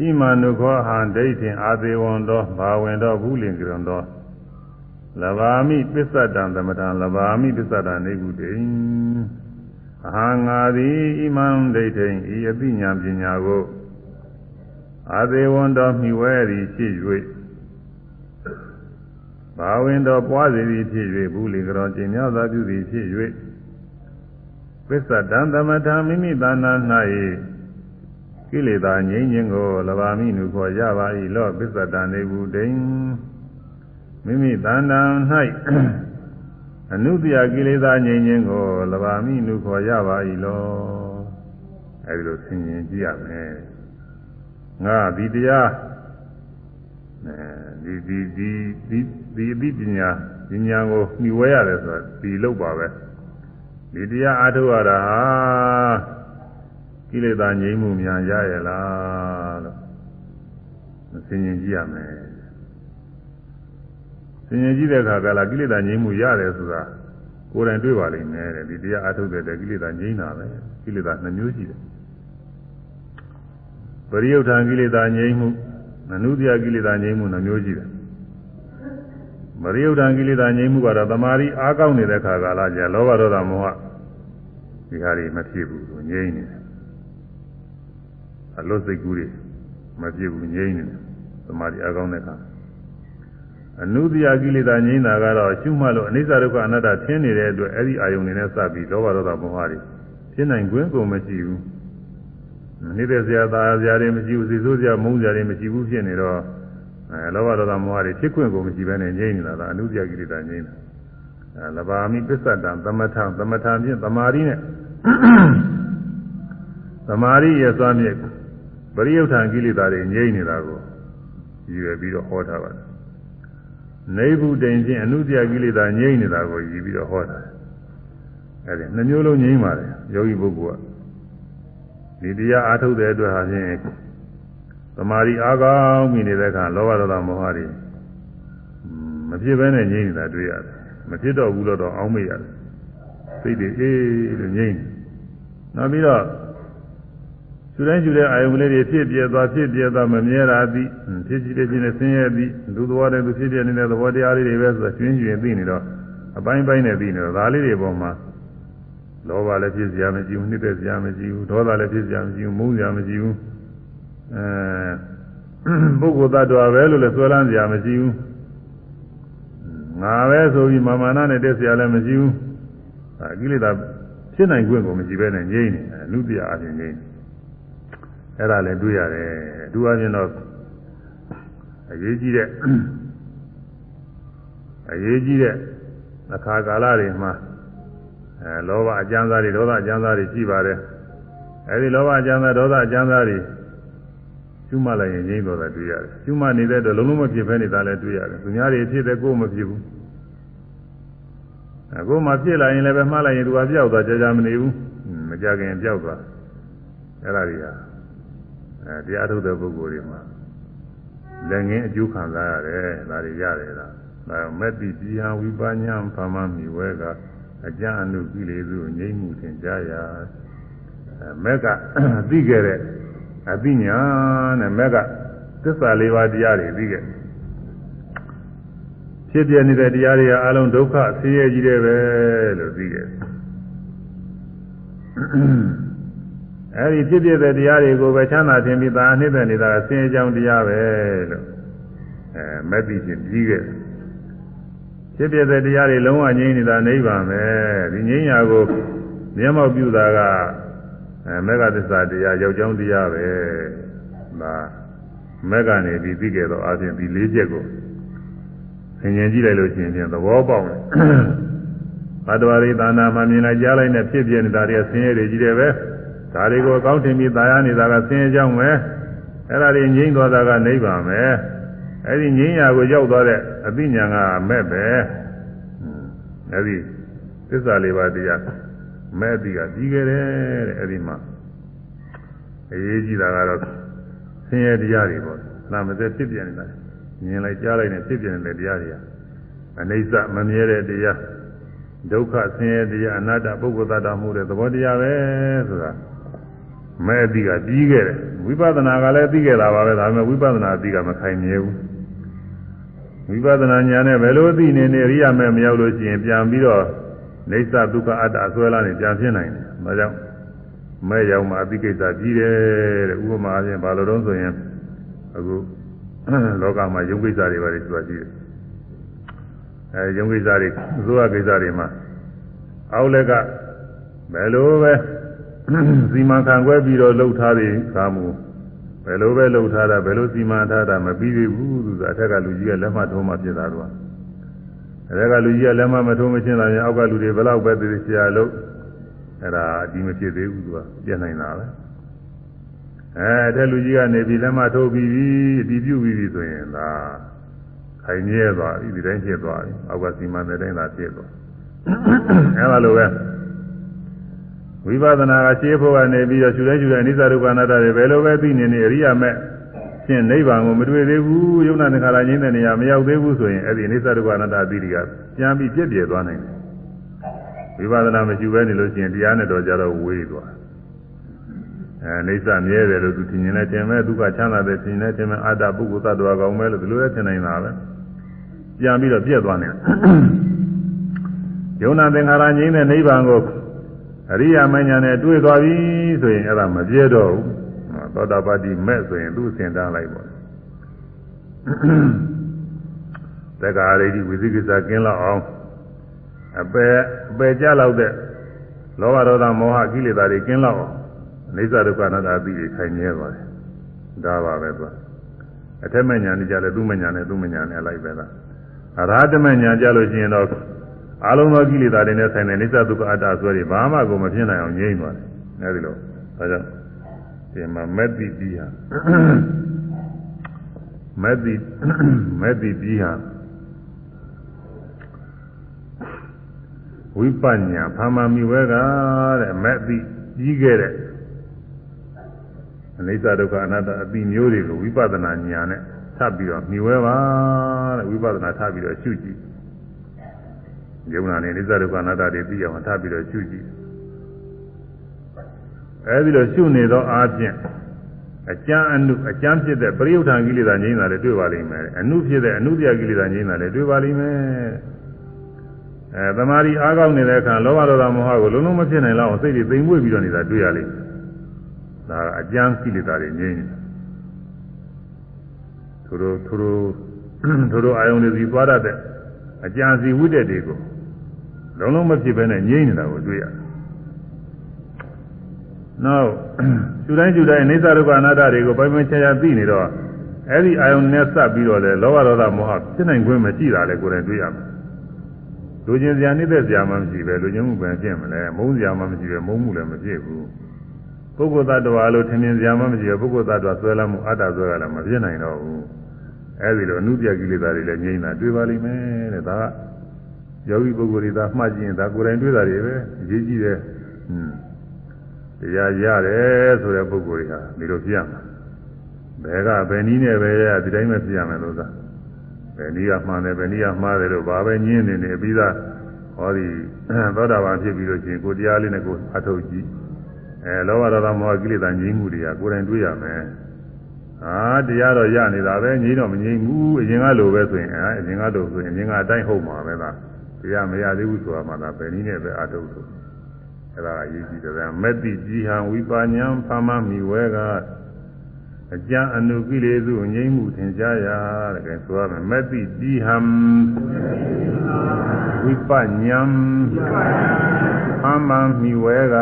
ဣမာနုခောဟံဒိဋ္ဌင်အာသေဝံတော်ဘာဝင်တော်ဘူးလင်ကြံတော်လဘာမိပစ္စတံသမထံလဘာမိပစ္စတံနေကုတေ အဟံငါသည်ဣမံဒိဋ္ဌိဤအပိညာပညာကိုအာသေဝံတော်မိဝဲသည်ဖြစ်၍ဘာဝင်တော်ပွားစီသည်ဖြစ်၍ဘူးလင်ကြောကျင်များသာပြုသည်ဖြစ်၍ပစ္စတံသမထံမိမိတဏ္ဍာ၌ကိလေသာငြိမ်းခြင်းကိုလဘာမိနုခေါ်ရပါ၏လောပစ္စတံနေဘူးတိန်မိမိတဏ္ဍာ၌ အနုတ္တယကိလေသာငြိမ်းခြင်းကိုလဘာမိနုခေါ်ရပါ၏လောအဲဒီလိုဆင်ញင်ကြည့်ရမယ်ငါဒီတရားအဲဒီဒီဒီဒီဒီအသိပညာပညာကိုမှီဝဲရတယ်ဆိုတာဒီလို့ပါပဲဒီတရားအားထုတ်ရတာဟာကိလေသာငြိမ်းမှုများရရဲ့လားလို့ဆင်ញင်ကြည့်ရမယ် ဆင်ញင်ကြည့်တဲ့အခါကလာကိလေသာငြိမ်းမှုရတယ်ဆိုတာကိုယ်တိုင်တွေ့ပါလိမ့်မယ်တဲ့ဒီတရားအားထုတ်တဲ့ကိလေသာငြိမ်းတာပဲကိလေသာနှမျိုးရှိတယ်ပရိယုထံကိလေသာငြိမ်းမှုမနုဿယကိလေသာငြိမ်းမှုနှမျိုးရှိတယ်မရိယုဒ္ဓံကိလေသာငြိမ်းမှုကတော့တမာရီအားကောင်းနေတဲ့ခါကာလကျလောဘဒေါသမောဟဒီဟာတွေမဖြစ်ဘူးငြိမ်းနေတယ်အလွတ်စိတ်ကူးတွေမဖြစ်ဘူးငြိမ်းနေတယ်တမာရီအားကောင်းတဲ့ခါ အနုတ္တိယကိလေသာငြိမ်းတာကတော့ရှုမှတ်လို့အနိစ္စဒုက္ခအနတ္တထင်းနေတဲ့အတွက်အဲ့ဒီအာယုန်တွေနဲ့စပြီးလောဘဒေါသမောဟတွေဖြစ်နိုင်ခွင့်ကိုမရှိဘူးနေတဲ့ဇာတာဇာတွေမရှိဘူးစီစိုးဇာမုန်းဇာတွေမရှိဘူးဖြစ်နေတော့အဲလောဘဒေါသမောဟတွေဖြစ်ခွင့်ကိုမရှိဘဲနဲ့ငြိမ့်နေတာဒါအနုတ္တိယကိလေသာငြိမ့်တာအဲလဘာမိပစ္စတံသမထသမထဖြင့်သမာဓိနဲ့သမာဓိရဲ့သွားမြစ်ပရိယုထံကိလေသာတွေငြိမ့်နေတာကိုရည်ရွယ်ပြီးတော့ဟောထားပါတယ် နေဘူးတိန်ဖြင့်အနုတ္တိယကိလေသာငြိမ့်နေတာကိုရည်ပြီးတော့ဟောတာအဲဒီနှမျိုးလုံးငြိမ့်ပါတယ်ယောဂီပုဂ္ဂိုလ်ကဒီတရားအားထုတ်တဲ့အတွက်ဟာဖြင့်သမာဓိအားကောင်းပြီနေတဲ့အခါလောဘဒေါသမောဟတွေမဖြစ်ဘဲနဲ့ငြိမ့်နေတာတွေ့ရတယ်မဖြစ်တော့ဘူးလို့တော့အောင်းမေ့ရတယ်စိတ်တွေအေးလို့ငြိမ့်နေနောက်ပြီးတော့သူ တိုင်းယူတဲ့အာယုံကလေးတွေဖြစ်ပြသွားဖြစ်ပြသွားမမြဲတာသည်ဖြစ်ကြည့်တဲ့ချင်းနဲ့ဆင်းရဲသည်လူသဘောတည်းသူဖြစ်ပြနေတဲ့သဘောတရားလေးတွေပဲဆိုတော့ကျွင်းကျွင်းသိနေတော့အပိုင်းပိုင်းနဲ့သိနေတော့ဒါလေးတွေပေါ်မှာလောဘလည်းဖြစ်စရာမရှိဘူးနှိမ့်သက်စရာမရှိဘူးဒေါသလည်းဖြစ်စရာမရှိဘူးမုန်းစရာမရှိဘူးအဲပုဂ္ဂိုလ်သတ္တဝါပဲလို့လည်းဆွဲလန်းစရာမရှိဘူးငါပဲဆိုပြီးမာမာနနဲ့တက်စရာလည်းမရှိဘူးအကိလေသာဖြစ်နိုင်ခွင့်ကိုမရှိဘဲနဲ့ငြိမ့်နေတယ်လူတရားအချင်းငြိမ့်နေ အဲ့ဒါလည်းတွေ့ရတယ်အထူးအချင်းတော့အရေးကြီးတဲ့အရေးကြီးတဲ့အခါကာလတွေမှာအဲလောဘအကျဉ်းစားတွေဒေါသအကျဉ်းစားတွေရှိပါတယ်အဲဒီလောဘအကျဉ်းစားဒေါသအကျဉ်းစားတွေကျွမလိုက်ရင်ငြိမ့်တော့တာတွေ့ရတယ်ကျွမနေတဲ့တော့လုံးလုံးမဖြစ်ဖဲနေတာလည်းတွေ့ရတယ်သူများတွေဖြစ်တဲ့ကိုယ်မဖြစ်ဘူးအခုမှပြစ်လာရင်လည်းပဲမှားလိုက်ရင်သူကပြောက်သွားကြာကြာမနေဘူးမကြခင်ပြောက်သွားအဲ့ဒါတွေဟာ အဲတရားထုတ်တဲ့ပုဂ္ဂိုလ်တွေမှာလက်ငင်းအကျိုးခံစားရတယ်ဒါတွေရတယ်လားဒါမက်တိပိဟံဝိပညာဖမမိဝဲကအကြအနုကိလေသာငြိမ့်မှုသင်ကြားရာအဲမက်ကသိခဲ့တဲ့အသိညာနဲ့မက်ကသစ္စာလေးပါးတရားတွေသိခဲ့ဖြစ်ပြနေတဲ့တရားတွေကအလုံးဒုက္ခဆင်းရဲကြီးတယ်ပဲလို့သိခဲ့ အဲဒီဖြစ်ပြတဲ့တရားတွေကိုပဲချမ်းသာထင်ပြီးသာအနှစ်သက်နေတာဆင်းရဲကြောင်းတရားပဲလို့အဲမက်တိချင်းပြီးခဲ့ဖြစ်ပြတဲ့တရားတွေလုံးဝငြိမ်းနေတာနိဗ္ဗာန်ပဲဒီငြိမ်းရာကိုမျက်မှောက်ပြုတာကအဲမေဃသစ္စာတရားယောက်ျောင်းတရားပဲဒါမေဃနေပြီးပြီးခဲ့တော့အပြင်ဒီလေးချက်ကိုသင်ញင်ကြည့်လိုက်လို့ရှိရင်သဘောပေါက်တယ်ဘတ်တော်ရိသာနာမှာမြင်လိုက်ကြားလိုက်နဲ့ဖြစ်ပြနေတာတွေကဆင်းရဲတွေကြီးတယ်ပဲ ဒါတွေကိုကောင်းတင်ပြီးသာယာနေတာကဆင်းရဲကြောင်းပဲအဲ့ဒါတွေငြိမ့်သွားတာကနိဗ္ဗာန်ပဲအဲ့ဒီငြိမ့်ရာကိုရောက်သွားတဲ့အသိဉာဏ်ကမဲ့ပဲအဲ့ဒီသစ္စာလေးပါးတရားမဲ့ပြီးကပြီးခဲ့တယ်တဲ့အဲ့ဒီမှာအရေးကြီးတာကတော့ဆင်းရဲတရားတွေပေါ့နာမစဲဖြစ်ပြနေတာမြင်လိုက်ကြားလိုက်နဲ့ဖြစ်ပြနေတဲ့တရားတွေကအနိစ္စမမြဲတဲ့တရားဒုက္ခဆင်းရဲတရားအနာတ္တပုဂ္ဂိုလ်သတ္တမှုတဲ့သဘောတရားပဲဆိုတာ မဲ့အတိကပြီးခဲ့တယ်ဝိပဿနာကလည်းပြီးခဲ့တာပါပဲဒါပေမဲ့ဝိပဿနာအတိကမခိုင်မြဲဘူးဝိပဿနာဉာဏ်နဲ့ဘယ်လိုသိနေနေရိယာမဲ့မရောက်လို့ရှိရင်ပြန်ပြီးတော့နေသဒုက္ခအတ္တအစွဲလာနေပြန်ဖြစ်နိုင်တယ်။ဒါကြောင့်မဲ့ရောက်မှအသိကိစ္စကြီးတယ်တဲ့ဥပမာအပြင်ဘာလို့တော့ဆိုရင်အခုလောကမှာယုံကိစ္စတွေပါလေဆိုတာကြီးတယ်။အဲယုံကိစ္စတွေအစိုးရကိစ္စတွေမှာအောက်လက်ကဘယ်လိုပဲ စီမံခန့်ခွဲပြီးတော့လှုပ်ထားသည်ကာမူဘယ်လိုပဲလှုပ်ထားတာဘယ်လိုစီမံထားတာမပြီးသေးဘူးသူကအထက်ကလူကြီးကလက်မှတ်ထုံးမှဖြစ်တာတော့အဲဒီကလူကြီးကလက်မမထုံးမချင်းလာရင်အောက်ကလူတွေဘယ်လောက်ပဲသိဆရာလို့အဲ့ဒါအဒီမဖြစ်သေးဘူးသူကပြည့်နိုင်တာပဲအဲတဲ့လူကြီးကနေပြီးလက်မထိုးပြီးပြီအဒီပြုပြီးပြီဆိုရင်ဒါခိုင်မြဲသွားပြီဒီတိုင်းဖြစ်သွားပြီအောက်ကစီမံတဲ့တိုင်းသာဖြစ်သွားအဲလိုပဲ ဝိပဿနာကရှင်းဖို့ကနေပြီးတော့ရှုတိုင်းရှုတိုင်းအနိစ္စဒုက္ခအနတ္တတွေဘယ်လိုပဲသိနေနေအရိယာမဲ့ဖြင့်နိဗ္ဗာန်ကိုမတွေ့သေးဘူးယုံနာသင်္ခါရငြိမ်းတဲ့နေရာမရောက်သေးဘူးဆိုရင်အဲ့ဒီအနိစ္စဒုက္ခအနတ္တအတိတွေကပြန်ပြီးပြည့်ပြည့်သွားနိုင်တယ်ဝိပဿနာမရှိဘဲနေလို့ရှိရင်တရားနဲ့တော့ကြတော့ဝေးသွားအဲအိဋ္ဌမြဲတယ်လို့သူထင်နေတယ်ထင်မဲ့ဒုက္ခချမ်းသာတယ်ထင်နေတယ်ထင်မဲ့အတ္တပုဂ္ဂိုလ်သတ္တဝါကောင်းမဲ့လို့ဒီလိုလည်းထင်နိုင်တာပဲပြန်ပြီးတော့ပြည့်သွားနေယုံနာသင်္ခါရငြိမ်းတဲ့နိဗ္ဗာန်ကို အရိယာမဉ္ဇဏ်နဲ့တွေ့သွားပြီဆိုရင်အဲ့ဒါမပြည့်တော့ဘူးသောတာပတိမဲ့ဆိုရင်သူ့စင်တန်းလိုက်ပါတက္ကရာရိဝိသိကိစ္စကင်းလောက်အောင်အပယ်အပယ်ကြလောက်တဲ့လောဘဒေါသမောဟကိလေသာတွေကင်းလောက်အောင်အိစ္ဆဒုက္ခအနတ္တအပြီးခိုင်မြဲပါတယ်ဒါပါပဲသူအထက်မညာနေကြလဲသူ့မညာနဲ့သူ့မညာနဲ့လိုက်ပဲလားအရဟတမညာကြလို့ရှိရင်တော့ အလုံးသောကိလေသာတွေနဲ့ဆိုင်တဲ့အိစ္ဆဒုက္ခအတ္တဆွဲတွေဘာမှကိုမဖြစ်နိုင်အောင်ငြိမ့်သွားတယ်အဲဒီလိုဒါကြောင့်ဒီမှာမက်တိပြီးဟာမက်တိမက်တိပြီးဟာဝိပညာဖာမမီဝဲကတဲ့မက်တိပြီးခဲ့တဲ့အနိစ္စဒုက္ခအနတ္တအတိမျိုးတွေကိုဝိပဿနာဉာဏ်နဲ့ထပ်ပြီးတော့မြှဝဲပါတဲ့ဝိပဿနာထပ်ပြီးတော့ရှုကြည့် ယုံနာနဲ့အနိစ္စဒုက္ခအနတ္တတွေသိအောင်ထပ်ပြီးတော့ရှုကြည့်အဲဒီလိုရှုနေသောအားဖြင့်အကျမ်းအနုအကျမ်းဖြစ်တဲ့ပရိယုဌာန်ကိလေသာငြိမ်းတာလည်းတွေ့ပါလိမ့်မယ်အနုဖြစ်တဲ့အနုတ္တယကိလေသာငြိမ်းတာလည်းတွေ့ပါလိမ့်မယ်အဲသမာဓိအားကောင်းနေတဲ့အခါလောဘဒေါသမောဟကိုလုံးလုံးမဖြစ်နိုင်လောက်အောင်စိတ်တွေသိမ်မွေ့ပြီးတော့နေတာတွေ့ရလိမ့်မယ်ဒါကအကျမ်းကိလေသာတွေငြိမ်းတယ်သူတို့သူတို့သူတို့အာယုန်တွေစီသွားတတ်တဲ့အကြံစီဝိတ္တတွေကို လုံးလုံးမဖြစ်ဘဲနဲ့ငြိမ်းနေတာကိုတွေ့ရတယ်နောက်ကျူတိုင်းကျူတိုင်းအိဋ္ဌဒုက္ခအနာတ္တတွေကိုပိုင်ပိုင်ချာချာသိနေတော့အဲ့ဒီအာယုန်နဲ့စပ်ပြီးတော့လေလောဘဒေါသမောဟဖြစ်နိုင်ခွင့်မရှိတာလေကိုယ်တိုင်တွေ့ရမယ်လူချင်းစရာနှိမ့်သက်စရာမှမရှိပဲလူချင်းမှုပဲဖြစ်မလဲမုန်းစရာမှမရှိပဲမုန်းမှုလည်းမဖြစ်ဘူးပုဂ္ဂိုလ်သတ္တဝါလို့ထင်မြင်စရာမှမရှိပဲပုဂ္ဂိုလ်သတ္တဝါဆွဲလာမှုအတ္တဆွဲရလည်းမဖြစ်နိုင်တော့ဘူးအဲဒီလိုအနုတ္တကိလေသာတွေလည်းငြိမ်းတာတွေ့ပါလိမ့်မယ်တဲ့ဒါက ယောဂီပုဂ္ဂိုလ်တွေသာမှတ်ကြည့်ရင်ဒါကိုယ်တိုင်တွေ့တာတွေပဲအရေးကြီးတယ်ဟွန်းတရားရတယ်ဆိုတဲ့ပုဂ္ဂိုလ်တွေဟာဒီလိုဖြစ်ရမှာဘယ်ကဘယ်နည်းနဲ့ပဲရဒီတိုင်းပဲဖြစ်ရမယ်လို့သာဘယ်နည်းကမှန်တယ်ဘယ်နည်းကမှားတယ်လို့ဘာပဲညင်းနေနေပြီးသားဟောဒီသောတာပန်ဖြစ်ပြီးလို့ရှိရင်ကိုတရားလေးနဲ့ကိုအထုတ်ကြည့်အဲလောဘဒေါသမောဟကိလေသာငြိမ်းမှုတွေကကိုယ်တိုင်တွေ့ရမယ်ဟာတရားတော့ရနေတာပဲငြိမ်းတော့မငြိမ်းဘူးအရင်ကလိုပဲဆိုရင်အဲအရင်ကလိုဆိုရင်အရင်ကအတိုင်းဟုတ်မှာပဲလား တရားမရသေးဘူးဆိုတာမှသာဘယ်နည်းနဲ့ပဲအထုတ်ဆိုအဲဒါအရေးကြီးတယ်မက်တိကြီးဟံဝိပါညံဖမမိဝဲကအကျအနုကိလေသုငြိမ်းမှုသင်ကြားရတဲ့ကဲဆိုရမယ်မက်တိကြီးဟံဝိပညံဖမမိဝဲက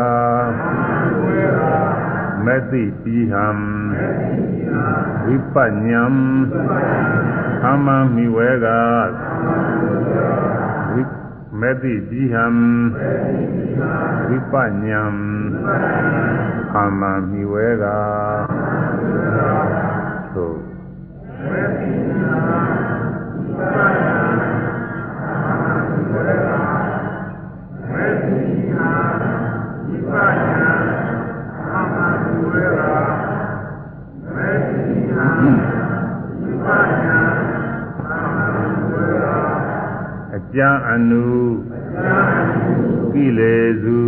မက်တိကြီးဟံဝိပညံဖမမိဝဲက မေတိတိဟံဝိပညံအာမမိဝဲကသို့မေတိဟံဝိပညံ ကျမ်းအနုကိလေစု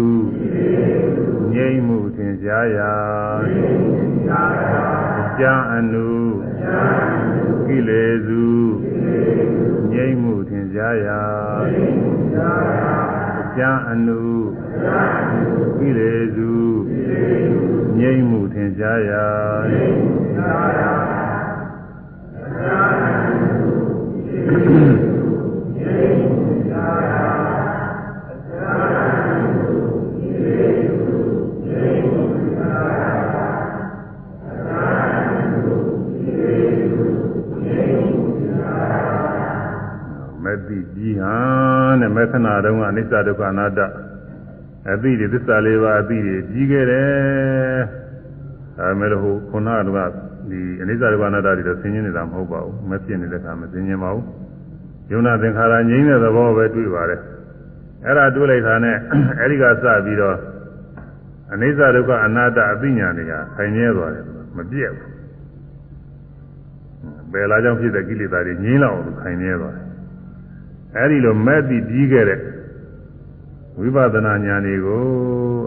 ငြိမ့်မှုသင်ကြားရာအကျမ်းအနုကိလေစုငြိမ့်မှုသင်ကြားရာအကျမ်းအနုကိလေစုငြိမ့်မှုသင်ကြားရာ စ္စဒုက္ခအနတ္တအသိတွေသစ္စာလေးပါးအသိတွေကြီးခဲ့တယ်အဲမဲ့လို့ခုနကဒီအနိစ္စဒုက္ခအနတ္တတွေတော့ဆင်းရဲနေတာမဟုတ်ပါဘူးမဖြစ်နေတဲ့အခါမဆင်းရဲပါဘူးယုံနာသင်္ခါရငြိမ်းတဲ့သဘောပဲတွေ့ပါတယ်အဲ့ဒါတွေ့လိုက်တာနဲ့အဲ့ဒီကစပြီးတော့အနိစ္စဒုက္ခအနတ္တအသိဉာဏ်တွေကခိုင်မြဲသွားတယ်မပြည့်ဘူးဘယ်လာကြောင့်ဖြစ်တဲ့ကိလေသာတွေငြိမ်းလောက်အောင်ခိုင်မြဲသွားတယ်အဲဒီလိုမဲ့ပြီးပြီးခဲ့တဲ့ ဝိပဿနာဉာဏ်တွေကို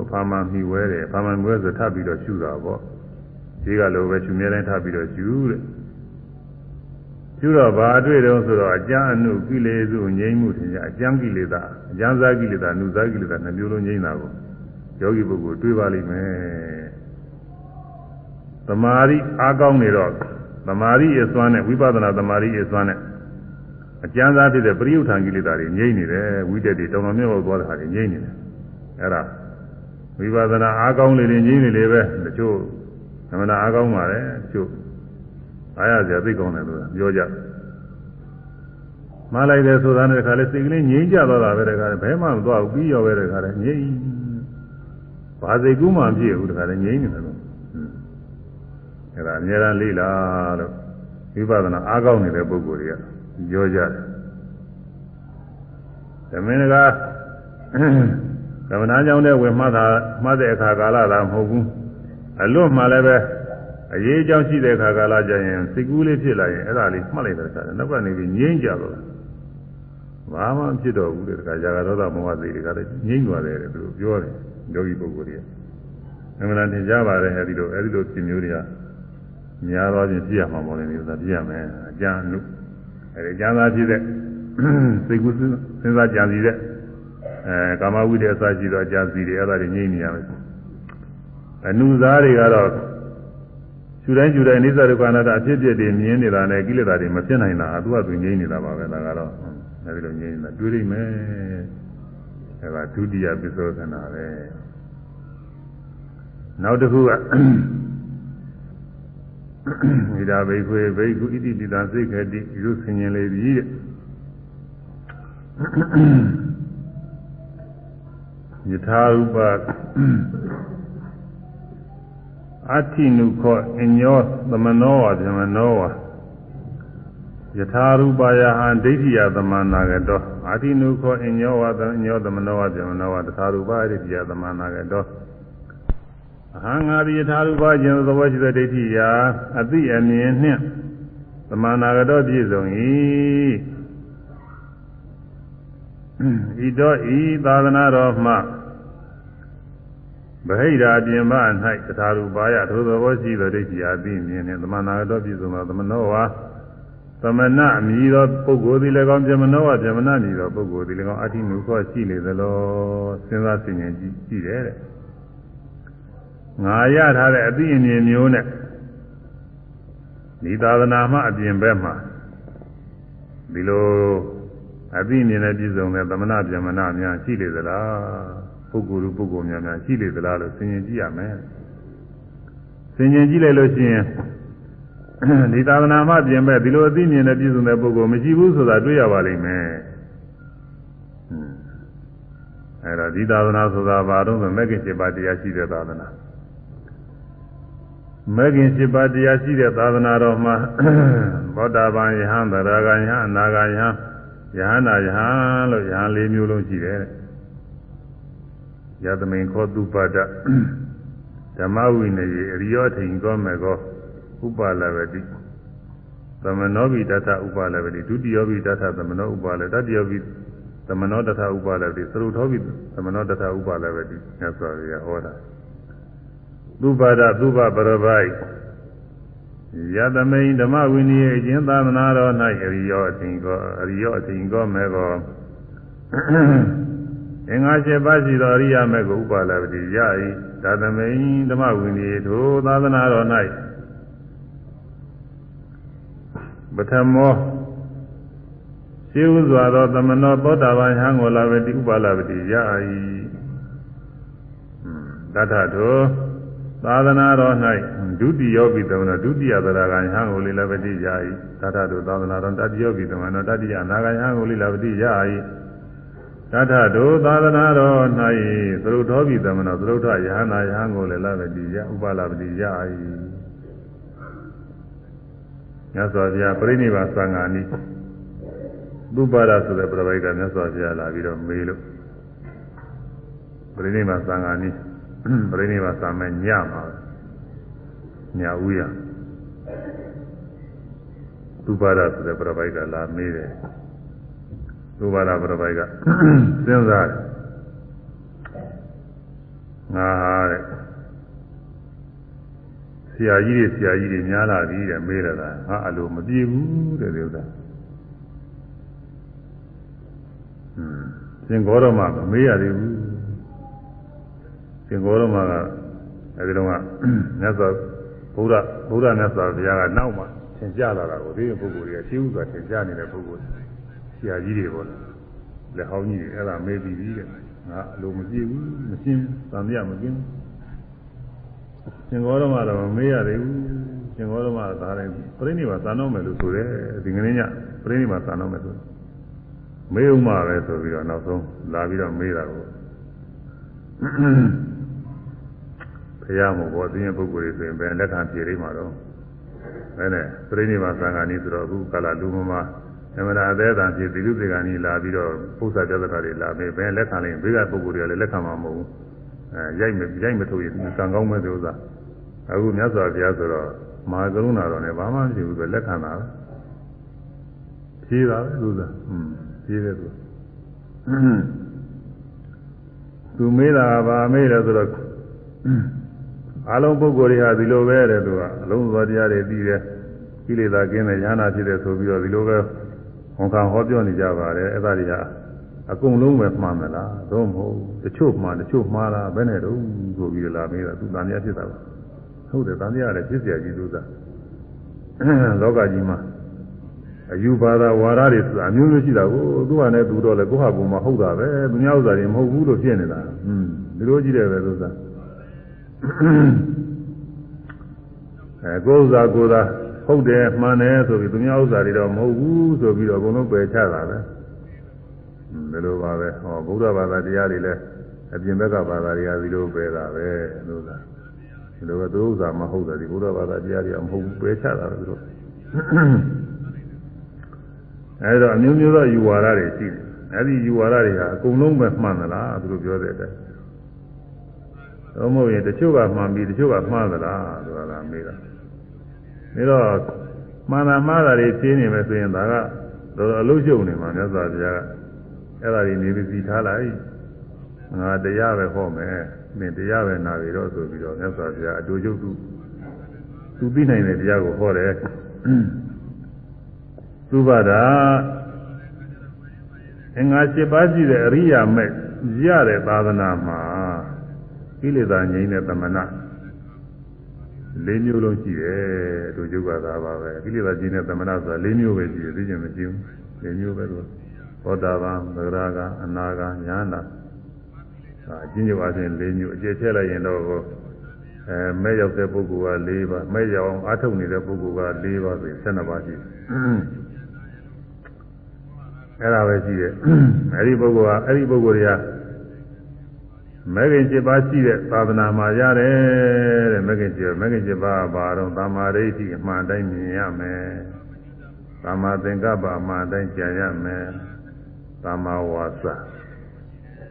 အဖာမှမှီဝဲတယ်အဖာမှမှီဝဲဆိုထပ်ပြီးတော့ရှုတာပေါ့ဒီကလိုပဲရှုမြဲတိုင်းထပ်ပြီးတော့ရှုတဲ့ရှုတော့ဘာအတွေ့တုံးဆိုတော့အကျမ်းအနုကိလေသာငြိမ်းမှုထင်ကြအကျမ်းကိလေသာအကျမ်းစားကိလေသာအနုစားကိလေသာနှမျိုးလုံးငြိမ်းတာကိုယောဂီပုဂ္ဂိုလ်တွေးပါလိမ့်မယ်သမာဓိအားကောင်းနေတော့သမာဓိအစွမ်းနဲ့ဝိပဿနာသမာဓိအစွမ်းနဲ့ အကျမ်းစားဖြစ်တဲ့ပရိယုထံကိလေသာတွေငြိမ့်နေတယ်ဝိတက်တွေတောင်တော်မြတ်ဘောသွားတဲ့ဟာတွေငြိမ့်နေတယ်အဲ့ဒါဝိပဿနာအားကောင်းလေလေငြိမ့်နေလေပဲတချို့သမဏအားကောင်းပါတယ်တချို့အားရစရာသိကောင်းတယ်လို့ပြောကြမလိုက်တယ်ဆိုတာနဲ့တခါလေစိတ်ကလေးငြိမ့်ကြသွားတာပဲတခါလေဘယ်မှမသွားဘူးပြီးရောပဲတခါလေငြိမ့်ဘာစိတ်ကူးမှမဖြစ်ဘူးတခါလေငြိမ့်နေတယ်လို့အဲ့ဒါအများအားလေးလာလို့ဝိပဿနာအားကောင်းနေတဲ့ပုဂ္ဂိုလ်တွေက ပြောကြတယ်သမင်းကသမဏကြောင့်တဲ့ဝင်မှတ်တာမှတ်တဲ့အခါကာလသာမဟုတ်ဘူးအလွတ်မှလည်းပဲအရေးအကြောင်းရှိတဲ့အခါကာလကျရင်စိတ်ကူးလေးဖြစ်လာရင်အဲ့ဒါလေးမှတ်လိုက်တဲ့အခါနောက်ကကနေပြီးငြိမ့်ကြတော့ဘာမှဖြစ်တော့ဘူးတဲ့အခါဇာကရောသမောဟစိတ်တွေကလည်းငြိမ့်သွားတယ်တဲ့သူပြောတယ်ယောဂီပုဂ္ဂိုလ်တွေအမှန်တန်သင်ကြပါတယ်အဲဒီလိုအဲဒီလိုဖြစ်မျိုးတွေကများသောဖြင့်ပြရမှာမဟုတ်ဘူးဆိုတာပြရမယ်အကျဉ်းအနု အဲဒီကျမ်းသာဖြစ်တဲ့စိတ်ကူးစဉ်းစားကြံစီတဲ့အဲကာမဝိတ္တအစရှိသောကြံစီတွေအဲ့ဒါတွေငြိမ့်နေရမယ်အနုစားတွေကတော့ရှူတိုင်းရှူတိုင်းအိစ္ဆဒုက္ခအနတ္တအဖြစ်အပျက်တွေမြင်နေတာနဲ့ကိလေသာတွေမဖြစ်နိုင်တာအတူအတူငြိမ့်နေတာပါပဲဒါကတော့အဲဒီလိုငြိမ့်နေတာတွေးလိမ့်မယ်အဲဒါဒုတိယပစ္စောသနာပဲနောက်တစ်ခုက မိဒါဘိခွေဘိကုဣတိပိတံစိတ်ခတိရုဆင်ញင်လေပြီတဲ့ယထာဥပအဋ္ဌိနုခောအညောသမနောဝဓမ္မနောဝယထာရူပယဟံဒိဋ္ဌိယသမန္နာကတောအာတိနုခောအညောဝသညောသမနောဝဇမနောဝတထာရူပဒိဋ္ဌိယသမန္နာကတော အဟံငါဒီယထာရူပကျင်သဘောရှိသောဒိဋ္ဌိယအတိအမြင်နှင့်သမန္နာကတောပြည့်စုံ၏ဤတော့ဤသာသနာတော်မှဗဟိရာပြင်မ၌တထာရူပါယထိုသဘောရှိသောဒိဋ္ဌိယအတိအမြင်နှင့်သမန္နာကတောပြည့်စုံသောသမနောဝါသမဏအမည်သောပုဂ္ဂိုလ်သည်လည်းကောင်းပြမနောဝပြမနာမည်သောပုဂ္ဂိုလ်သည်လည်းကောင်းအဋ္ဌိနုခောရှိလေသလိုစဉ်းစားဆင်ခြင်ကြည့်ကြည့်တယ်တဲ့ ငါရထားတဲ့အသိအမြင်မျိုးနဲ့ဒီသာသနာမှအပြင်ဘက်မှာဒီလိုအသိအမြင်နဲ့ပြည့်စုံတဲ့သမဏပြမနာများရှိလေသလားပုဂ္ဂိုလ်လူပုဂ္ဂိုလ်များများရှိလေသလားလို့ဆင်ခြင်ကြည့်ရမယ်ဆင်ခြင်ကြည့်လိုက်လို့ရှိရင်ဒီသာသနာမှပြင်မဲ့ဒီလိုအသိဉာဏ်နဲ့ပြည့်စုံတဲ့ပုဂ္ဂိုလ်မရှိဘူးဆိုတာတွေ့ရပါလိမ့်မယ်။အဲဒါဒီသာသနာဆိုတာဘာတော့ဆိုမဂ္ဂင်7ပါးတရားရှိတဲ့သာသနာ။ မဂ္ဂင်7ပါးတရားရှိတဲ့သာသနာတော်မှာဘောဓဘာယဟံသရဂယဟံအနာဂယဟံယဟနာယဟံလို့ယဟန်၄မျိုးလုံးရှိတယ်။ယသမိန်ခောတုပဒဓမ္မဝိနယေအရိယောထိန်ကောမေကောဥပါလဝတိသမနောဘိတထဥပါလဝတိဒုတိယဘိတထသမနောဥပါလတတိယဘိသမနောတထဥပါလဝတိသရုထောဘိသမနောတထဥပါလဝတိမြတ်စွာဘုရားဟောတာ သုဘာဒသုဘပရပိုက်ယသမိန်ဓမ္မဝိနည်းအကျဉ်သာသနာတော်၌အရိယောအထင်ကောအရိယောအထင်ကောမဲကောအင်္ဂါ၈ပါးရှိသောအရိယာမေကိုဥပါလဝတိရ၏သာသမိန်ဓမ္မဝိနည်းထိုသာသနာတော်၌ပထမောရှိဥစွာသောသမနောသောတာပန်ဟံကိုလာဝတိဥပါလဝတိရ၏တထထော သာသနာတော်၌ဒုတိယပိသမနောဒုတိယသရဂံဟံကိုလိလဝတိရ၏တထထောသာသနာတော်တတိယပိသမနောတတိယနာဂံဟံကိုလိလဝတိရ၏တထထောသာသနာတော်၌သရုထောပိသမနောသရုထယဟနာယဟံကိုလိလဝတိရဥပါလဝတိရ၏မြတ်စွာဘုရားပြိဋိဘာသံဃာနိသုပါဒဆိုတဲ့ပြပိုက်ကမြတ်စွာဘုရားလာပြီးတော့မေးလို့ပြိဋိဘာသံဃာနိ ပြိဋိဘာသံမဲ့ညမှာညဥရသုပါဒဆိုတဲ့ပြပိုက်ကလာမေးတယ်သုပါဒပြပိုက်ကစဉ်းစားတယ်ငါဟာတဲ့ဆရာကြီးတွေဆရာကြီးတွေများလာပြီတဲ့မေးရတာဟာအလိုမပြေဘူးတဲ့ဒီဥစ္စာอืมသင်္ကောရမမမေးရသေးဘူး သင်္ကောရမကအဲဒီတော့ကမြတ်စွာဘုရားဘုရားမြတ်စွာဘုရားကနောက်မှသင်ကြလာတာကိုဒီပုဂ္ဂိုလ်တွေကရှိဥစွာသင်ကြနေတဲ့ပုဂ္ဂိုလ်ဆရာကြီးတွေပေါ့လက်ဟောင်းကြီးတွေအဲ့ဒါမေးပြီးပြီတဲ့ငါအလိုမပြေဘူးမရှင်းသံမြမကင်းဘူးရှင်ဂေါရမတော့မေးရသေးဘူးရှင်ဂေါရမကဒါလည်းပြိဋိဘာသာတော့မယ်လို့ဆိုတယ်ဒီကနေ့ညပြိဋိဘာသာတော့မယ်ဆိုမေးဦးမှာပဲဆိုပြီးတော့နောက်ဆုံးလာပြီးတော့မေးတာကိုဖ ရာမို့ဘောသိရင်ပုဂ္ဂိုလ်တွေဆိုရင်ဘယ်လက်ခံပြေလိမ့်မှာတော့အဲနဲ့ပြိဋိဘာသံဃာနီးဆိုတော့အခုကလာလူမမသမဏအသေးအံဖြစ်ဒီလူစေကနီးလာပြီးတော့ပု္ပ္ပာပြဿနာတွေလာပြီးဘယ်လက်ခံလိမ့်ဘေးကပုဂ္ဂိုလ်တွေကလည်းလက်ခံမှာမဟုတ်ဘူးအဲရိုက်မရိုက်မထုတ်ရင်ကံကောင်းမဲ့ဥစ္စာအခုမြတ်စွာဘုရားဆိုတော့မဟာကရုဏာတော်နဲ့ဘာမှမရှိဘူးဆိုလက်ခံတာပဲဖြေးတာပဲဥစ္စာဟွန်းဖြေးတယ်သူသူမေးတာကဘာမေးလဲဆိုတော့ အလုံးပုဂ္ဂိုလ်တွေဟာဒီလိုပဲတဲ့သူကအလုံးစုံတရားတွေသိတယ်ကိလေသာကင်းတဲ့ဉာဏ်ဖြစ်တယ်ဆိုပြီးတော့ဒီလိုပဲဝန်ခံဟောပြောနေကြပါတယ်အဲ့ဒါတွေကအကုန်လုံးပဲမှားမလားသို့မဟုတ်တချို့မှားတချို့မှားလားဘယ်နဲ့တော့ဆိုပြီးလာမေးတာသူတန်မြတ်ဖြစ်တာပါဟုတ်တယ်တန်မြတ်လည်းဖြစ်เสียကြီးသူသာလောကကြီးမှာအယူဘာသာဝါဒတွေဆိုတာအမျိုးမျိုးရှိတာကိုသူကလည်းသူတော့လေကိုယ့်ဟာကိုယ်မှာဟုတ်တာပဲသူများဥစ္စာတွေမဟုတ်ဘူးလို့ဖြစ်နေတာဟွန်းဒီလိုကြည့်တယ်ပဲသူစား အဲကိုယ်ဥစ္စာကိုယ်သာဟုတ်တယ်မှန်တယ်ဆိုပြီးသူများဥစ္စာတွေတော့မဟုတ်ဘူးဆိုပြီးတော့အကုန်လုံးပယ်ချတာပဲဒီလိုပါပဲဟောဗုဒ္ဓဘာသာတရားတွေလည်းအပြင်ဘက်ကဘာသာတွေကဒီလိုပဲတာပဲလို့သာဒီလိုပဲသူဥစ္စာမဟုတ်တယ်ဒီဗုဒ္ဓဘာသာတရားတွေကမဟုတ်ဘူးပယ်ချတာပဲသူတို့အဲဒါအမျိုးမျိုးသောယူဝါဒတွေရှိတယ်အဲဒီယူဝါဒတွေဟာအကုန်လုံးပဲမှန်သလားသူတို့ပြောတဲ့အတိုင်း တော့မဟုတ်ရင်တချို့ကမှန်ပြီးတချို့ကမှားသလားဆိုတာကမေးတာပြီးတော့မှန်တာမှားတာတွေသိနေမယ်ဆိုရင်ဒါကတော့အလုံးရှုံနေမှာမြတ်စွာဘုရားကအဲ့ဒါတွေနေပြီးစီထားလိုက်ငါတရားပဲဟောမယ်နင်တရားပဲနာပြီတော့ဆိုပြီးတော့မြတ်စွာဘုရားအတူချုပ်သူသူသိနိုင်တဲ့တရားကိုဟောတယ်သုဘတာအင်္ဂါ7ပါးရှိတဲ့အရိယာမဲ့ရတဲ့သာသနာမှာ ကိလေသာငြိမ်းတဲ့သမဏလေးမျိုးလုံးရှိတယ်တို့ယုတ်ကသာပါပဲကိလေသာငြိမ်းတဲ့သမဏဆိုတာလေးမျိုးပဲရှိတယ်သိချင်မရှိဘူးလေးမျိုးပဲလို့သောတာပန်သဂရာကအနာဂါညာနာအကျဉ်းချုပ်အချင်းလေးမျိုးအကျယ်ချဲ့လိုက်ရင်တော့အဲမဲ့ရောက်တဲ့ပုဂ္ဂိုလ်က၄ပါးမဲ့ရောက်အောင်အထုတ်နေတဲ့ပုဂ္ဂိုလ်က၄ပါးဆိုရင်12ပါးရှိတယ်အဲ့ဒါပဲရှိတယ်အဲ့ဒီပုဂ္ဂိုလ်ကအဲ့ဒီပုဂ္ဂိုလ်တွေက မဂ္ဂင်7ပါးရှိတဲ့သာသနာမှာရတယ်တဲ့မဂ္ဂင်7မဂ္ဂင်7ပါးဘာတော့သမာဓိဋ္ဌိအမှန်တိုင်းမြင်ရမယ်သမာသင်္ကပ္ပအမှန်တိုင်းကြံရမယ်သမာဝါစာ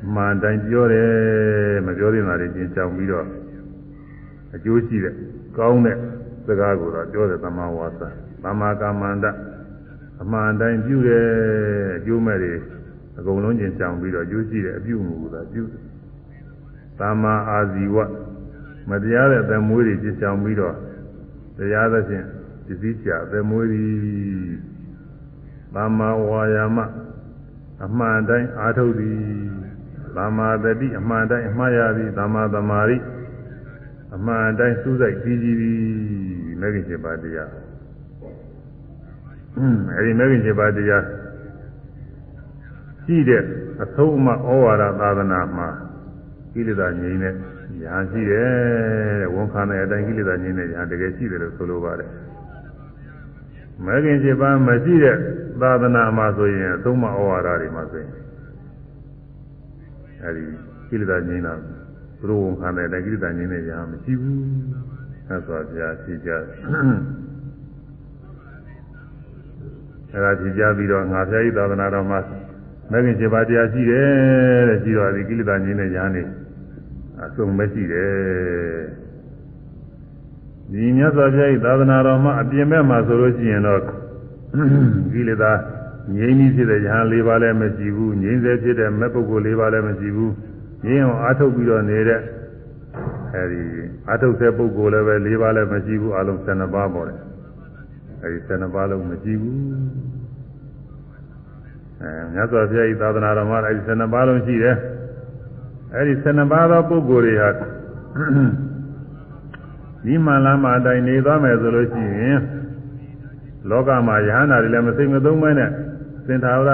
အမှန်တိုင်းပြောတယ်မပြောသေးတာတွေကျင်ကြောင်ပြီးတော့အကျိုးရှိတဲ့ကောင်းတဲ့စကားကိုတော့ပြောတယ်သမာဝါစာသမာကမ္မန္တအမှန်တိုင်းပြုတယ်အကျိုးမဲ့တွေအကုန်လုံးကျင်ကြောင်ပြီးတော့အကျိုးရှိတဲ့အပြုမှုကပြုတယ် သမ္မာအာဇီဝမတရားတဲ့သမွေးတွေကျကြောင်ပြီးတော့တရားသဖြင့်ပစ္စည်းချသမွေးတွေသမ္မာဝါယာမအမှန်တိုင်းအာထုတ်သည်သမ္မာတတိအမှန်တိုင်းအမှားရသည်သမ္မာသမာဓိအမှန်တိုင်းစူးစိုက်ပြီးကြည်သည်မဂ္ဂင်7ပါးတရားအဲဒီမဂ္ဂင်7ပါးတရားရှိတဲ့အဆုံးအမဩဝါဒသာသနာမှာ ကိလေသာငြိမ်းတဲ့ညာရှိတယ်တဲ့ဝန်ခံတဲ့အတိုင်းကိလေသာငြိမ်းတဲ့ညာတကယ်ရှိတယ်လို့ဆိုလိုပါတယ်မဂ္ဂင်7ပါးမရှိတဲ့သာသနာမှာဆိုရင်သုံးမဩဝါဒတွေမှာဆိုရင်အဲဒီကိလေသာငြိမ်းတာသူတို့ဝန်ခံတဲ့အတိုင်းကိလေသာငြိမ်းတဲ့ညာမရှိဘူးဆက်စွာဘုရားရှိကြအဲဒါကြည်ကြပြီးတော့ငါဘုရားဤသာသနာတော်မှာမဂ္ဂင်7ပါးတရားရှိတယ်တဲ့ရှိတော့ဒီကိလေသာငြိမ်းတဲ့ညာနေ အစုံမရှိတယ်ဒီမြတ်စွာဘုရား၏သာသနာတော်မှာအပြင်ဘက်မှာဆိုလို့ရှိရင်တော့ကိလေသာငြိမ်းပြီးဖြစ်တဲ့ယဟန်၄ပါးလည်းမရှိဘူးငြိမ်းစေဖြစ်တဲ့မဲ့ပုဂ္ဂိုလ်၄ပါးလည်းမရှိဘူးငြိမ်းအောင်အာထုတ်ပြီးတော့နေတဲ့အဲဒီအာထုတ်တဲ့ပုဂ္ဂိုလ်လည်းပဲ၄ပါးလည်းမရှိဘူးအလုံး12ပါးပေါ်တယ်အဲဒီ12ပါးလုံးမရှိဘူးအဲမြတ်စွာဘုရား၏သာသနာတော်မှာအဲဒီ12ပါးလုံးရှိတယ် အဲဒီ12ပါးသောပုဂ္ဂိုလ်တွေဟာဒီမှန်လားမှအတိုင်းနေသွားမယ်ဆိုလို့ရှိရင်လောကမှာယဟန္တာတွေလည်းမစိတ်မသုံးမဲနဲ့သင်္ထာဝရ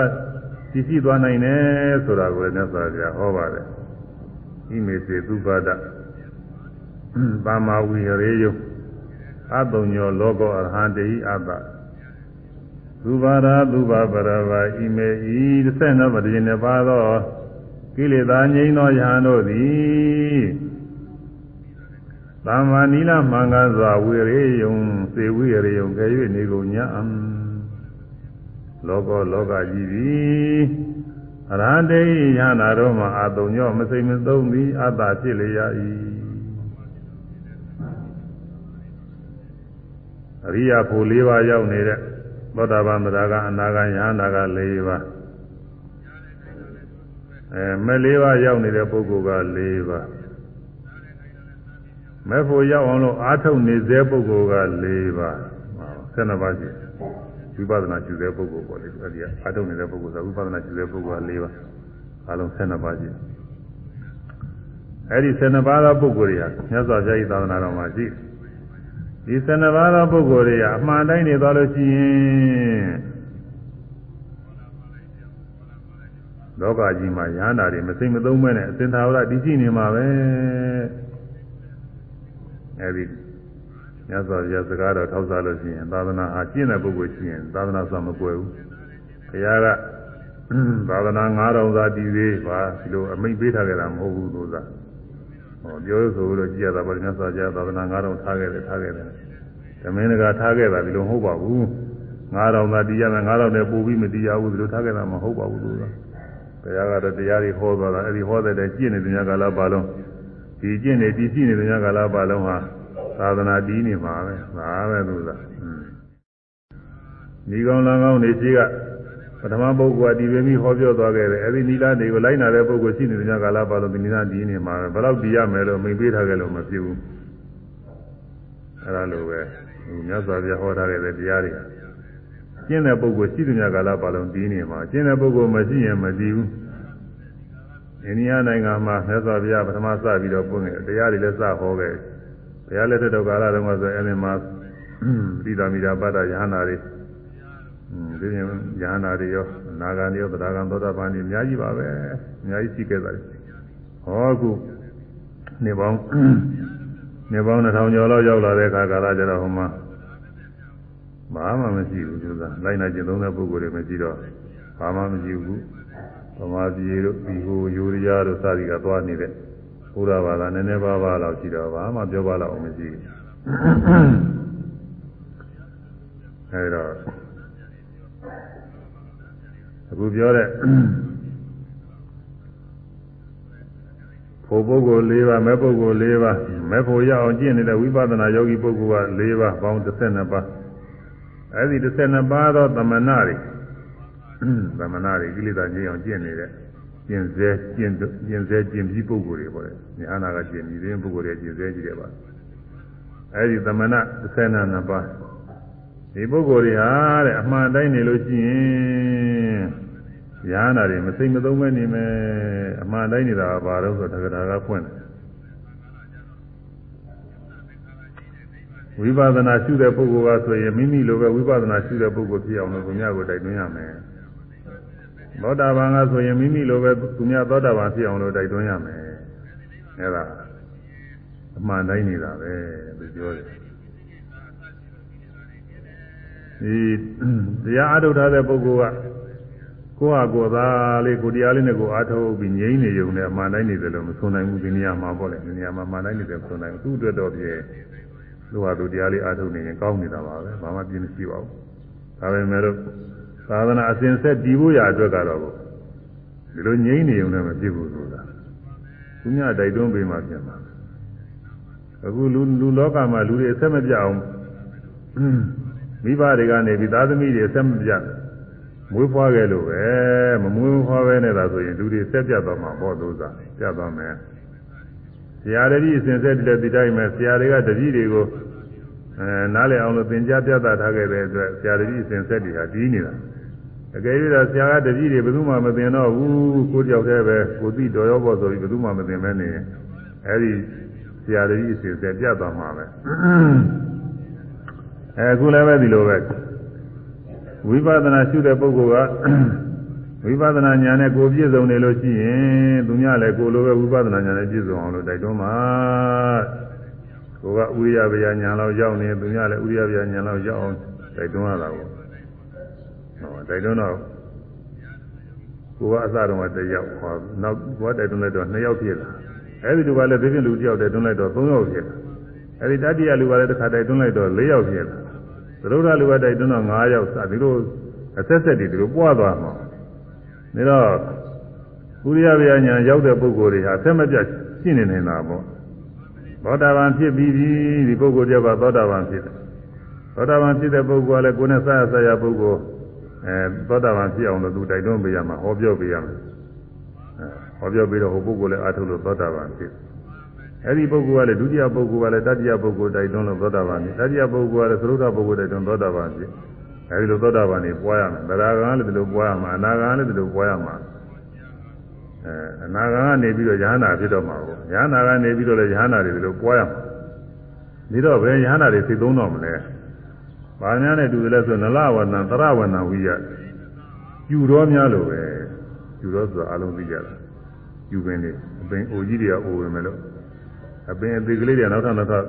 တည်ရှိသွားနိုင်တယ်ဆိုတာကိုလည်းမြတ်စွာဘုရားဟောပါတယ်ဣမေစေသုပါဒပါမဝီရေယအတုံညောလောကောအရဟံတေဟိအတ္တသုဘာရာသုဘာပရဝါဣမေဤ32ပါးတည်းနဲ့ပါသော ကိလေသာငြိမ်းသောယဟန်တို့သည်သမ္မာနီလမင်္ဂစွာဝေရေယုံစေဝိရေယုံကြ၍နေကုန်ညာအံလောကောလောကကြီးသည်အရဟတေယဟနာတို့မှာအာတုံညောမစိမ့်မသုံးသည်အတ္တဖြစ်လျာ၏အရိယာဖို့၄ပါးရောက်နေတဲ့သောတာပန်သရကအနာဂံယဟနာက၄ပါး အဲမဲ့၄ပါးရောက်နေတဲ့ပုဂ္ဂိုလ်က၄ပါးမဲ့ဖို့ရောက်အောင်လို့အားထုတ်နေသေးပုဂ္ဂိုလ်က၄ပါးဆယ်နှစ်ပါးရှိဝိပဿနာကျူတဲ့ပုဂ္ဂိုလ်ပေါ့လေအဲဒီအားထုတ်နေတဲ့ပုဂ္ဂိုလ်ကဝိပဿနာကျူတဲ့ပုဂ္ဂိုလ်က၄ပါးအလုံးဆယ်နှစ်ပါးရှိအဲဒီဆယ်နှစ်ပါးသောပုဂ္ဂိုလ်တွေဟာမြတ်စွာဘုရား၏သာသနာတော်မှာရှိဒီဆယ်နှစ်ပါးသောပုဂ္ဂိုလ်တွေကအမှန်တိုင်းနေသွားလို့ရှိရင် လောကကြီးမှာရဟန္တာတွေမစိမ့်မသုံးမဲနဲ့အစင်သာဝရတည်ရှိနေမှာပဲအဲဒီမြတ်စွာဘုရားစကားတော်ထောက်စားလို့ရှိရင်သာသနာအားကျင့်တဲ့ပုဂ္ဂိုလ်ရှိရင်သာသနာဆိုမကွယ်ဘူးဘုရားကသာသနာ9000သာတည်သေးပါဒီလိုအမိန့်ပေးထားကြတာမဟုတ်ဘူးလို့သာဟောပြောဆိုလို့ကြည်ရတာပါမြတ်စွာဘုရားသာသနာ9000ထားခဲ့တယ်ထားခဲ့တယ်ဓမင်းကထားခဲ့တာဒီလိုမဟုတ်ပါဘူး9000သာတရားမယ်9000နဲ့ပို့ပြီးမတရားဘူးသူတို့ထားခဲ့တာမဟုတ်ပါဘူးသူက တရားကတော့တရားတွေဟောသွားတာအဲဒီဟောတဲ့တဲ့ကျင့်နေတဲ့ညကာလပါလုံးဒီကျင့်နေဒီရှိနေတဲ့ညကာလပါလုံးဟာသာသနာတည်နေမှာပဲဒါပဲသူကဒီကောင်လံကောင်းနေရှိကပထမပုဂ္ဂိုလ်ကဒီပဲပြီးဟောပြောသွားခဲ့တယ်အဲဒီနိလန်းတွေကိုလိုက်နာတဲ့ပုဂ္ဂိုလ်ရှိနေတဲ့ညကာလပါလုံးဒီနိလန်းတည်နေမှာပဲဘယ်တော့တည်ရမယ်လို့မိန်ပေးထားခဲ့လို့မဖြစ်ဘူးအဲဒါလိုပဲမြတ်စွာဘုရားဟောထားခဲ့တဲ့တရားတွေကျ င့်တဲ့ပုဂ္ဂိုလ်ရှိတဲ့ကာလပါလုံးတည်နေမှာကျင့်တဲ့ပုဂ္ဂိုလ်မရှိရင်မတည်ဘူးအိန္ဒိယနိုင်ငံမှာမြတ်စွာဘုရားပထမစပြီးတော့ပွင့်ခဲ့တရားတွေလည်းစဟောခဲ့ဘုရားလက်ထက်တော်ကာလတုန်းကဆိုအဲဒီမှာသီတာမိတာပတ္တယဟနာတွေဒီရင်ယဟနာတွေရောနာဂန်တွေရောသဒ္ဒါကံသောတာပန်တွေအများကြီးပါပဲအများကြီးရှိခဲ့တယ်ဟောခုနေပေါင်းနေပေါင်း2000ကျော်လောက်ရောက်လာတဲ့အခါကာလကျတော့ဟိုမှာ ဘာမှမရှိဘူးသူကလိုက်နာကျင့်သုံးတဲ့ပုဂ္ဂိုလ်တွေမရှိတော့ဘာမှမရှိဘူးဗမာပြည်တို့ဒီဟိုယူရီးယားတို့စသည်ကသွားနေတဲ့ဘုရားဘာသာနည်းနည်းပါးပါးလောက်ရှိတော့ဘာမှပြောပါတော့မရှိဘူးအဲဒါအခုပြောတဲ့ဖို့ပုဂ္ဂိုလ်၄ပါးမဲ့ပုဂ္ဂိုလ်၄ပါးမဲ့ဖို့ရအောင်ကျင့်နေတဲ့ဝိပဿနာယောဂီပုဂ္ဂိုလ်က၄ပါးပေါင်း12ပါး အဲဒီ12ပါးသောသမဏတွေသမဏတွေကိလေသာငြိမ်းအောင်ကျင့်နေတဲ့ကျင့်စေကျင့်ကျင့်စေကျင့်ပြီးပုဂ္ဂိုလ်တွေပေါ့လေဉာဏ်နာကကျင့်ပြီးတဲ့ပုဂ္ဂိုလ်တွေကျင့်စေကြည့်တယ်ပါအဲဒီသမဏ12ပါးဒီပုဂ္ဂိုလ်တွေဟာတဲ့အမှန်တိုင်းနေလို့ရှိရင်ရဟနာတွေမစိတ်မသုံးမဲနေမယ်အမှန်တိုင်းနေတာဘာလို့ဆိုတက္ကရာကဖွင့်တယ် ဝိပဿနာရှုတဲ့ပုဂ္ဂိုလ်ကဆိုရင်မိမိလိုပဲဝိပဿနာရှုတဲ့ပုဂ္ဂိုလ်ဖြစ်အောင်လို့သူများကိုတိုက်တွန်းရမယ်သောတာပန်ကဆိုရင်မိမိလိုပဲသူများသောတာပန်ဖြစ်အောင်လို့တိုက်တွန်းရမယ်အဲဒါအမှန်တိုင်းနေတာပဲသူပြောတယ်ဒီတရားအထုတ်ထားတဲ့ပုဂ္ဂိုလ်ကကိုယ့်ဟာကိုယ်သာလေးကိုတရားလေးနဲ့ကိုအားထုတ်ပြီးငြိမ့်နေုံနဲ့အမှန်တိုင်းနေတယ်လို့မဆိုနိုင်ဘူးဒီနေရာမှာပေါ့လေဒီနေရာမှာအမှန်တိုင်းနေတယ်ဆိုနိုင်ဘူးသူ့အတွက်တော့ပြေ သူဟာသူတရားလေးအားထုတ်နေရင်ကောင်းနေတာပါပဲဘာမှပြင်းမရှိပါဘူးဒါပေမဲ့လို့သာသနာအစဉ်ဆက်တည်ဖို့ရာအတွက်ကတော့ဒီလိုငြိမ့်နေုံနဲ့မဖြစ်ဘူးဆိုတာသူများတိုက်တွန်းပေးမှပြန်ပါအခုလူလူလောကမှာလူတွေအဆက်မပြအောင်မိဘတွေကနေပြီးသားသမီးတွေအဆက်မပြမွေးဖွားခဲ့လို့ပဲမမွေးဖွားပဲနဲ့သာဆိုရင်လူတွေဆက်ပြတ်သွားမှာပေါ့သူစားပြတ်သွားမယ် ဆရာတတိအစဉ်ဆက်တည်းဒီတိုင်းပဲဆရာတွေကတတိတွေကိုအဲနားလည်အောင်လို့သင်ကြားပြသထားခဲ့တဲ့အတွက်ဆရာတတိအစဉ်ဆက်တွေဟာပြီးနေတာအကယ်၍တော့ဆရာကတတိတွေဘယ်သူမှမသင်တော့ဘူးကိုတယောက်တည်းပဲကိုသိတော်ရောပေါ့ဆိုပြီးဘယ်သူမှမသင်မဲနေအဲဒီဆရာတတိအစဉ်ဆက်ပြတ်သွားမှာပဲအဲအခုလည်းပဲဒီလိုပဲဝိပဿနာရှုတဲ့ပုဂ္ဂိုလ်က ဝိပဿနာဉာဏ်နဲ့ကိုပြည့်စုံနေလို့ရှိရင်သူများလည်းကိုလိုပဲဝိပဿနာဉာဏ်နဲ့ပြည့်စုံအောင်လို့တိုက်တွန်းပါကိုကဥရိယဗျာဉာဏ်လောက်ရောက်နေသူများလည်းဥရိယဗျာဉာဏ်လောက်ရောက်အောင်တိုက်တွန်းရတာကိုဟောတိုက်တွန်းတော့ကိုကအစတုန်းကတစ်ယောက်ဟောနောက်ကိုကတိုက်တွန်းလိုက်တော့နှစ်ယောက်ဖြစ်လာအဲဒီလူကလည်းဒီပြင်လူတစ်ယောက်တိုက်တွန်းလိုက်တော့သုံးယောက်ဖြစ်လာအဲဒီတတိယလူကလည်းတစ်ခါတိုက်တွန်းလိုက်တော့၄ယောက်ဖြစ်လာသရုပ်ဓာလူကတိုက်တွန်းတော့9ယောက်စဒီလိုအဆက်ဆက်ဒီလိုပွားသွားမှာ ဒါတော့ကုရိယဗျာညာရောက်တဲ့ပုဂ္ဂိုလ်တွေဟာဆက်မပြတ်ရှင်းနေနေတာပေါ့သောတာပန်ဖြစ်ပြီးပြီဒီပုဂ္ဂိုလ်တွေကသောတာပန်ဖြစ်တယ်သောတာပန်ဖြစ်တဲ့ပုဂ္ဂိုလ်ကလည်းကိုယ်နဲ့ဆက်ရဆက်ရပုဂ္ဂိုလ်အဲသောတာပန်ဖြစ်အောင်လို့သူတိုက်တွန်းပေးရမှာဟောပြောပေးရမှာဟောပြောပေးတော့ဟိုပုဂ္ဂိုလ်လည်းအားထုတ်လို့သောတာပန်ဖြစ်အဲ့ဒီပုဂ္ဂိုလ်ကလည်းဒုတိယပုဂ္ဂိုလ်ကလည်းတတိယပုဂ္ဂိုလ်တိုက်တွန်းလို့သောတာပန်ဖြစ်တတိယပုဂ္ဂိုလ်ကလည်းသရုပ်ဓပုဂ္ဂိုလ်တိုက်တွန်းသောတာပန်ဖြစ် အဲဒီလိုသောတာပန်နေပွားရမယ်သရဂံလည်းဒီလိုပွားရမှာအနာဂံလည်းဒီလိုပွားရမှာအဲအနာဂံကနေပြီးတော့ယ ahanan ဖြစ်တော့မှာကိုယ ahanan ကနေပြီးတော့လည်းယ ahanan တွေဒီလိုပွားရမှာဒီတော့ဘယ်ယ ahanan တွေသိသုံးတော့မလဲဘာများနဲ့တူတယ်လဲဆိုနလဝဏံသရဝဏံဝိယယူတော်များလို့ပဲယူတော်ဆိုတာအလုံးသိကြတာယူပင်တွေအပင်အိုကြီးတွေကအိုဝင်မယ်လို့အပင်အသေးကလေးတွေနောက်ထပ်နောက်ထပ်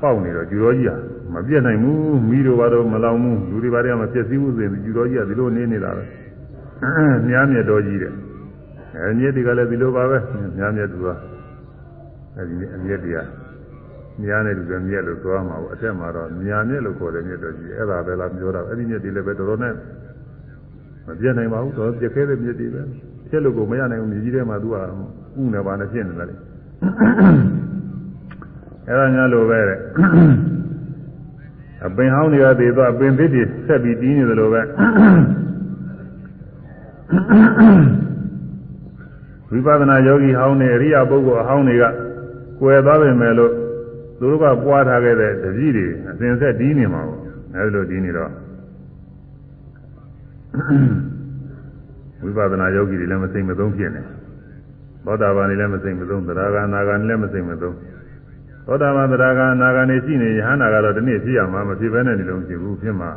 ပေါက်နေတော့ယူတော်ကြီးဟာမပြတ်နိုင်ဘူးမိတို့ဘာတော့မလောင်ဘူးလူတွေဘာတွေကမပြည့်စည်ဘူးဆိုရင်ယူတော်ကြီးကဒီလိုနေနေတာပဲမြားမြတ်တော်ကြီးတဲ့အဲမြတ်တွေကလည်းဒီလိုပါပဲမြားမြတ်သူကအဲဒီအမြတ်တရားမြားနဲ့တူတယ်မြက်လို့သွားမှာပေါ့အထက်မှာတော့မြားမြက်လို့ခေါ်တယ်မြက်တော့ကြီးအဲ့ဒါပဲလားပြောတာအဲ့ဒီမြက်တွေလည်းပဲတော်တော်နဲ့မပြတ်နိုင်ပါဘူးတော့ပြက်ခဲတဲ့မြက်တွေပဲဖြစ်လို့ကိုမရနိုင်ဘူးမြကြီးထဲမှာသူကဥနေပါနဲ့ဖြစ်နေတာလေ အဲ့ဒါညာလိုပဲတဲ့အပင်ဟောင်းတွေကသေသွားအပင်သစ်တွေဆက်ပြီးတီးနေသလိုပဲဝိပဿနာယောဂီဟောင်းတွေအရိယာပုဂ္ဂိုလ်အဟောင်းတွေကကွယ်သွားပြီမဲ့လို့သူတို့ကပွားထားခဲ့တဲ့တပည့်တွေအစဉ်ဆက်တီးနေမှာပေါ့အဲဒီလိုတီးနေတော့ဝိပဿနာယောဂီတွေလည်းမစိမ့်မသုံးဖြစ်နေသောတာပန်တွေလည်းမစိမ့်မသုံးသရဂါနာဂာတွေလည်းမစိမ့်မသုံး သောတာပန်သရဂါနာဂာနေရှိနေယဟန္တာကတော့ဒီနေ့ဖြစ်ရမှာမဖြစ်ဘဲနဲ့ဒီလိုဖြစ်ဘူးဖြစ်မှာ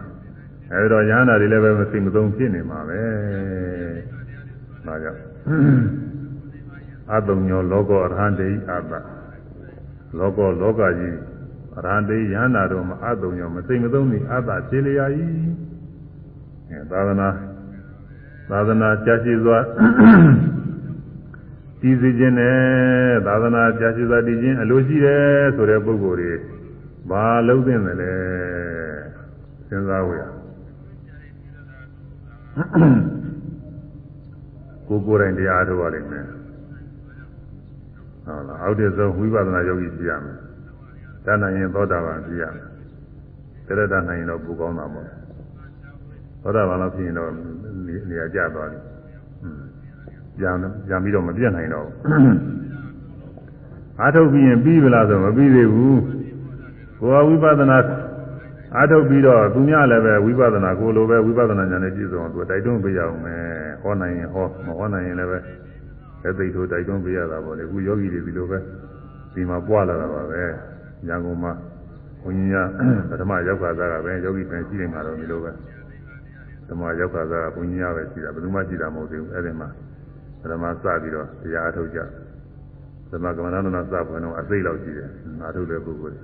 အဲဒီတော့ယဟန္တာတွေလည်းပဲမစိမ့်မသုံးဖြစ်နေမှာပဲဒါကြောင့်အတုံညောလောကောအရဟံတေအတ္တလောကောလောကကြီးအရဟံတေယန္တာတို့မှာအတုံညောမစိမ့်မသုံးနေအတ္တခြေလျာကြီးအဲသာသနာသာသနာကြာရှိစွာ တည်စီခြင်းနဲ့သာသနာကြာရှိစွာတည်ခြင်းအလိုရှိတယ်ဆိုတဲ့ပုဂ္ဂိုလ်တွေဘာလုံးသင့်တယ်လဲစဉ်းစားဝရကိုကိုယ်တိုင်တရားထုတ်ရလိမ့်မယ်ဟုတ်လားအောက်တည်းဆုံးဝိပဿနာယောဂီဖြစ်ရမယ်တဏ္ဍရင်သောတာပန်ဖြစ်ရမယ်တရတနိုင်ရင်တော့ပူကောင်းတာပေါ့သောတာပန်လို့ဖြစ်ရင်တော့နေရာကျသွားပြီ ပြန်ပြန်ပြီးတော့မပြတ်နိုင်တော့ဘူးအာထုတ်ပြီးရင်ပြီးပြီလားဆိုမပြီးသေးဘူးကိုယ်ကဝိပဿနာအာထုတ်ပြီးတော့သူများလည်းပဲဝိပဿနာကိုလိုပဲဝိပဿနာဉာဏ်နဲ့ပြည့်စုံအောင်သူတိုက်တွန်းပေးရအောင်မယ်ဟောနိုင်ရင်ဟောမဟောနိုင်ရင်လည်းပဲလက်သိထိုးတိုက်တွန်းပေးရတာပေါ့လေအခုယောဂီတွေဒီလိုပဲဒီမှာပွားလာတာပါပဲညာကုန်မှာဘုန်းကြီးကပထမရောက်ခါသားကပဲယောဂီပင်ရှိနေမှာတော့ဒီလိုပဲဓမ္မရောက်ခါသားကဘုန်းကြီးကပဲရှိတာဘယ်သူမှရှိတာမဟုတ်သေးဘူးအဲ့ဒီမှာ ဓမ္မစပြီးတော့တရားအထုတ်ကြဓမ္မကမ္မနာနာစပွင့်တော့အသိလောက်ရှိတယ်အထုတ်တဲ့ပုဂ္ဂိုလ်တွေ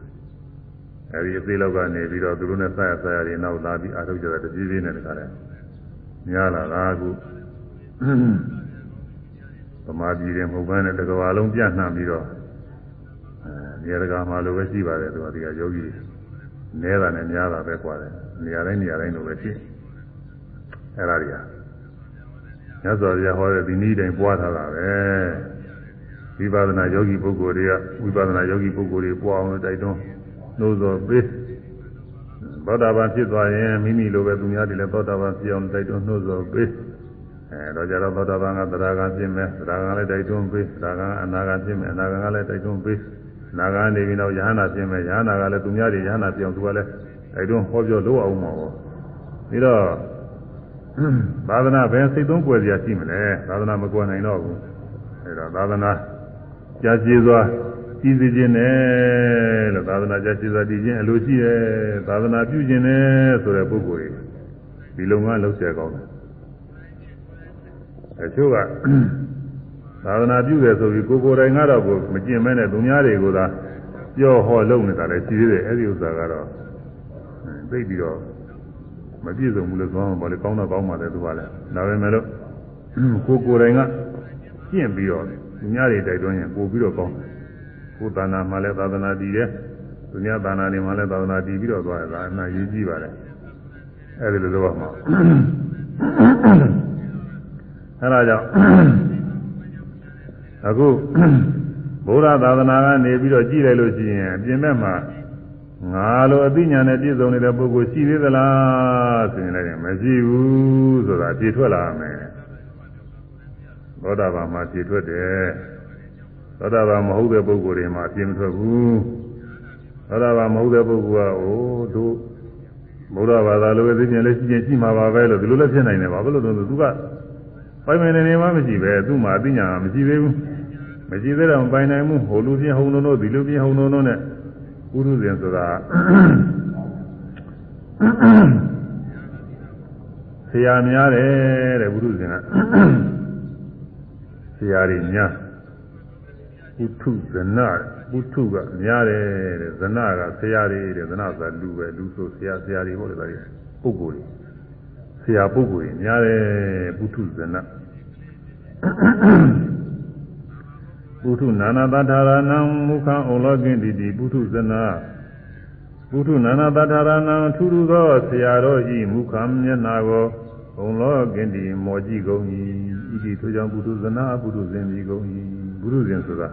အဲဒီအသိလောက်ကနေပြီးတော့သူတို့နဲ့စရစရရင်နောက်လာပြီးအထုတ်ကြတာတပြေးပြေးနဲ့တခါလဲများလာတာအခုဗမာပြည်ရင်မဟုတ်ဘဲနဲ့တစ်ကမ္ဘာလုံးပြန့်နှံ့ပြီးတော့အဲနေရာတကာမှာလိုပဲရှိပါတယ်သူကဒီကယောဂီနဲတာနဲ့များတာပဲကွာတယ်နေရာတိုင်းနေရာတိုင်းလိုပဲရှိအဲ့ဒါတွေက မြတ်စွာဘုရားဟောတဲ့ဒီနည်းတိုင်းပွားထားတာပဲဝိပဿနာယောဂီပုဂ္ဂိုလ်တွေကဝိပဿနာယောဂီပုဂ္ဂိုလ်တွေပွားအောင်လို့တိုက်တွန်းနှိုးဆော်ပေးသောတာပန်ဖြစ်သွားရင်မိမိလိုပဲသူများတွေလည်းသောတာပန်ဖြစ်အောင်တိုက်တွန်းနှိုးဆော်ပေးအဲတော့ကြတော့သောတာပန်ကသရဂံဖြစ်မယ်သရဂံလည်းတိုက်တွန်းပေးသရဂံအနာဂံဖြစ်မယ်အနာဂံကလည်းတိုက်တွန်းပေးနာဂံနေပြီးတော့ယဟနာဖြစ်မယ်ယဟနာကလည်းသူများတွေယဟနာပြောင်းသူကလည်းတိုက်တွန်းဟောပြောလို့အောင်မှာပေါ့ပြီးတော့ သာသနာဘယ်စိတ်သုံးကွယ်စရာရှိမလဲသာသနာမကွယ်နိုင်တော့ဘူးအဲတော့သာသနာကြာရှည်စွာကြည်စီခြင်းနဲ့လို့သာသနာကြာရှည်စွာတည်ခြင်းအလိုရှိတယ်သာသနာပြုခြင်းနဲ့ဆိုတဲ့ပုဂ္ဂိုလ်တွေဒီလုံကလှုပ်ရှားကောင်းတယ်အချို့ကသာသနာပြုတယ်ဆိုပြီးကိုကိုယ်တိုင်ကတော့ကိုမကျင့်မဲနဲ့သူများတွေကိုသာပြောဟောလုပ်နေတာလည်းရှိသေးတယ်အဲ့ဒီဥစ္စာကတော့သိပြီးတော့ မပြည့်စုံဘူးလို့ဆိုအောင်ပေါ့လေကောင်းတော့ကောင်းပါလေသူကလည်းဒါပဲမဲ့လို့ကိုကိုယ်တိုင်ကကျင့်ပြီးတော့သူများတွေတိုက်တွန်းရင်ပို့ပြီးတော့ကောင်းကိုယ်သာနာမှလည်းသာသနာတည်တယ်သူများသာနာတွေမှလည်းသာသနာတည်ပြီးတော့သွားတယ်ဒါအနာရေးကြည့်ပါလေအဲ့ဒီလိုတော့မှာအဲဒါကြောင့်အခုဘုရားသာသနာကနေပြီးတော့ကြည့်လိုက်လို့ရှိရင်အပြင်ဘက်မှာ ငါလိုအသိဉာဏ်နဲ့ပြည့်စုံနေတဲ့ပုဂ္ဂိုလ်ရှိသေးသလားဆိုရင်လည်းမရှိဘူးဆိုတာပြည့်ထွက်လာမယ်သောတာပန်မှာပြည့်ထွက်တယ်သောတာပန်မဟုတ်တဲ့ပုဂ္ဂိုလ်တွေမှာပြည့်မထွက်ဘူးသောတာပန်မဟုတ်တဲ့ပုဂ္ဂိုလ်ကအိုးတို့ဘုရားဘာသာလိုပဲသိမြင်လည်းရှိချင်းရှိမှာပါပဲလို့ဒီလိုလည်းဖြစ်နိုင်တယ်ပါဘယ်လိုလဲသူကပိုင်မနေနေမှမရှိပဲသူ့မှာအသိဉာဏ်မရှိသေးဘူးမရှိသေးတော့ပိုင်နိုင်မှုဟိုလူချင်းဟုံလုံးတို့ဒီလူချင်းဟုံလုံးတို့နဲ့ ပုရုဇဉ်ဆိုတာဆရာများတယ်တဲ့ပုရုဇဉ်ကဆရာကြီးများပုထုဇနပုထုကများတယ်တဲ့ဇနကဆရာကြီးတဲ့ဇနဆိုတာလူပဲလူဆိုဆရာဆရာကြီးဟုတ်တယ်ဒါကြီးပုဂ္ဂိုလ်ကြီးဆရာပုဂ္ဂိုလ်ကြီးများတယ်ပုထုဇန ပုထုနာနာတထာရဏံမုခံဩလောကင်တိတိပုထုဇနာပုထုနာနာတထာရဏံထူထူသောဆရာတော်ဤမုခံမျက်နာကိုဩလောကင်တိမောကြည့်ကုန်၏ဤဒီထိုကြောင့်ပုထုဇနာပုထုဇဉ်ဒီကုန်၏ပုထုဇဉ်ဆိုတာ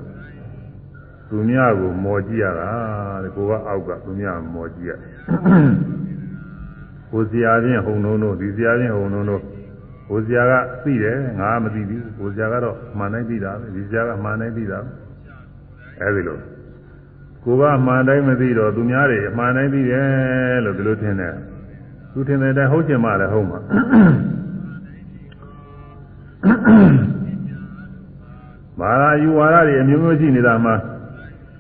သူများကိုမော်ကြည့်ရတာတဲ့ကိုကအောက်ကသူများမော်ကြည့်ရကိုဆရာချင်းဟုံလုံးတို့ဒီဆရာချင်းဟုံလုံးတို့ ကိုဆရာကသိတယ်ငါမသိဘူးကိုဆရာကတော့မှန်တိုင်းသိတာပဲဒီဆရာကမှန်တိုင်းသိတာအဲဒီလိုကိုကမှန်တိုင်းမသိတော့သူများတွေအမှန်တိုင်းသိတယ်လို့ဒီလိုထင်တယ်သူထင်တဲ့အတိုင်းဟုတ်ချင်မှလည်းဟုတ်မှာဘာသာယူဝါဒတွေအမျိုးမျိုးရှိနေတာမှာ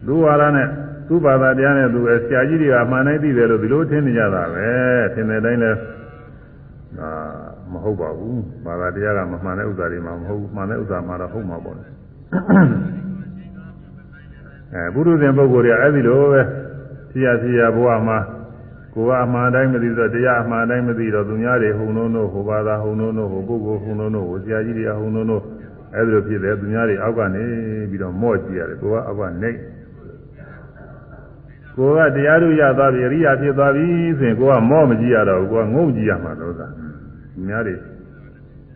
သူဝါဒနဲ့သူ့ဘာသာတရားနဲ့သူဆရာကြီးတွေကမှန်တိုင်းသိတယ်လို့ဒီလိုထင်နေကြတာပဲထင်တဲ့အတိုင်းလဲအာ မဟုတ်ပါဘူးဘာသာတရားကမမှန်တဲ့ဥစ္စာတွေမှမဟုတ်မှန်တဲ့ဥစ္စာမှတော့ဟုတ်မှာပေါ့လေအဲပုရုဇဉ်ပုဂ္ဂိုလ်တွေကအဲ့ဒီလိုပဲဆရာဆရာဘဝမှာကိုကအမှန်တိုင်းမသိတော့တရားအမှန်တိုင်းမသိတော့သူများတွေဟုံလုံးတို့ဟိုဘာသာဟုံလုံးတို့ဟိုပုဂ္ဂိုလ်ဟုံလုံးတို့ဟိုဆရာကြီးတွေကဟုံလုံးတို့အဲ့ဒီလိုဖြစ်တယ်သူများတွေအောက်ကနေပြီးတော့မော့ကြည့်ရတယ်ကိုကအောက်ကနေကိုကတရားတို့ရသွားပြီအရိယာဖြစ်သွားပြီဆိုရင်ကိုကမော့မကြည့်ရတော့ဘူးကိုကငုံကြည့်ရမှာလို့သာ သူများတွေ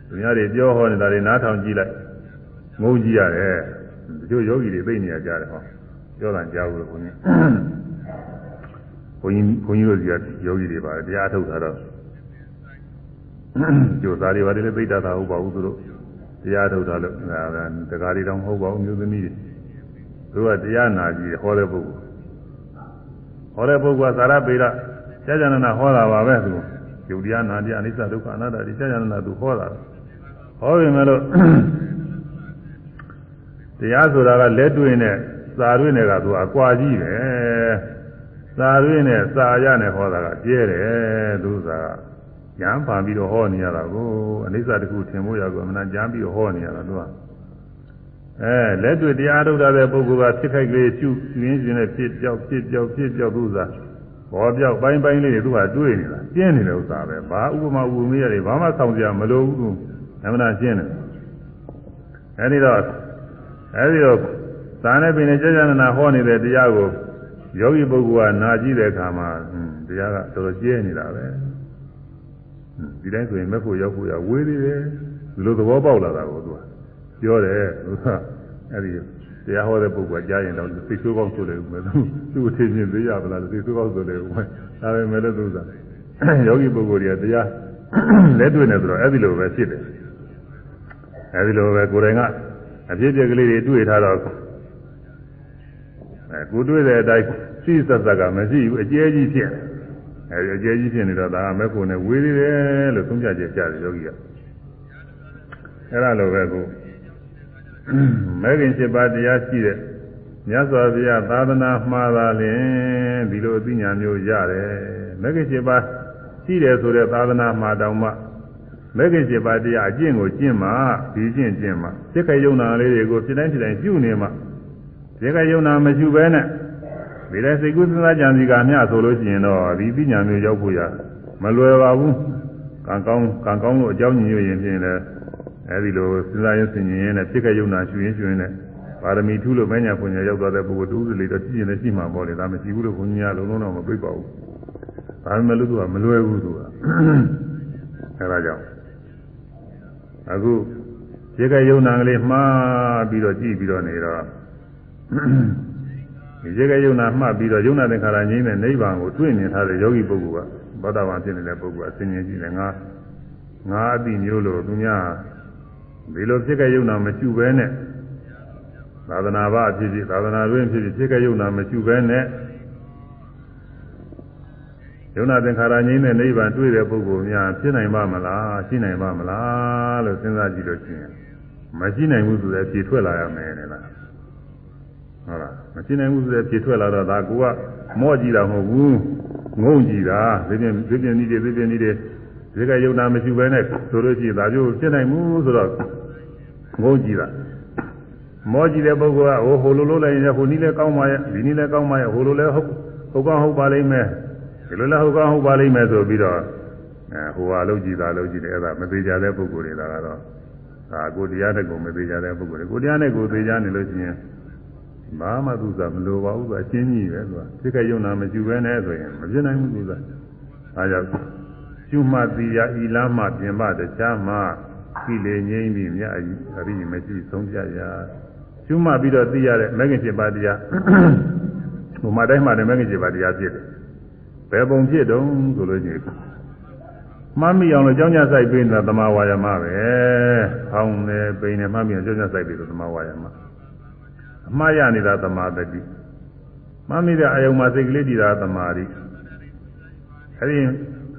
သူများတွေပြောဟောနေတာတွေနားထောင်ကြည့်လိုက်ငုံကြည့်ရတယ်ဒီလိုယောဂီတွေသိနေရကြတယ်ဟောပြောတာကြားဘူးလို့ဘုန်းကြီးဘုန်းကြီးဘုန်းကြီးတို့စီကယောဂီတွေပါတရားထုတ်တာတော့ကျိုးသားတွေပါတယ်လည်းသိတတ်တာဟုတ်ပါဘူးသူတို့တရားထုတ်တာလို့တကားတွေတော့မဟုတ်ပါဘူးမျိုးသမီးတွေသူကတရားနာကြည့်ဟောတဲ့ပုဂ္ဂိုလ်ဟောတဲ့ပုဂ္ဂိုလ်ကသာရပေရကြာကြာနာနာဟောတာပါပဲသူ ယုတ်တရားနာတရားအနိစ္စဒုက္ခအနတ္တဒီကြာကြာနာနာသူဟောတာဟောပြီမဲ့လို့တရားဆိုတာကလက်တွေ့နဲ့စာရွေးနဲ့ကသူအကွာကြီးပဲစာရွေးနဲ့စာရနဲ့ဟောတာကကျဲတယ်သူကညာပန်ပြီးတော့ဟောနေရတာကိုအနိစ္စတခုထင်ဖို့ရကောအမှန်ကြမ်းပြီးတော့ဟောနေရတာသူကအဲလက်တွေ့တရားထုတ်တဲ့ပုဂ္ဂိုလ်ကဖြစ်ခိုက်ကလေးရှုရင်းရှင်နဲ့ဖြစ်ပြောက်ဖြစ်ပြောက်ဖြစ်ပြောက်သူစား ဘောပြောက်ပိုင်းပိုင်းလေးတွေသူကတွေးနေတာပြင်းနေတဲ့ဥစ္စာပဲဘာဥပမာဥပမေရတယ်ဘာမှဆောင်ကြမလို့ဘူးအမှန်ရှင်းတယ်အဲဒီတော့အဲဒီတော့သာနဲ့ပင်နဲ့ကြာကြာနာနာဟောနေတဲ့တရားကိုယောဂီပုဂ္ဂိုလ်ကနာကြည့်တဲ့အခါမှာတရားကတော်တော်ကျဲနေတာပဲဒီတိုင်းဆိုရင်မဲ့ဖို့ရောက်ဖို့ရဝေးသေးတယ်ဒီလိုသဘောပေါက်လာတာကိုသူကပြောတယ်သူကအဲ့ဒီ တရားဟောတဲ့ပုဂ္ဂိုလ်ကြားရင်တော့သိဆိုးကောင်းဆိုတယ်ဦးမယ်သူသူ့အထင်ချင်းသိရပါလားသိဆိုးကောင်းဆိုတယ်ဦးမယ်ဒါပေမဲ့လည်းသူကယောဂီပုဂ္ဂိုလ်တွေကတရားလက်တွေ့နေဆိုတော့အဲ့ဒီလိုပဲဖြစ်တယ်အဲ့ဒီလိုပဲကိုယ်တိုင်ကအဖြစ်အပျက်ကလေးတွေတွေ့ထားတော့အဲကိုတွေ့တဲ့အတိုင်းစိစက်စက်ကမရှိဘူးအကျဲကြီးဖြစ်အဲဒီအကျဲကြီးဖြစ်နေတော့ဒါကမဲ့ဖို့နဲ့ဝေးသေးတယ်လို့သုံးဖြတ်ချက်ကြားတယ်ယောဂီကအဲ့ဒါလိုပဲကို မဲ့ခင်7ပါးတရားရှိတဲ့မြတ်စွာဘုရားသာသနာမှားတာလင်ဒီလိုအသိဉာဏ်မျိုးရတယ်မဲ့ခင်7ပါးရှိတယ်ဆိုတဲ့သာသနာမှာတောင်မှမဲ့ခင်7ပါးတရားအကျင့်ကိုကျင့်မှဒီကျင့်ကျင့်မှစိတ်ခယုံနာလေးတွေကိုဖြစ်တိုင်းဖြစ်တိုင်းပြုနေမှစိတ်ခယုံနာမရှိဘဲနဲ့ဒီလဲစိတ်ကူးစဉ်းစားကြံစီကမျှဆိုလို့ရှိရင်တော့ဒီပညာမျိုးရောက်ဖို့ရမလွယ်ပါဘူးကံကောင်းကံကောင်းလို့အကြောင်းညွှန်ရင်ဖြင့်လည်း အဲဒီလိုစဉ်းစားရင်းဆင်ခြင်ရင်းနဲ့ဖြစ်ခဲ့ယုံနာရှူရင်းရှူရင်းနဲ့ပါရမီထူးလို့မညာပွညာရောက်သွားတဲ့ပုဂ္ဂိုလ်တူးလေးတော့ရှိရင်လည်းရှိမှာပေါ့လေဒါမရှိဘူးလို့ဘုန်းကြီးကလုံးလုံးတော့မပြိပါဘူးဒါပေမဲ့လို့သူကမလွယ်ဘူးသူကအဲဒါကြောင့်အခုဖြစ်ခဲ့ယုံနာကလေးမှားပြီးတော့ကြည့်ပြီးတော့နေတော့ဒီရေကယုံနာမှတ်ပြီးတော့ယုံနာသင်္ခါရငြိမ်းတဲ့နိဗ္ဗာန်ကိုတွေ့မြင်ထားတဲ့ယောဂီပုဂ္ဂိုလ်ကသောတာပန်ဖြစ်နေတဲ့ပုဂ္ဂိုလ်ကအစဉ်ကြီးကြည့်တယ်ငါငါအတိမျိုးလို့သူများ ဒီလိုဖြစ်ကယုံနာမရှိဘဲနဲ့သာသနာ့ဘာဖြစ်ဖြစ်သာသနာ့တွင်ဖြစ်ဖြစ်ဖြစ်ကယုံနာမရှိဘဲနဲ့ယုံနာသင်္ခါရငြိမ်းတဲ့နိဗ္ဗာန်တွေ့တဲ့ပုဂ္ဂိုလ်များဖြစ်နိုင်ပါမလားရှိနိုင်ပါမလားလို့စဉ်းစားကြည့်လို့ရှိရင်မရှိနိုင်ဘူးဆိုတဲ့ဖြေထွက်လာရမယ်နဲ့လားဟုတ်လားမရှိနိုင်ဘူးဆိုတဲ့ဖြေထွက်လာတော့ဒါကိုကမော့ကြည့်တာမဟုတ်ဘူးငုံကြည့်တာဒီပြင်ဒီပြင်ဒီတွေဒီပြင်ဒီတွေ ဒီကယုံနာမရှိဘဲနဲ့ဆိုလို့ရှိရင်ဒါမျိုးဖြစ်နိုင်မှုဆိုတော့ငုံကြည့်တာမောကြည့်တဲ့ပုဂ္ဂိုလ်ကဟိုဟိုလိုလိုလိုက်ရင်ဟိုနည်းလဲကောင်းပါရဲ့ဒီနည်းလဲကောင်းပါရဲ့ဟိုလိုလဲဟုတ်ဟုတ်ကောင်းဟုတ်ပါလိမ့်မယ်ဒီလိုလဲဟုတ်ကောင်းဟုတ်ပါလိမ့်မယ်ဆိုပြီးတော့အဲဟိုဟာလုံးကြည့်တာလုံးကြည့်တယ်အဲ့ဒါမသေးကြတဲ့ပုဂ္ဂိုလ်တွေကတော့ဒါကိုတရားနဲ့ကိုမသေးကြတဲ့ပုဂ္ဂိုလ်တွေကိုတရားနဲ့ကိုသေးကြနေလို့ရှိရင်ဘာမှသူစားမလိုပါဘူးသူအချင်းကြီးပဲသူကသိက္ခာယုံနာမရှိဘဲနဲ့ဆိုရင်မပြနိုင်ဘူးသူစားအဲကြောင့် ရှုမှတ်တိယဤလားမှပြင်ပတခြားမှကိလေငြိမ့်ပြီးမြတ်အရိမရှိဆုံးဖြတ်ရာရှုမှတ်ပြီးတော့သိရတဲ့မဂ္ဂင်7ပါးတရားဟိုမှာတိုင်းမှာလည်းမဂ္ဂင်7ပါးတရားဖြစ်တယ်ဘယ်ပုံဖြစ်တုံးဆိုလို့ရှိရင်မှတ်မိအောင်လို့ကြောင်းကြဆိုင်ပေးနေတာသမာဝါယမပဲ။ဟောင်းနေပိန်နေမှတ်မိအောင်ကြောင်းကြဆိုင်ပေးလို့သမာဝါယမ။အမှားရနေတာသမာတတိ။မှတ်မိတဲ့အယုံမှာစိတ်ကလေးတည်တာသမာဓိ။အဲဒီ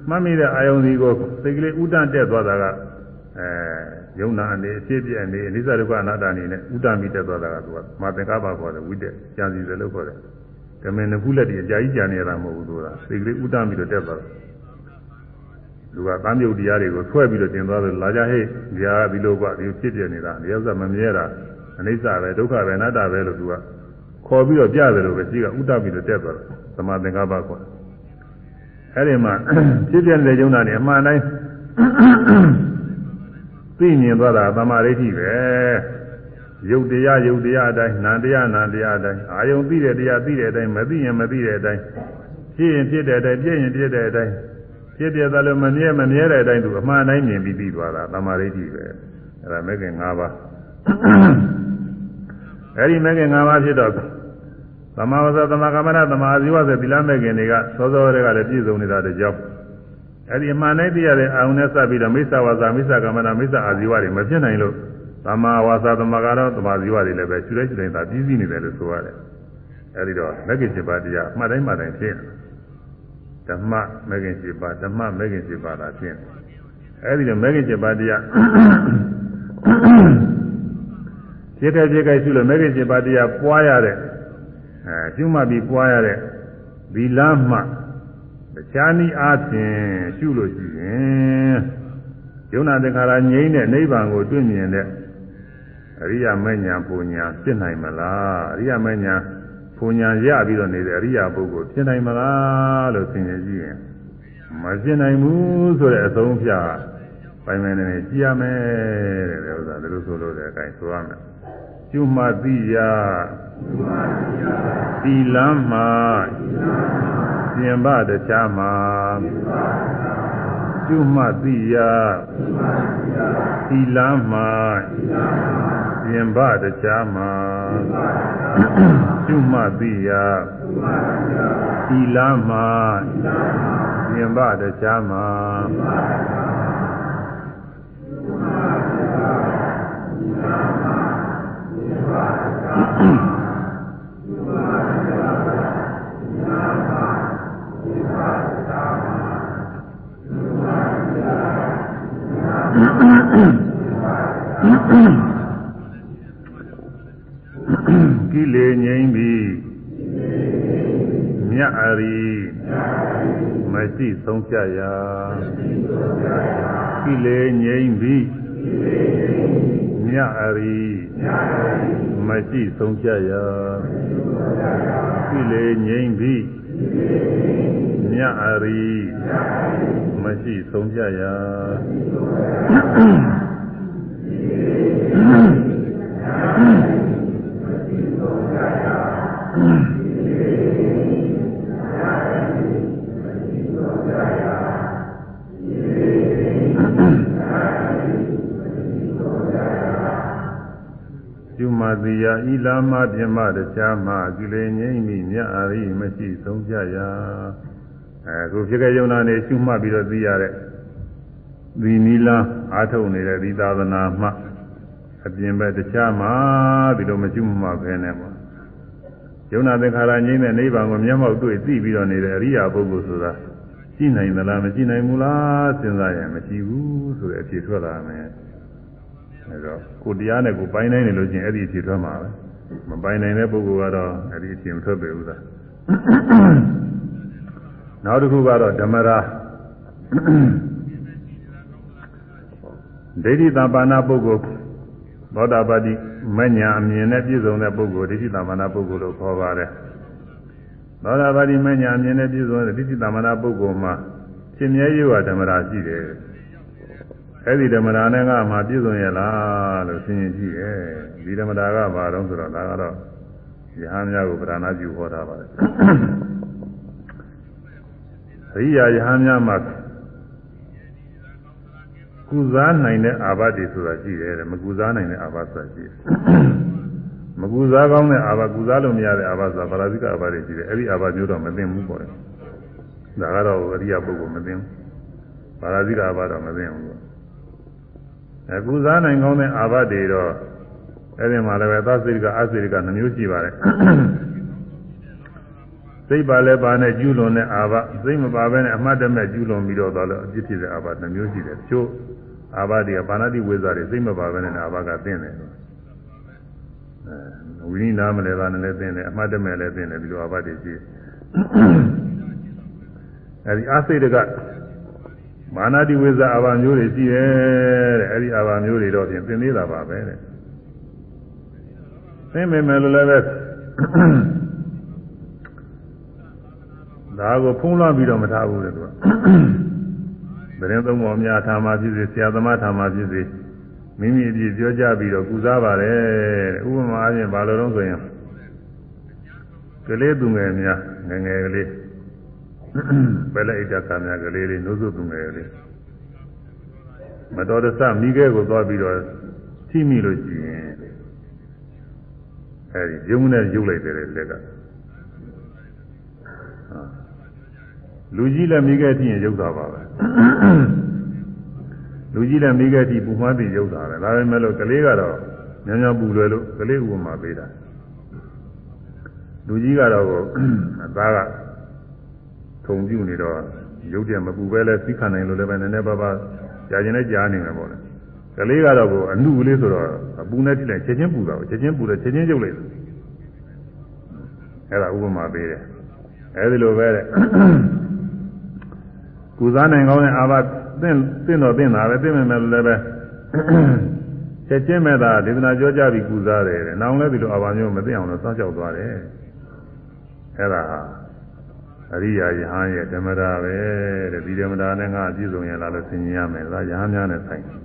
မှတ်မိတဲ့အာယုံဒီကိုစိတ်ကလေးဥဒ္ဒတက်သွားတာကအဲယုံနာအနေအဖြစ်ပြည့်အနေအနိစ္စဒုက္ခအနတ္တအနေနဲ့ဥဒ္ဒမိတက်သွားတာကသူကမာသင်္ကပ္ပခေါ်တယ်ဝိတက်ကြံစီတယ်လို့ခေါ်တယ်။ဓမ္မနခုလက်တည်းအကြာကြီးကြံနေရတာမဟုတ်ဘူးသူကစိတ်ကလေးဥဒ္ဒမိတော့တက်သွားတယ်။သူကသံယုတ်တရားတွေကိုဆွဲပြီးတော့တင်သွားတယ်လာကြဟဲ့ဒီဟာဒီလိုကဒီဖြစ်ပြနေတာဒီဥစ္စာမမြဲတာအနိစ္စပဲဒုက္ခပဲအနတ္တပဲလို့သူကခေါ်ပြီးတော့ပြတယ်လို့ပဲရှိကဥဒ္ဒမိတော့တက်သွားတယ်။သမာသင်္ကပ္ပခေါ်တယ်။ အဲ့ဒီမှာဖြစ်ပြတဲ့ယုံနာနေအမှန်တိုင်းသိမြင်သွားတာသမာဓိရှိပဲရုပ်တရားရုပ်တရားအတိုင်းနာတရားနာတရားအတိုင်းအာယုံသိတဲ့တရားသိတဲ့အတိုင်းမသိရင်မသိတဲ့အတိုင်းဖြစ်ရင်ဖြစ်တဲ့အတိုင်းပြည့်ရင်ပြည့်တဲ့အတိုင်းဖြစ်ပြသလိုမမြဲမမြဲတဲ့အတိုင်းသူအမှန်တိုင်းမြင်ပြီးပြီးသွားတာသမာဓိရှိပဲအဲ့ဒါမဲ့ခင်၅ပါးအဲ့ဒီမဲ့ခင်၅ပါးဖြစ်တော့ သမာဝဇ္ဇသမာကမ္မနာသမာအာဇီဝဆိုသီလမဲ့ခင်တွေကစောစောတွေကလည်းပြည့်စုံနေတာတကြောင်အဲ့ဒီအမှန်တိုင်းသိရတဲ့အာယုန်နဲ့စပ်ပြီးတော့မိစ္ဆာဝါစာမိစ္ဆာကမ္မနာမိစ္ဆာအာဇီဝတွေမဖြစ်နိုင်လို့သမာဝါစာသမာကတော့သမာဇီဝတွေလည်းပဲရှုလိုက်ရှုလိုက်သာပြီးစီးနေတယ်လို့ဆိုရတယ်အဲ့ဒီတော့မဂ္ဂင်7ပါးတရားအမှတ်တိုင်းမှတိုင်းဖြစ်ဓမ္မမဂ္ဂင်7ပါးဓမ္မမဂ္ဂင်7ပါးသာဖြစ်အဲ့ဒီတော့မဂ္ဂင်7ပါးတရားဖြစ်တဲ့ဖြစ်ခဲ့ရှုလို့မဂ္ဂင်7ပါးတရားပွားရတဲ့ အဲရှုမှတ်ပြီးပွားရတဲ့ဒီလမ်းမှတရားနည်းအားဖြင့်ရှုလို့ရှိရင်ယုံနာတခါရာငြိမ့်တဲ့နိဗ္ဗာန်ကိုတွေ့မြင်တဲ့အရိယာမဉ္ဇဉ်ပူညာဖြစ်နိုင်မလားအရိယာမဉ္ဇဉ်ပူညာရပြီးတော့နေတဲ့အရိယာပုဂ္ဂိုလ်ဖြစ်နိုင်မလားလို့သင်ရင်ကြည့်ရင်မဖြစ်နိုင်ဘူးဆိုတဲ့အဆုံးဖြတ်ပိုင်ပိုင်နေနေကြည့်ရမယ်တဲ့ဥစ္စာဒါလို့ဆိုလို့တဲ့အတိုင်းဆိုရမယ်ကျွမှတိယ သီလမ်းမှာပြင်ပတခြားမှာကျွမှတိယသီလမ်းမှာပြင်ပတခြားမှာကျွမှတိယသီလမ်းမှာပြင်ပတခြားမှာ ကိလေငြိမ့်ပြီးမြတ်အရိမရှိဆုံးဖြတ်ရာကိလေငြိမ့်ပြီးမြတ်အရိမရှိဆုံးဖြတ်ရာကိလေငြိမ့်ပြီးမြတ်အရိ မရှိဆုံးဖြတ်ရာကျွမတိယဤလာမပြမတရားမှကိလေငြိမ့်မိမြတ်အရိမရှိဆုံးဖြတ်ရာ အဲခုဖြစ်ခဲ့ယုံနာနေကျွမှတ်ပြီးတော့သိရတဲ့ဒီနီလာအာထုတ်နေတဲ့ဒီသာသနာမှအပြင်ဘက်တရားမှဒီလိုမကျွမှတ်ဘဲနဲ့ပေါ့ယုံနာသင်္ခါရငြိမ့်တဲ့နိဗ္ဗာန်ကိုမျက်မှောက်တွေ့သိပြီးတော့နေတဲ့အရိယာပုဂ္ဂိုလ်ဆိုတာရှိနိုင်သလားမရှိနိုင်ဘူးလားစဉ်းစားရင်မရှိဘူးဆိုတဲ့အဖြေထွက်လာမယ်အဲတော့ကိုတရားနဲ့ကိုပိုင်းနိုင်တယ်လို့ချင်းအဲ့ဒီအဖြေထွက်မှာပဲမပိုင်းနိုင်တဲ့ပုဂ္ဂိုလ်ကတော့အဲ့ဒီအဖြေမထွက်ပေဘူးလား နောက်တစ်ခုကတော့ဓမ္မရာဒိဋ္ဌိတပါဏပုဂ္ဂိုလ်သောတာပတိမညာအမြင်နဲ့ပြည့်စုံတဲ့ပုဂ္ဂိုလ်ဒိဋ္ဌိတပါဏပုဂ္ဂိုလ်လို့ခေါ်ပါတယ်သောတာပတိမညာအမြင်နဲ့ပြည့်စုံတဲ့ဒိဋ္ဌိတပါဏပုဂ္ဂိုလ်မှာရှင်မြဲရွာဓမ္မရာရှိတယ်အဲ့ဒီဓမ္မတာနဲ့ကမှပြည့်စုံရဲ့လားလို့ဆင်ရင်ကြည့်ရဲ့ဒီဓမ္မတာကဘာတော့ဆိုတော့ဒါကတော့ယဟန်များကိုပြဏာပြုဟောတာပါလေအ ရိယာယဟန်များမှာကုစားနိုင်တဲ့အာဘတ်တွေဆိုတာရှိတယ်တဲ့မကုစားနိုင်တဲ့အာဘတ်ဆိုတာရှိတယ်မကုစားကောင်းတဲ့အာဘတ်ကုစားလို့မရတဲ့အာဘတ်ဆိုတာပါဠိကအာဘတ်တွေရှိတယ်အဲ့ဒီအာဘတ်မျိုးတော့မသိဘူးပေါ့လေဒါကတော့အရိယာပုဂ္ဂိုလ်မသိဘူးပါဠိကအာဘတ်တော့မသိဘူးအကုစားနိုင်ကောင်းတဲ့အာဘတ်တွေတော့အဲ့ဒီမှာလည်းပဲသစိရိကအစိရိကနှမျိုးရှိပါတယ် စိတ်ပါလဲပါနဲ့ကျူးလွန်တဲ့အာဘစိတ်မပါဘဲနဲ့အမှတ်တမဲ့ကျူးလွန်ပြီးတော့သွားလို့အပြစ်ဖြစ်တဲ့အာဘနှမျိုးရှိတယ်ချို့အာဘတွေကပါဏတိဝိဇ္ဇာတွေစိတ်မပါဘဲနဲ့အာဘကသိနေတယ်အဲဝိနိနာမလဲပါနဲ့လည်းသိနေအမှတ်တမဲ့လည်းသိနေပြီးတော့အာဘတွေရှိအဲဒီအစိရိကမာနတိဝိဇ္ဇာအာဘမျိုးတွေရှိတယ်တဲ့အဲဒီအာဘမျိုးတွေတော့ဖြင့်သင်သေးတာပါပဲတဲ့သိမိမယ်လို့လည်းပဲ ဒါကိုဖုံးလွှမ်းပြီးတော့မထားဘူးတဲ့သူကသတင်းသုံးပေါ်များထာမဖြစ်စေဆရာသမားထာမဖြစ်စေမိမိအပြည့်ပြောကြပြီးတော့ကုစားပါတယ်တဲ့ဥပမာအပြင်ဘာလို့တော့ဆိုရင်ကလေးသူငယ်များငငယ်ကလေးပဲလက်ဣဒ္ဓကများကလေးလေးနှုတ်ဆုသူငယ်ကလေးမတော်တဆမိခဲကိုသွားပြီးတော့ထိမိလို့ရှိရင်အဲဒီရုံနဲ့ရုပ်လိုက်တယ်လက်က လူကြီးလည်းမိခဲ့တိရင်ရုပ်တာပါပဲလူကြီးလည်းမိခဲ့တိပူမှန်းတိရုပ်တာပဲဒါပေမဲ့လို့ကလေးကတော့ညံ့ညံ့ပူလွယ်လို့ကလေးဥပမာပေးတာလူကြီးကတော့အသားကထုံပြူနေတော့ရုပ်တည်းမပူပဲလဲသိခံနိုင်လို့လည်းပဲနည်းနည်းပါးပါးကြာကျင်နဲ့ကြားနေမှာပေါ့လေကလေးကတော့ကိုအနုကလေးဆိုတော့အပူနဲ့တိလိုက်ချက်ချင်းပူတာချက်ချင်းပူတယ်ချက်ချင်းရုပ်လိုက်တယ်အဲ့ဒါဥပမာပေးတယ်အဲဒီလိုပဲတဲ့ ကုစားနိုင်ကောင်းတဲ့အာဘသင့်သင့်တော်သင့်တာပဲသင့်မယ်မယ်လည်းပဲချက်ချင်းမဲ့သာဒေသနာကြောကြပြီးကုစားတယ်တဲ့။နောင်လည်းဒီလိုအာဘမျိုးမသိအောင်လို့စောင့်ကြောက်သွားတယ်။အဲ့ဒါအရိယာယဟန်ရဲ့ဓမ္မတာပဲတဲ့ဒီဓမ္မတာနဲ့ငါအပြည့်စုံရလားလို့ဆင်ញင်ရမယ်။ဒါယဟန်များနဲ့ဆိုင်တယ်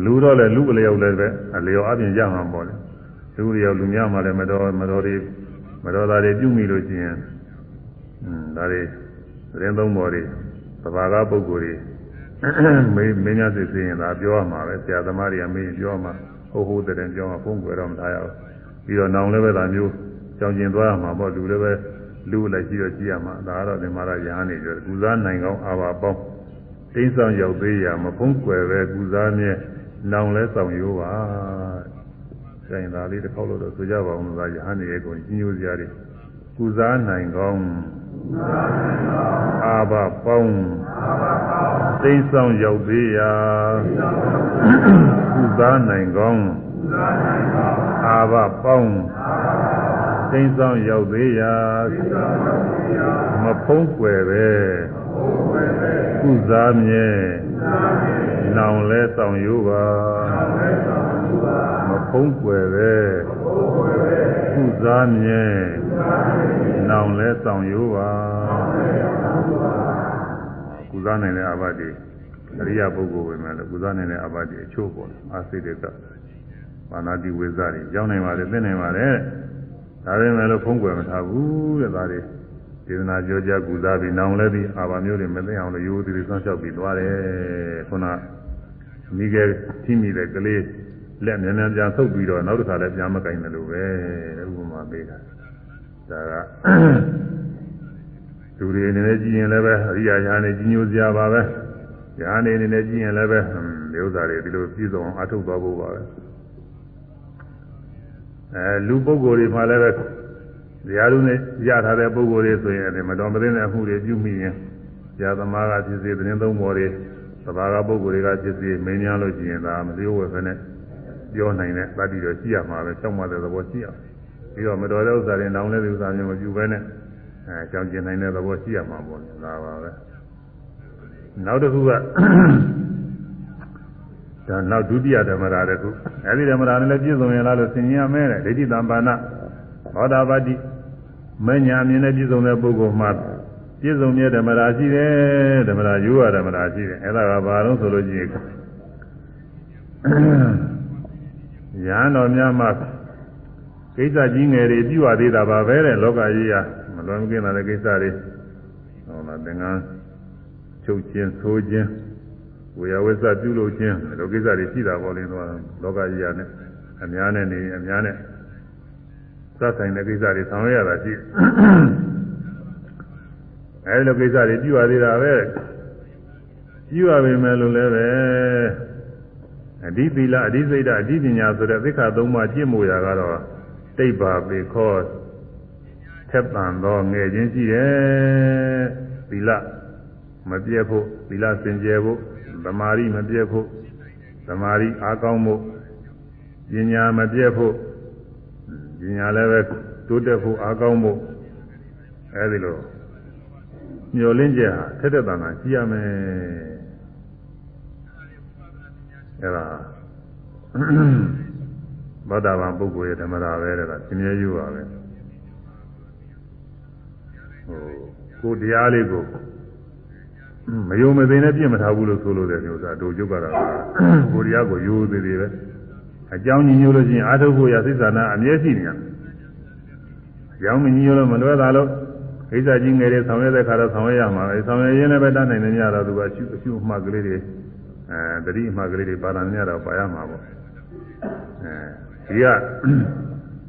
။လူတော့လေလူအလျောက်လည်းပဲအလျောက်အပြင်ရမှာပေါ့လေ။လူလျောက်လူများမှလည်းမတော်မတော်တွေမတော်သားတွေပြုမိလို့ရှိရင် ဒါတွေသတင်းသုံးပေါ်တွေသဘာဝပုဂ္ဂိုလ်တွေမေးမင်းများစစ်စရင်ဒါပြောရမှာပဲဆရာသမားတွေကမေးပြောမှာဟိုဟိုတဲ့တဲ့ပြောမှာဖုံးကွယ်တော့မထားရဘူးပြီးတော့နောင်လည်းပဲဒါမျိုးကြောင်ကျင်သွားရမှာပေါ့လူလည်းပဲလူလည်းရှိတော့ကြည့်ရမှာဒါကတော့ဒီမှာရရဟန်းနေကြကုစားနိုင်ကောင်းအာဘာပေါင်းတိမ်းဆောင်ရောက်သေးရမဖုံးကွယ်ပဲကုစားမြဲနောင်လဲဆောင်ရိုးပါဆိုင်သားလေးတစ်ခေါက်လို့တော့ဆိုကြပါအောင်လို့ဒါရဟန်းနေရဲ့ကိုကြီးညိုစရာတွေကုစားနိုင်ကောင်း အာဘပေါင်းသိဆောင်ရောက်သေးရာကုစားနိုင်ကောင်းအာဘပေါင်းသိဆောင်ရောက်သေးရာမဖုံးကွယ်ပဲကုစားမြဲနောင်လဲဆောင်ရိုးပါမဖုံးကွယ်ပဲ ကုစားမြဲနောင်လဲဆောင်ရိုးပါကုသနိုင်တဲ့အဘတ်တွေအရိယပုဂ္ဂိုလ်ပဲမဲ့လို့ကုသနိုင်တဲ့အဘတ်တွေအချို့ပေါ့အာစိတကမာနာတိဝိဇ္ဇာတွေကြောင်းနိုင်ပါလေသိနိုင်ပါလေဒါပေမဲ့လို့ဖုံးကွယ်မထားဘူးတဲ့ဒါတွေဒေသနာကြောကြကုသပြီးနောင်လဲပြီးအာဘာမျိုးတွေမသိအောင်လို့ရိုးသေးသေးဆောင်းလျှောက်ပြီးသွားတယ်ခုနမိခဲထိမိတဲ့ကလေး လက်မြန်မြန်ပြန်ဆုပ်ပြီးတော့နောက်တစ်ခါလည်းပြန်မကင်တယ်လို့ပဲဥပမာပေးတာဒါကလူတွေအနေနဲ့ကြည့်ရင်လည်းပဲအရိယာညာနဲ့ကြီးညိုစရာပါပဲညာနေအနေနဲ့ကြည့်ရင်လည်းပဲဒီဥစ္စာတွေဒီလိုပြည့်စုံအထုတ်သွားဖို့ပါပဲအဲလူပုဂ္ဂိုလ်တွေမှလည်းပဲတရားလူနဲ့ရထားတဲ့ပုဂ္ဂိုလ်တွေဆိုရင်မတော်မသင့်တဲ့အမှုတွေပြုမိရင်ဇာသမားကဖြစ်စေသတင်းသုံးပေါ်တွေသဘာဝပုဂ္ဂိုလ်တွေကဖြစ်စေမင်းများလို့ရှိရင်ဒါမသိဝယ်ခနဲ့ ပြောနိုင်တဲ့တတိတော်ရှိရမှာပဲကြောက်မှတဲ့သဘောရှိရပြီးတော့မတော်တဲ့ဥစ္စာတွေနောင်တဲ့ဥစ္စာမျိုးမပြုဘဲနဲ့အဲကြောင်ကျင်နိုင်တဲ့သဘောရှိရမှာပေါ့ဒါပါပဲနောက်တစ်ခုကဒါနောက်ဒုတိယဓမ္မရာတစ်ခုအဲဒီဓမ္မရာနဲ့လည်းပြည့်စုံရလားလို့သင်ញရမဲတဲ့ဒိဋ္ဌိတံပါဏသောတာပတိမညာမြင်တဲ့ပြည့်စုံတဲ့ပုဂ္ဂိုလ်မှာပြည့်စုံမြဲဓမ္မရာရှိတယ်ဓမ္မရာရိုးရဓမ္မရာရှိတယ်အဲ့ဒါကဘာလို့ဆိုလို့ရှိရင် ရဟန်းတော်များမှကိစ္စကြီးငယ်တွေပြုရသေးတာပါပဲတဲ့လောကကြီးကမလွန်မကင်းတဲ့ကိစ္စတွေဟောလားသင်္ကန်းချုပ်ခြင်းဆိုးခြင်းဝေယဝိသပြုလုပ်ခြင်းဒီလိုကိစ္စတွေရှိတာပေါ့လေတော့လောကကြီးရနဲ့အများနဲ့နေအများနဲ့သတ်ဆိုင်တဲ့ကိစ္စတွေဆောင်ရွက်ရတာရှိအဲဒီလိုကိစ္စတွေပြုရသေးတာပဲပြုရပေမဲ့လို့လည်းပဲ အဓိသီလအဓိစိတ်အဓိပညာဆိုတဲ့သစ္စာသုံးပါးကျင့်မို့ရာကတော့တိတ်ပါပေခောထက်ပံသောငယ်ချင်းရှိတယ်သီလမပြည့်ဖို့သီလစင်ကြယ်ဖို့သမာဓိမပြည့်ဖို့သမာဓိအားကောင်းဖို့ပညာမပြည့်ဖို့ပညာလည်းပဲတိုးတက်ဖို့အားကောင်းဖို့အဲဒီလိုညှော်လင်းချက်ဟာထက်တဲ့တန်တာရှိရမယ် အဲဒါသောတာပန်ပုဂ္ဂိုလ်ရဲ့ဓမ္မရာပဲတဲ့ကသင်မြဲယူပါပဲဟိုကိုတရားလေးကိုမယုံမသိနဲ့ပြင့်မထားဘူးလို့ဆိုလို့တဲ့မျိုးစားတို့ကျုပ်ကတော့ကိုတရားကိုယူသေးသေးပဲအကြောင်းညီညွတ်လို့ရှိရင်အာထုပ်ဖို့ရသိစ္စာနာအမြဲရှိနေရမယ်။ကြောင်းမညီညွတ်လို့မလွဲတာလို့ကိစ္စကြီးငယ်တွေဆောင်ရွက်တဲ့ခါတော့ဆောင်ရွက်ရမှာပဲ။ဆောင်ရွက်ရင်းလည်းပဲတတ်နိုင်နေကြတော့သူကအရှုအရှုအမှတ်ကလေးတွေ အဲတတိအမှတ်ကလေးတွေပါလာနေတော့ပါရမှာပေါ့။အဲဒီက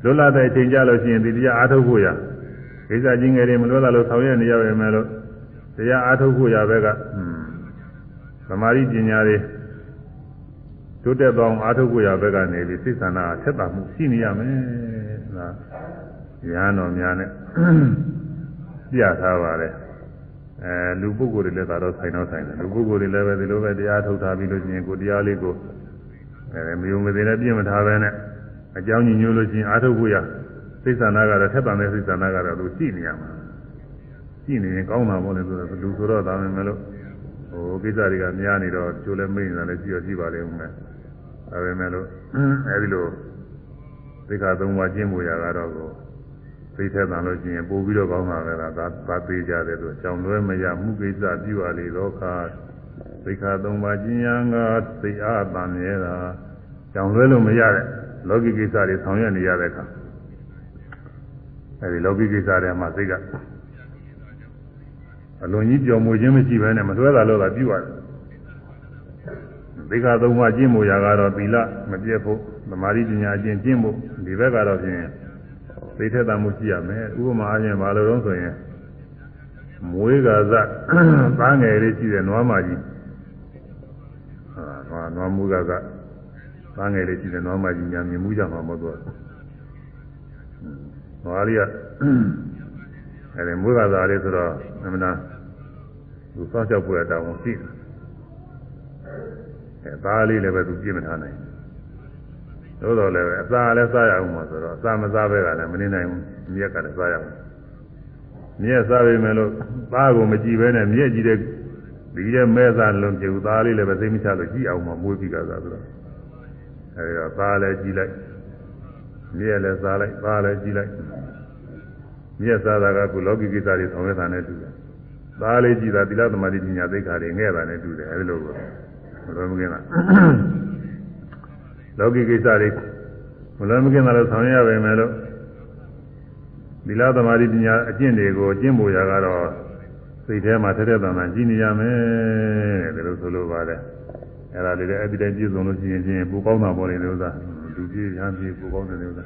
လွတ်လာတဲ့အချိန်ကြလို့ရှိရင်ဒီတရားအာထုပ်ဖို့ရကိစ္စကြီးငယ်တွေမလွဲတာလို့ဆောင်ရွက်နေရပါမယ်လို့တရားအာထုတ်ဖို့ရဘက်ကသမာဓိပညာတွေတိုးတက်ပေါင်းအာထုတ်ဖို့ရဘက်ကနေပြီးစိတ်ဆန္ဒဆက်တာမှုရှိနေရမယ်ဒါရဟန်းတော်များနဲ့ပြထားပါတယ် အဲလူပုဂ္ဂိုလ်တွေလည်းသာတော့ဆိုင်တော့ဆိုင်တယ်လူပုဂ္ဂိုလ်တွေလည်းပဲဒီလိုပဲတရားထုတ်ထားပြီးလို့ရှိရင်ကိုတရားလေးကိုအဲမယုံမသိနဲ့ပြင့်မထားပဲနဲ့အကြောင်းညညို့လို့ရှိရင်အာထုတ်ဖို့ရစိတ်ဆန္ဒကတော့ထက်ပံတဲ့စိတ်ဆန္ဒကတော့သူရှိနေရမှာကြည့်နေရင်ကောင်းတာပေါ့လေဆိုတော့လူဆိုတော့ဒါမှမလို့ဟိုကိစ္စတွေကများနေတော့ကျိုးလည်းမိနေတာလည်းကြည့်ရကြည့်ပါလိမ့်မယ်ဒါပေမဲ့လို့အဲဒီလိုသိက္ခာသုံးပါးကျင့်ဖို့ရတာတော့ကို သိထက်တန်လို့ရှိရင်ပို့ပြီးတော့ကောင်းတာပဲလားဒါသာသေးကြတယ်လို့ကြောင်လွဲမရမှုကိစ္စပြုရလေတော့ခါသိက္ခာသုံးပါးကျင့်ရန်ကသိအားတန်မြဲတာကြောင်လွဲလို့မရတဲ့လောကီကိစ္စတွေဆောင်ရွက်နေရတဲ့အခါအဲဒီလောကီကိစ္စတွေမှာစိတ်ကအလွန်ကြီးကြော်မူခြင်းမရှိဘဲနဲ့မလွဲတာလို့သာပြုရတယ်။သိက္ခာသုံးပါးကျင့်မှုရာကတော့သီလမပြတ်ဖို့သမာဓိပညာကျင့်ကျင့်ဖို့ဒီဘက်ကတော့ဖြင့် သိထက်တာမှုရှိရမယ်။ဥပမာအချင်းဘာလို့တော့ဆိုရင်မွေးကာဇသားငယ်လေးရှိတဲ့နွားမကြီးဟာနွားမူကာဇသားငယ်လေးရှိတဲ့နွားမကြီးညာမြင်မှုကြမှာမဟုတ်တော့နွားလေးကအဲဒီမွေးကာဇလေးဆိုတော့အမှန်တရားသူစောင့်ရှောက်ဖို့တောင်းရှိတယ်အဲသားလေးလည်းပဲသူပြည့်မထားနိုင် သို့တော်လည်းအစာလည်းစားရအောင်မှာဆိုတော့အစာမစားဘဲကလည်းမနေနိုင်ဘူးမြက်ကလည်းစားရအောင်မြက်စားပေမဲ့လို့သားကိုမကြည့်ဘဲနဲ့မြက်ကြည့်တဲ့ဒီရဲ့မဲစားလုံးပြူသားလေးလည်းပဲသိမချလို့ကြည့်အောင်မှာမွေးပြီးကစားဆိုတော့အဲဒီတော့သားလည်းကြည့်လိုက်မြက်လည်းစားလိုက်သားလည်းကြည့်လိုက်မြက်စားတာကခုလောကီကိစ္စတွေဆောင်ရွက်တာနဲ့တူတယ်သားလေးကြည့်တာသီလသမာဓိပညာသိက္ခာတွေငဲ့တာနဲ့တူတယ်အဲဒီလိုကိုမလွယ်မကင်းလား လောကီကိစ္စတွေမလွယ်မကင်းတာလို့ဆောင်ရွက်ရပါမယ်လို့သီလသမာဓိပညာအကျင့်တွေကိုကျင့်ဖို့ရကတော့စိတ်ထဲမှာထက်ထက်တန်တန်ကြီးနေရမယ်တဲ့လို့ဆိုလိုပါတယ်အဲဒါလေးလည်းအဲ့ဒီတိုင်းပြည့်စုံလို့ရှိရင်ချင်းပူကောင်းတာပေါ်နေတဲ့ဥစ္စာလူကြီးရဟန်းကြီးပူကောင်းတဲ့ဥစ္စာ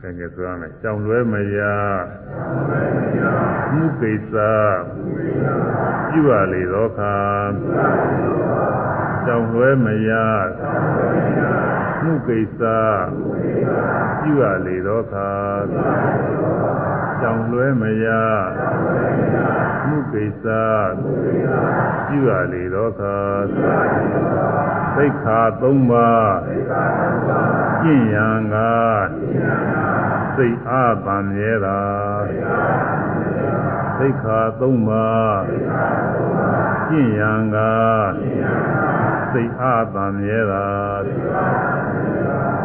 ဆင်ကြဆိုရမယ်ကြောင်လွဲမရမှုကိစ္စပြုရလေသောခါကြောင်လွဲမရ မှုကိစ္စပြုရလေသောခါကြောင်လွဲမရမှုကိစ္စပြုရလေသောခါသိက္ခာ၃ပါးကျင့်ရန်ကစိတ်အားပံမြဲတာ သိက္ခာ၃ပါးကျင့်ရန်ကစိတ်အားပံမြဲတာ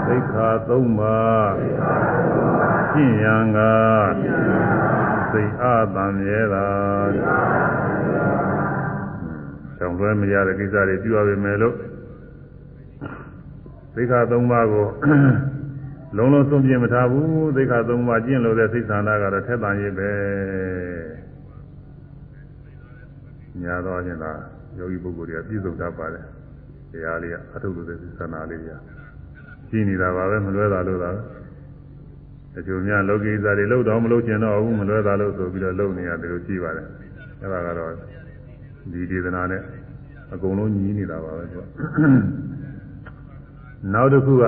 သိက္ခာ၃ပါးကျင့်ရန်ကစိတ်အာသံမြဲတာကြောင့်လွဲမရတဲ့ကိစ္စတွေပြုရပါမယ်လို့သိက္ခာ၃ပါးကိုလုံးလုံးဆုံးပြမထားဘူးသိက္ခာ၃ပါးကျင့်လို့တဲ့သိစ္ဆန္ဒကတော့ထက်တန်ရေးပဲ ညာတော့ချင်းလားယောဂီပုဂ္ဂိုလ်တွေကပြည့်စုံတတ်ပါတယ်တရားလေးကအထုလို့တဲ့သိစ္ဆန္ဒလေးကြီးရှိနေတာပါပဲမလွဲတာလို့သာတချို့များလောကိစ္စတွေလောက်တော့မလုပ်ချင်တော့ဘူးမလွဲတာလို့ဆိုပြီးတော့လုပ်နေရတယ်လို့ရှိပါတယ်အဲ့ဒါကတော့ဒီဒေသနာနဲ့အကုန်လုံးညီးနေတာပါပဲသူကနောက်တစ်ခုက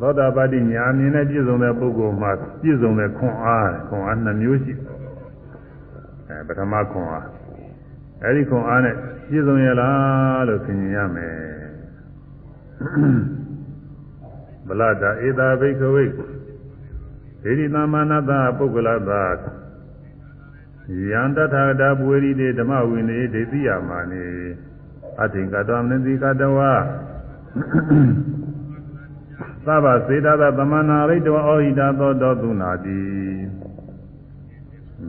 သောတာပတိညာမြင်နဲ့ပြည့်စုံတဲ့ပုဂ္ဂိုလ်မှာပြည့်စုံတဲ့ခွန်အားခွန်အားနှမျိုးရှိအဲ ပထမခွန်အားအဲဒီခွန်အားနဲ့ပြည့်စုံရလားလို့သင်မြင်ရမယ်ဗလတာဧတာဘိကဝိဒေဒီသမဏတပုဂ္ဂလတာယံတထာဂတပွေရိတေဓမ္မဝိနေဒေတိယမာနေအထင်ကတောမနတိကတဝသဗ္ဗစေတသာသမဏရိတဝဩဟိတသောတောသုနာတိ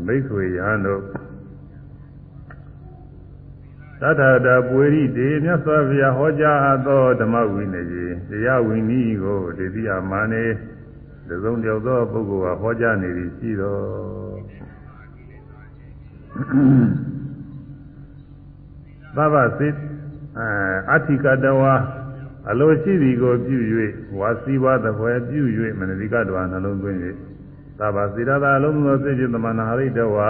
မိတ်ဆွေယံတို့သတ္ထာတပွေရိတေမြတ်စွာဘုရားဟောကြားအပ်သောဓမ္မဝိနည်းတရားဝိနည်းကိုဒေတိယမာနေသုံးတယောက်သောပုဂ္ဂိုလ်ကဟောကြားနေပြီရှိတော်သဗ္ဗစေအဋ္ဌိကတဝါအလိုရှိသည်ကိုပြု၍ဝါစီဝါသဖွယ်ပြု၍မနတိကတဝါနှလုံးသွင်း၍ သဗ္ဗစေရသာအလုံးစုံသောစိတ်ဖြင့်သမဏဟရိတဝါ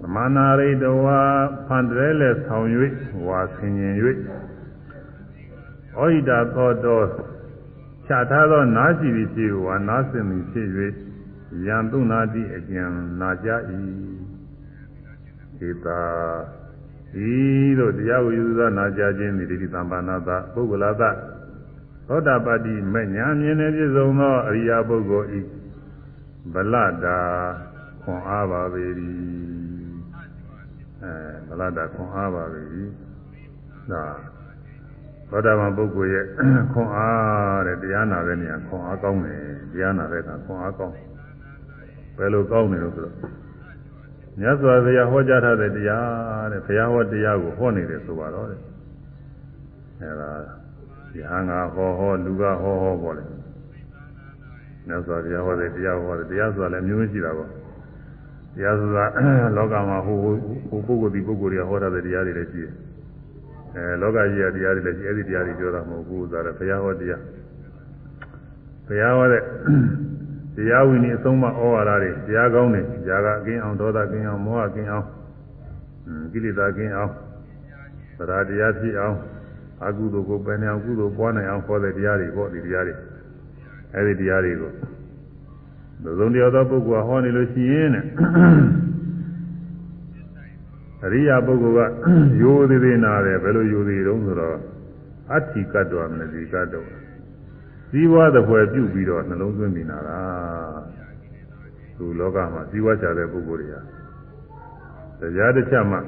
သမဏဟရိတဝါဖန်တဲလဲဆောင်၍ဝါဆင်ញင်၍ဩဟိတာသောတော်ခြားထားသောနာရှိသည်ဖြစ်ဝါနာစင်သည်ဖြစ်၍ယံတုနာတိအကျံနာကြ၏ဧတာဤသို့တရားဝိသုသနာကြခြင်းသည်ဒီသံပါဏသပုဂ္ဂလသ သောတာပတိမညာမြင်နေပြည့်စုံသောအရိယာပုဂ္ဂိုလ်ဤဗလတာခွန်အားပါပေ၏အဲဗလတာခွန်အားပါပေ၏ဒါသောတာပန်ပုဂ္ဂိုလ်ရဲ့ခွန်အားတဲ့တရားနာတဲ့နေရာခွန်အားကောင်းတယ်တရားနာတဲ့အခါခွန်အားကောင်းဘယ်လိုကောင်းတယ်လို့ဆိုတော့မြတ်စွာဘုရားဟောကြားထားတဲ့တရားတဲ့ဘုရားဟောတရားကိုဟောနေတယ်ဆိုပါတော့တဲ့အဲဒါ ယဟန်ကဟောဟောလူကဟောဟောပေါ့လေမြတ်စွာဘုရားဟောတဲ့တရားဟောတဲ့တရားဆိုတာလည်းမျိုးမရှိတာပေါ့တရားဆိုတာလောကမှာဟိုဟိုပုဂ္ဂိုလ်ဒီပုဂ္ဂိုလ်တွေဟောထားတဲ့တရားတွေလည်းရှိတယ်အဲလောကကြီးရတရားတွေလည်းရှိအဲ့ဒီတရားတွေပြောတာမဟုတ်ဘူးဆိုတာဘုရားဟောတရားဘုရားဟောတဲ့တရားဝင်အဆုံးမဩဝါဒတွေတရားကောင်းတွေຢာကကင်းအောင်ဒေါသကင်းအောင်မောဟကင်းအောင်ကိလေသာကင်းအောင်သရတရားဖြစ်အောင် အကုသိုလ်ကိုပယ်နေအောင်ကုသိုလ်ပွားနိုင်အောင်ခေါ်တဲ့တရားတွေပေါ့ဒီတရားတွေအဲဒီတရားတွေကိုလူဆုံးတရားသောပုဂ္ဂိုလ်ဟောနေလို့ရှိရင်တဲ့အရိယာပုဂ္ဂိုလ်ကရိုးသေးသေးနာတယ်ဘယ်လိုရိုးသေးတုံးဆိုတော့အဋ္ဌိကတ္တဝမနတိကတ္တဝစည်းဝါးတဲ့ဖွယ်ပြုပြီးတော့နှလုံးသွင်းမိနာတာသူလောကမှာစည်းဝါးချတဲ့ပုဂ္ဂိုလ်တွေဟာတရားတစ်ချက်မှ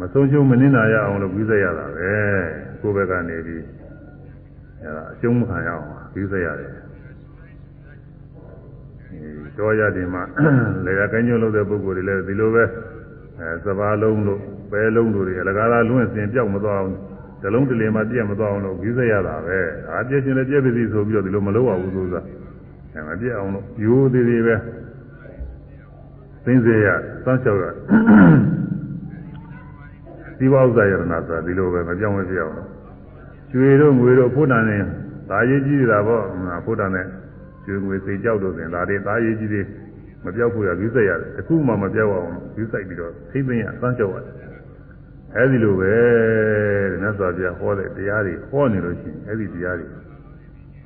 မဆုံးရှုံးမနစ်နာရအောင်လို့ပြီးစေရတာပဲကိုယ်ဘက်ကနေပြီးအဲဒါအရှုံးမခံရအောင်ပြီးစေရတယ်တော်ရတယ်မှာလေကကညွတ်လို့တဲ့ပုဂ္ဂိုလ်တွေလည်းဒီလိုပဲအဲစပါးလုံးတို့ပဲလုံးတို့တွေအလကားလားလွင့်စင်ပြောက်မသွားအောင်ဇလုံးတလင်မှပြည့်မသွားအောင်လို့ပြီးစေရတာပဲအာပြည့်ရှင်လည်းပြည့်ပါစီဆိုပြီးတော့ဒီလိုမလုပ်ရဘူးဆိုတာအဲမပြည့်အောင်လို့ရိုးသေးသေးပဲသိစေရစောင့်ရှောက်ရ ဒီဘောဥစ္စာယရဏဆိုတာဒီလိုပဲမပြောင်းမပြအောင်လို့ကျွေတို့ငွေတို့ဖို့တန်နေဒါရေးကြီးတာပေါ့ဖို့တန်နဲ့ကျွေငွေစိတ်ကြောက်တို့ဆိုရင်ဒါတွေဒါရေးကြီးတွေမပြောက်ဖို့ရပြီးစိတ်ရတယ်တခုမှမပြောက်အောင်ပြီးစိတ်ပြီးတော့သိသိရအစွမ်းကြောက်ရတယ်အဲဒီလိုပဲတဲ့မြတ်စွာဘုရားဟောတဲ့တရားတွေဟောနေလို့ရှိရင်အဲဒီတရားတွေ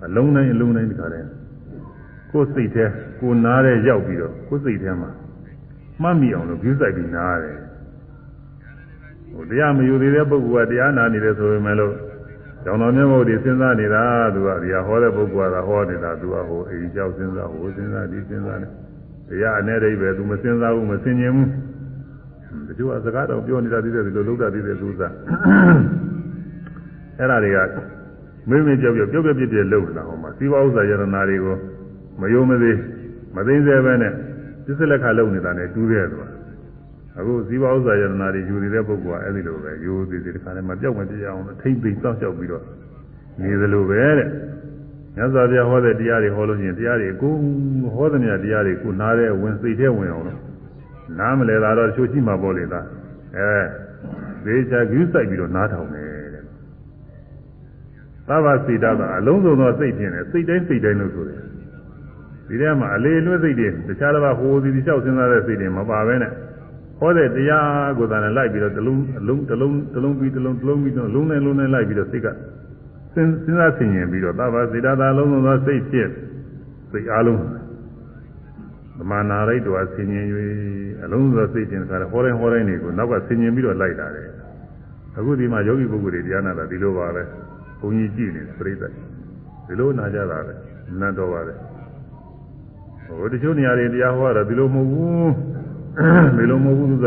အလုံးတိုင်းအလုံးတိုင်းဒီခါတဲ့ကိုယ်စိတ်ထဲကိုနားတဲ့ရောက်ပြီးတော့ကိုယ်စိတ်ထဲမှာမှတ်မိအောင်လို့ပြီးစိတ်ပြီးနားတယ် ဟိုတရားမယူသေးတဲ့ပုဂ္ဂိုလ်ကတရားနာနေတယ်ဆိုပေမဲ့လို့ကျောင်းတော်မြတ်ဘုရားစဉ်းစားနေတာသူကဒီဟာဟောတဲ့ပုဂ္ဂိုလ်ကဟောနေတာသူကဟိုအိမ်ကြောက်စဉ်းစားဟိုစဉ်းစားဒီစဉ်းစားနေတရားအ내အိပဲသူမစဉ်းစားဘူးမစင်ញင်ဘူးတချို့ကစကားတော့ပြောနေတာသိတယ်ဒီလိုလုံးတာသိတယ်သူစားအဲ့ဒါတွေကမင်းမင်းကြောက်ကြောက်ကြောက်ကြောက်ပြစ်ပြစ်လုံနေတာဟောမှာစီးပွားဥစ္စာယရနာတွေကိုမယုံမသေးမသိစေပဲနဲ့သစ္စာလက်ခလုံနေတာနဲ့တူးရဲသွား အခုဇီဝဥစ္စာယရနာတွေယူနေတဲ့ပုဂ္ဂိုလ်ကအဲ့ဒီလိုပဲယူသေးသေးတခါတည်းမပြောက်မပြအောင်ထိမ့်သိမ့်စောင့်ရှောက်ပြီးတော့နေသလိုပဲတဲ့မြတ်စွာဘုရားဟောတဲ့တရားတွေဟောလို့ရှိရင်တရားတွေကိုဟောတဲ့တရားတွေကိုနားတဲ့ဝင်စိတ်ထဲဝင်အောင်လို့နားမလဲတာတော့ချိုးရှိမှာပေါ့လေသားအဲသေချာယူဆိုင်ပြီးတော့နားထောင်တယ်တဲ့သဗ္ဗစိတ္တကအလုံးစုံသောစိတ်ဖြင့်စိတ်တိုင်းစိတ်တိုင်းလို့ဆိုတယ်ဒီထဲမှာအလေလွတ်စိတ်တွေတခြားတစ်ပါးဟိုဒီဒီလျှောက်စဉ်းစားတဲ့စိတ်တွေမပါဘဲနဲ့ ဟောတဲ့တရားကိုသာနဲ့လိုက်ပြီးတော့တစ်လုံးအလုံးတစ်လုံးတစ်လုံးပြီးတစ်လုံးတစ်လုံးပြီးတော့လုံးနဲ့လုံးနဲ့လိုက်ပြီးတော့စိတ်ကစဉ်းစဉ်းစားဆင်ခြင်ပြီးတော့သဗ္ဗစေတသာလုံးစုံသောစိတ်ဖြင့်စိတ်အားလုံးသမာနာရိတ်တော်ဆင်ခြင်၍အလုံးစုံသောစိတ်ဖြင့်ခါဟောတိုင်းဟောတိုင်းတွေကိုနောက်ကဆင်ခြင်ပြီးတော့လိုက်တာတယ်အခုဒီမှာယောဂီပုဂ္ဂိုလ်တွေတရားနာတာဒီလိုပါပဲဘုန်းကြီးကြည့်နေတယ်ပြိဿဒီလိုနာကြတာပဲနတ်တော်ပါတယ်ဟိုတချို့နေရာတွေတရားဟောတာဒီလိုမဟုတ်ဘူး ဒီလိုမဟုတ်ဘူးသူက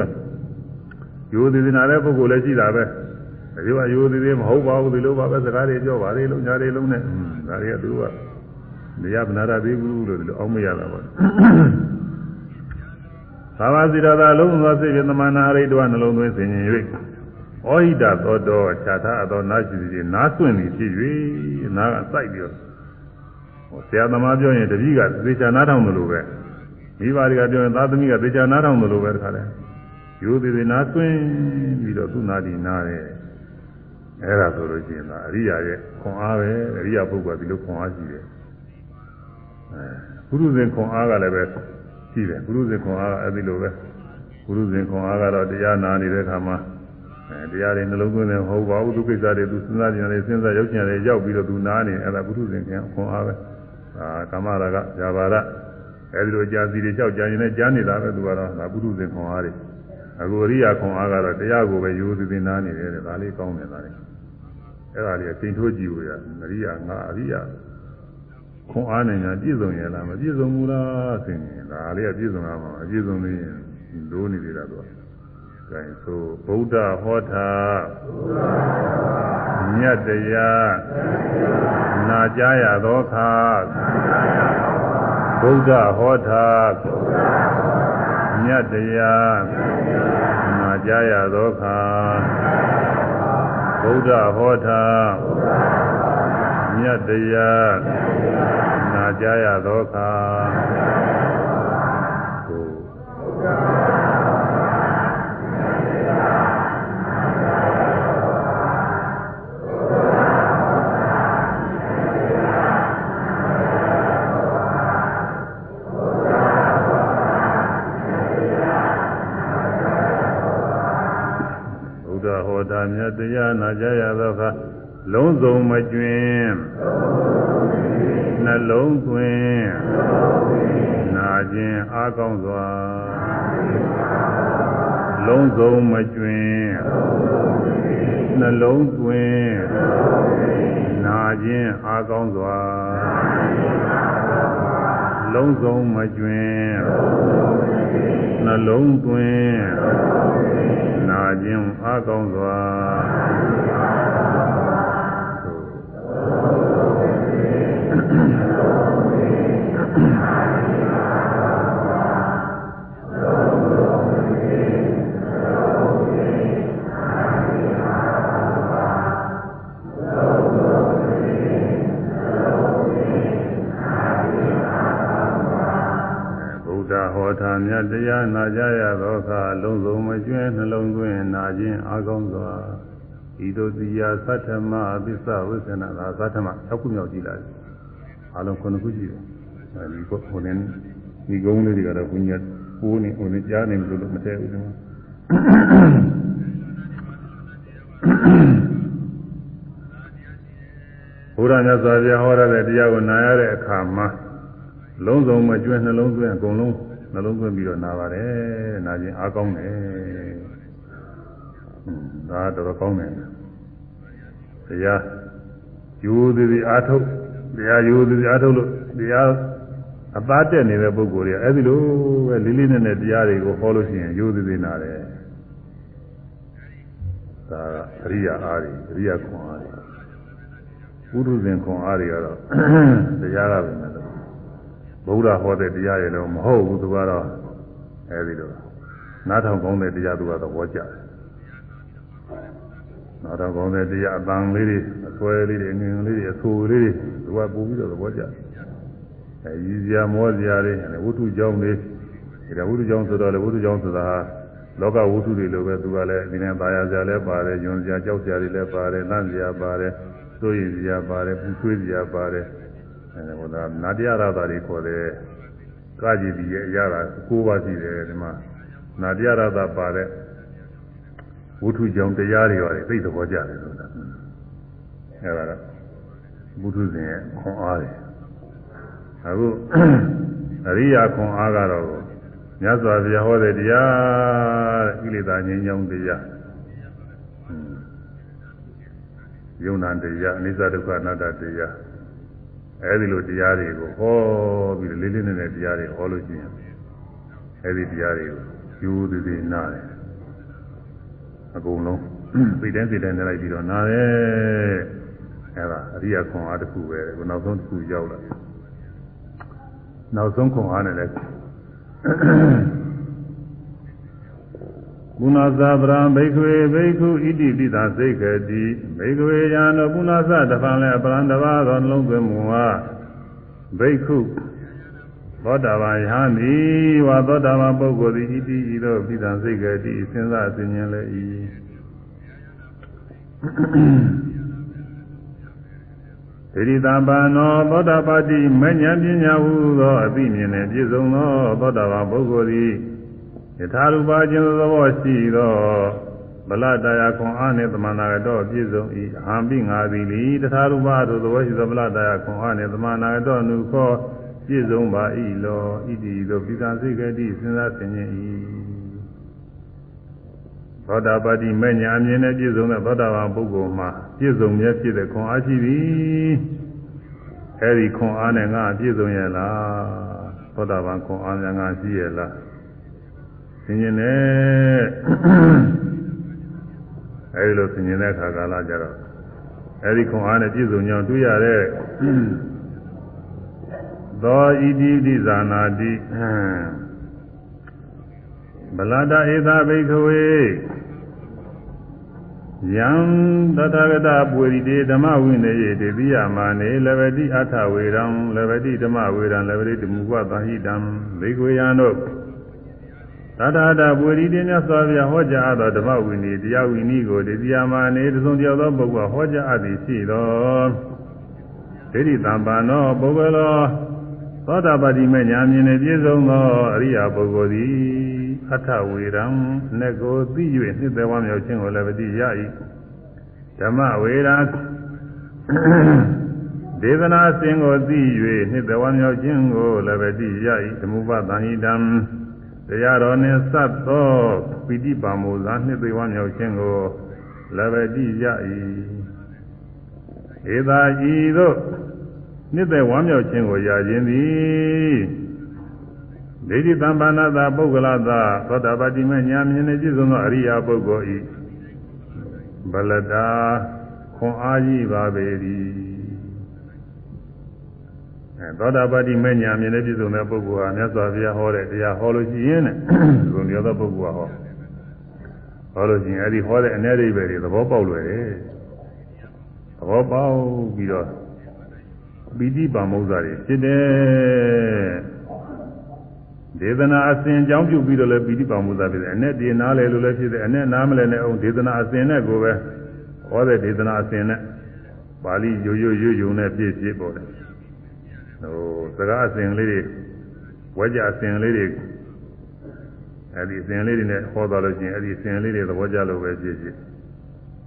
ရိုးသေးသေးနာတဲ့ပုဂ္ဂိုလ်လည်းရှိတာပဲအယိုးအယိုးသေးသေးမဟုတ်ပါဘူးဒီလိုပါပဲစကားတွေပြောပါလေလုံးညာတွေလုံးနဲ့ဒါတွေကသူကနေရဗနာရသေးဘူးလို့ဒီလိုအောင်းမရတာပါသာဝစီရသာလုံးသောစိတ်ဖြင့်သမာနာရိတ္တဝနှလုံးသွင်းစဉ်ရင်၍ဩဟိတသောတောခြာထားသောနာရှိသည်နားစွင့်သည်ဖြစ်၍နားကစိုက်ပြီးတော့ဟောဆရာသမားပြောရင်တပည့်ကသေချာနားထောင်တယ်လို့ပဲ မိဘတွေကပြောရင်သားသမီးကသေချာနားထောင်တယ်လို့ပဲတခါလဲရိုးသေးသေးနားသွင်းပြီးတော့သူ့နာဒီနားတယ်အဲ့ဒါဆိုလို့ရှိရင်ဒါအရိယာရဲ့ခွန်အားပဲအရိယာပုဂ္ဂိုလ်ကဒီလိုခွန်အားရှိတယ်အဲဘုရုဇင်ခွန်အားကလည်းပဲရှိတယ်ဘုရုဇင်ခွန်အားကအဲ့ဒီလိုပဲဘုရုဇင်ခွန်အားကတော့တရားနာနေတဲ့အခါမှာအဲတရားတွေနှလုံးသွင်းတယ်မဟုတ်ပါဘူးသူကိစ္စတွေသူစဉ်းစားကြတယ်စဉ်းစားရောက်ချင်တယ်ရောက်ပြီးတော့သူနားနေအဲ့ဒါဘုရုဇင်ခွန်အားပဲအာကာမရာဂဇာဘာရ အဲဒီလိုကြာစီတွေကြောက်ကြရင်လည်းကြားနေတာပဲသူကတော့ဒါပုထုဇဉ်ခွန်အားတွေအခုအရိယာခွန်အားကတော့တရားကိုပဲယူသည်သင်နာနေတယ်ဒါလေးကောင်းတယ်ဒါလေးအဲ့ဒါလေးအချိန်ထိုးကြည့်လို့ရအရိယာငါအရိယာခွန်အားနဲ့ညာပြည့်စုံရလားမပြည့်စုံဘူးလားဆိုရင်ဒါလေးကပြည့်စုံရမှာအပြည့်စုံနေရင်လိုးနေသေးတာသူကအဲဆိုဗုဒ္ဓဟောတာမြတ်တရားနာကြားရသောအခါ ဗုဒ္ဓဟောတာမြတ်တရားနာကြားရသောအခါဗုဒ္ဓဟောတာမြတ်တရားနာကြားရသောအခါတာ မြတ်တရားနာကြရသောအခါလုံးစုံမကျွင်နှလုံးသွင်းနာခြင်းအားကောင်းစွာလုံးစုံမကျွင်နှလုံးသွင်းနာခြင်းအားကောင်းစွာလုံးစုံမကျွင်နှလုံးသွင်းနာ ခြင်းအားကောင်းစွာထာမြတ်တရားနာကြရသော အာကောင်းစွာဤသို့သီယာသတ္ထမအပိသဝိသနာသာသတ္ထမ6ခုမြောက်ကြည့်လိုက်အလုံး9ခုရှိတယ်အဲဒီကိုဟိုနေဒီကုန်းလေးတွေကတော့ဘုညာပိုးနေဟိုနေကြားနေလို့မတည့်ဘူးဒီမှာဘုရားမြတ်စွာဘုရားဟောရတဲ့တရားကိုနာရတဲ့အခါမှာလုံးစုံမကျွဲနှလုံးသွင်းအကုန်လုံးနှလုံးသွင်းပြီးတော့နာပါတယ်နာခြင်းအားကောင်းတယ် ဒါတော်တော်ကောင်းတယ်တရားယူသည်သည်အားထုတ်တရားယူသည်သည်အားထုတ်လို့တရားအသားတက်နေတဲ့ပုဂ္ဂိုလ်တွေအဲ့ဒီလိုပဲလေးလေးနက်နက်တရားတွေကိုဟောလို့ရှိရင်ယူသည်သည်နာတယ်ဒါအရိယာအားတွေအရိယာခွန်အားတွေပုထုဇဉ်ခွန်အားတွေကတော့တရားကပဲမယ်လို့ဗုဒ္ဓဟောတဲ့တရားတွေလည်းမဟုတ်ဘူးသူကတော့အဲဒီလိုနားထောင်ကောင်းတဲ့တရားသူကတော့ဟောကြတယ် နားထောင်ကောင်းတဲ့တရားအတန်လေးတွေအဆွဲလေးတွေငင်လေးတွေအဆူလေးတွေသူကပို့ပြီးတော့သဘောကျတယ်အဲရည်စရာမောစရာတွေဝိတုကြောင်းတွေဒီကဝိတုကြောင်းဆိုတော့လေဝိတုကြောင်းဆိုတာလောကဝိတုတွေလိုပဲသူကလည်းဒီနေ့ပါရစရာလည်းပါတယ်ယွန်စရာကြောက်စရာတွေလည်းပါတယ်လန့်စရာပါတယ်စိုးရိမ်စရာပါတယ်ပူဆွေးစရာပါတယ်အဲဟိုဒါနာတရားရတာတွေခေါ်တယ်ကာကြည်ဒီရဲ့အရာက၉ပါးရှိတယ်ဒီမှာနာတရားရတာပါတဲ့ ဝိထုကြောင့်တရားတွေပါတယ်သိသဘောကျတယ်ဆိုတာအဲဒါကဝိထုစဉ်ရဲ့ခွန်အားတယ်အခုအရိယာခွန်အားကတော့မြတ်စွာဘုရားဟောတဲ့တရားတဲ့ဣလိတာငြိမ်းချမ်းတရားယုံနာတရားအနိစ္စဒုက္ခအနတ္တတရားအဲဒီလိုတရားတွေကိုဟောပြီးလေးလေးနက်နက်တရားတွေဟောလို့ရှိရင်အဲဒီတရားတွေကိုယူသည်သည်နားတယ် အကုန်လုံးသိတဲ့သိတဲ့နဲ့လိုက်ပြီးတော့နားတယ်အဲဒါအရိယာခွန်အားတစ်ခုပဲခုနောက်ဆုံးတစ်ခုရောက်လာနောက်ဆုံးခွန်အားနဲ့လည်းပုဏ္ဏသဗရံဘိက္ခွေဘိက္ခုဣတိပိသာစိတ်ခတိဘိက္ခွေယံတို့ပုဏ္ဏသတဖန်လည်းပရံတဘာသောနှလုံးသွင်းမူဟာဘိက္ခု သောတာပန်ယဟန်သည်ဝါသောတာပန်ပုဂ္ဂိုလ်သည်ဣတိဤသို့ပိသာစိတ်ခတိစဉ်းစားသိဉ္ဇလည်းဤဒိဋ္ဌိတပန်သောသောတာပတိမဉ္ဇဉ်ပညာဟုသောအသိမြင်နှင့်ပြည့်စုံသောသောတာပန်ပုဂ္ဂိုလ်သည်ယထာရူပါခြင်းသဘောရှိသောဗလတရားခွန်အားနှင့်သမန္နာတော်ပြည့်စုံ၏အဟံပိငါသည်လီတထာရူပါသို့သဘောရှိသောဗလတရားခွန်အားနှင့်သမန္နာတော်နုခော ပြည့်စုံပါ၏လောဣတိသို့ပိကံစိတ်ကတိစဉ်းစားဆင်ခြင်၏သောတာပတိမညာအမြင်နဲ့ပြည့်စုံတဲ့သောတာပန်ပုဂ္ဂိုလ်မှာပြည့်စုံမြဲဖြစ်တဲ့ခွန်အားရှိသည်အဲဒီခွန်အားနဲ့ငါပြည့်စုံရဲ့လားသောတာပန်ခွန်အားများငါရှိရဲ့လားဆင်ញင်နဲ့အဲဒီလိုဆင်ញင်တဲ့အခါကာလကြတော့အဲဒီခွန်အားနဲ့ပြည့်စုံကြောင်းတွေ့ရတဲ့ သောဣတိတိဇာနာတိဗလာတဧသာဘိခဝေယံတထာဂတပွေရီတေဓမ္မဝိနယေတေပိယမာနေလဗတိအထဝေရံလဗတိဓမ္မဝေရံလဗတိဓမ္မုပသဟိတံဘိခဝေယံတို့သတ္တတာပွေရီတေမြတ်စွာဘုရားဟောကြားသောဓမ္မဝိနည်းတရားဝိနည်းကိုတေပိယမာနေတဆုံးတယောက်သောပုဂ္ဂိုလ်ဟောကြားအပ်သည်ရှိသောဒိဋ္ဌိတံပါနောပုဂ္ဂလော သောတာပတိမေညာမြင်နေပြည့်စုံသောအရိယာပုဂ္ဂိုလ်သည်အထဝေရံနဲ့ကိုသိ၍နှစ်သက်ဝမ်းမြောက်ခြင်းကိုလည်းပတိရ၏ဓမ္မဝေရံဒေသနာစဉ်ကိုသိ၍နှစ်သက်ဝမ်းမြောက်ခြင်းကိုလည်းပတိရ၏ဓမ္မပသံဟိတံတရားတော်နှင့်စပ်သောပိဋိပါမောဇာနှစ်သက်ဝမ်းမြောက်ခြင်းကိုလည်းပတိရ၏ဧသာဤသို့ နှစ်သက်ဝမ်းမြောက်ခြင်းကိုရခြင်းသည်ဒိဋ္ဌိတံပါဏတာပုဂ္ဂလသာသောတာပတိမညာမြင်နေပြည့်စုံသောအရိယာပုဂ္ဂိုလ်ဤဘလတာခွန်အားကြီးပါပေသည်အဲသောတာပတိမညာမြင်နေပြည့်စုံတဲ့ပုဂ္ဂိုလ်ဟာမြတ်စွာဘုရားဟောတဲ့တရားဟောလို့ရှိရင်တဲ့ဘုံရောသောပုဂ္ဂိုလ်ဟာဟောဟောလို့ရှိရင်အဲ့ဒီဟောတဲ့အ ਨੇ ရိပဲတွေသဘောပေါက်လွယ်တယ်သဘောပေါက်ပြီးတော့ ပီတိပါမုဇ္ဇာတွေဖြစ်တယ်ဒေသနာအစဉ်ကြောင်းပြုပြီးတော့လည်းပီတိပါမုဇ္ဇာဖြစ်တယ်အ내တည်နားလေလို့လည်းဖြစ်တယ်အ내နားမလဲနဲ့အောင်ဒေသနာအစဉ်နဲ့ကိုပဲဟောတဲ့ဒေသနာအစဉ်နဲ့ပါဠိရိုးရိုးရွရွနဲ့ပြည့်ပြည့်ပေါ်တယ်ဟိုစကားအစဉ်လေးတွေဝဲကြအစဉ်လေးတွေအဲ့ဒီအစဉ်လေးတွေနဲ့ဟောသွားလို့ရှိရင်အဲ့ဒီအစဉ်လေးတွေသဘောကျလို့ပဲပြည့်ပြည့်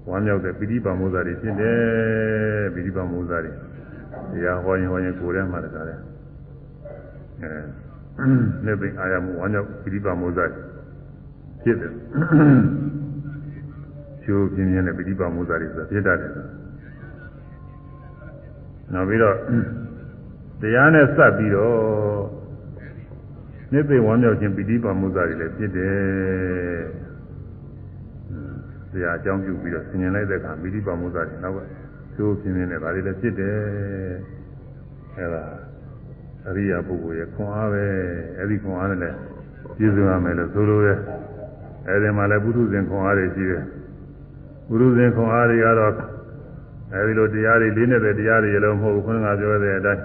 ဝမ်းမြောက်တဲ့ပီတိပါမုဇ္ဇာတွေဖြစ်တယ်ပီတိပါမုဇ္ဇာတွေ တရားဟောရင်ဟောရင်ကိုယ်ထဲမှာတကားတယ်အဲနေပင်အာရမှုဝါကြောင့်ပိဋိပါမောဇ္ဇဖြစ်တယ်ကျိုးပြင်းပြင်းနဲ့ပိဋိပါမောဇ္ဇတွေဆိုတာဖြစ်တတ်တယ်နောက်ပြီးတော့တရားနဲ့စပ်ပြီးတော့နေပင်ဝမ်းမြောက်ခြင်းပိဋိပါမောဇ္ဇတွေလည်းဖြစ်တယ်တရားအကြောင်းပြုပြီးတော့ဆင်ញင်လိုက်တဲ့အခါပိဋိပါမောဇ္ဇတွေနောက်က ကျိုးပြင်းပြင်းနဲ့ဒါတွေလည်းဖြစ်တယ်အဲဒါအရိယာပုဂ္ဂိုလ်ရဲ့ခွန်အားပဲအဲဒီခွန်အားနဲ့လည်းပြည့်စုံရမယ်လို့ဆိုလိုတယ်အဲဒီမှာလည်းပုထုဇဉ်ခွန်အားတွေရှိတယ်ပုထုဇဉ်ခွန်အားတွေကတော့အဲဒီလိုတရားတွေလေးနဲ့တဲ့တရားတွေလည်းမဟုတ်ဘူးခွန်းကပြောတဲ့အတိုင်း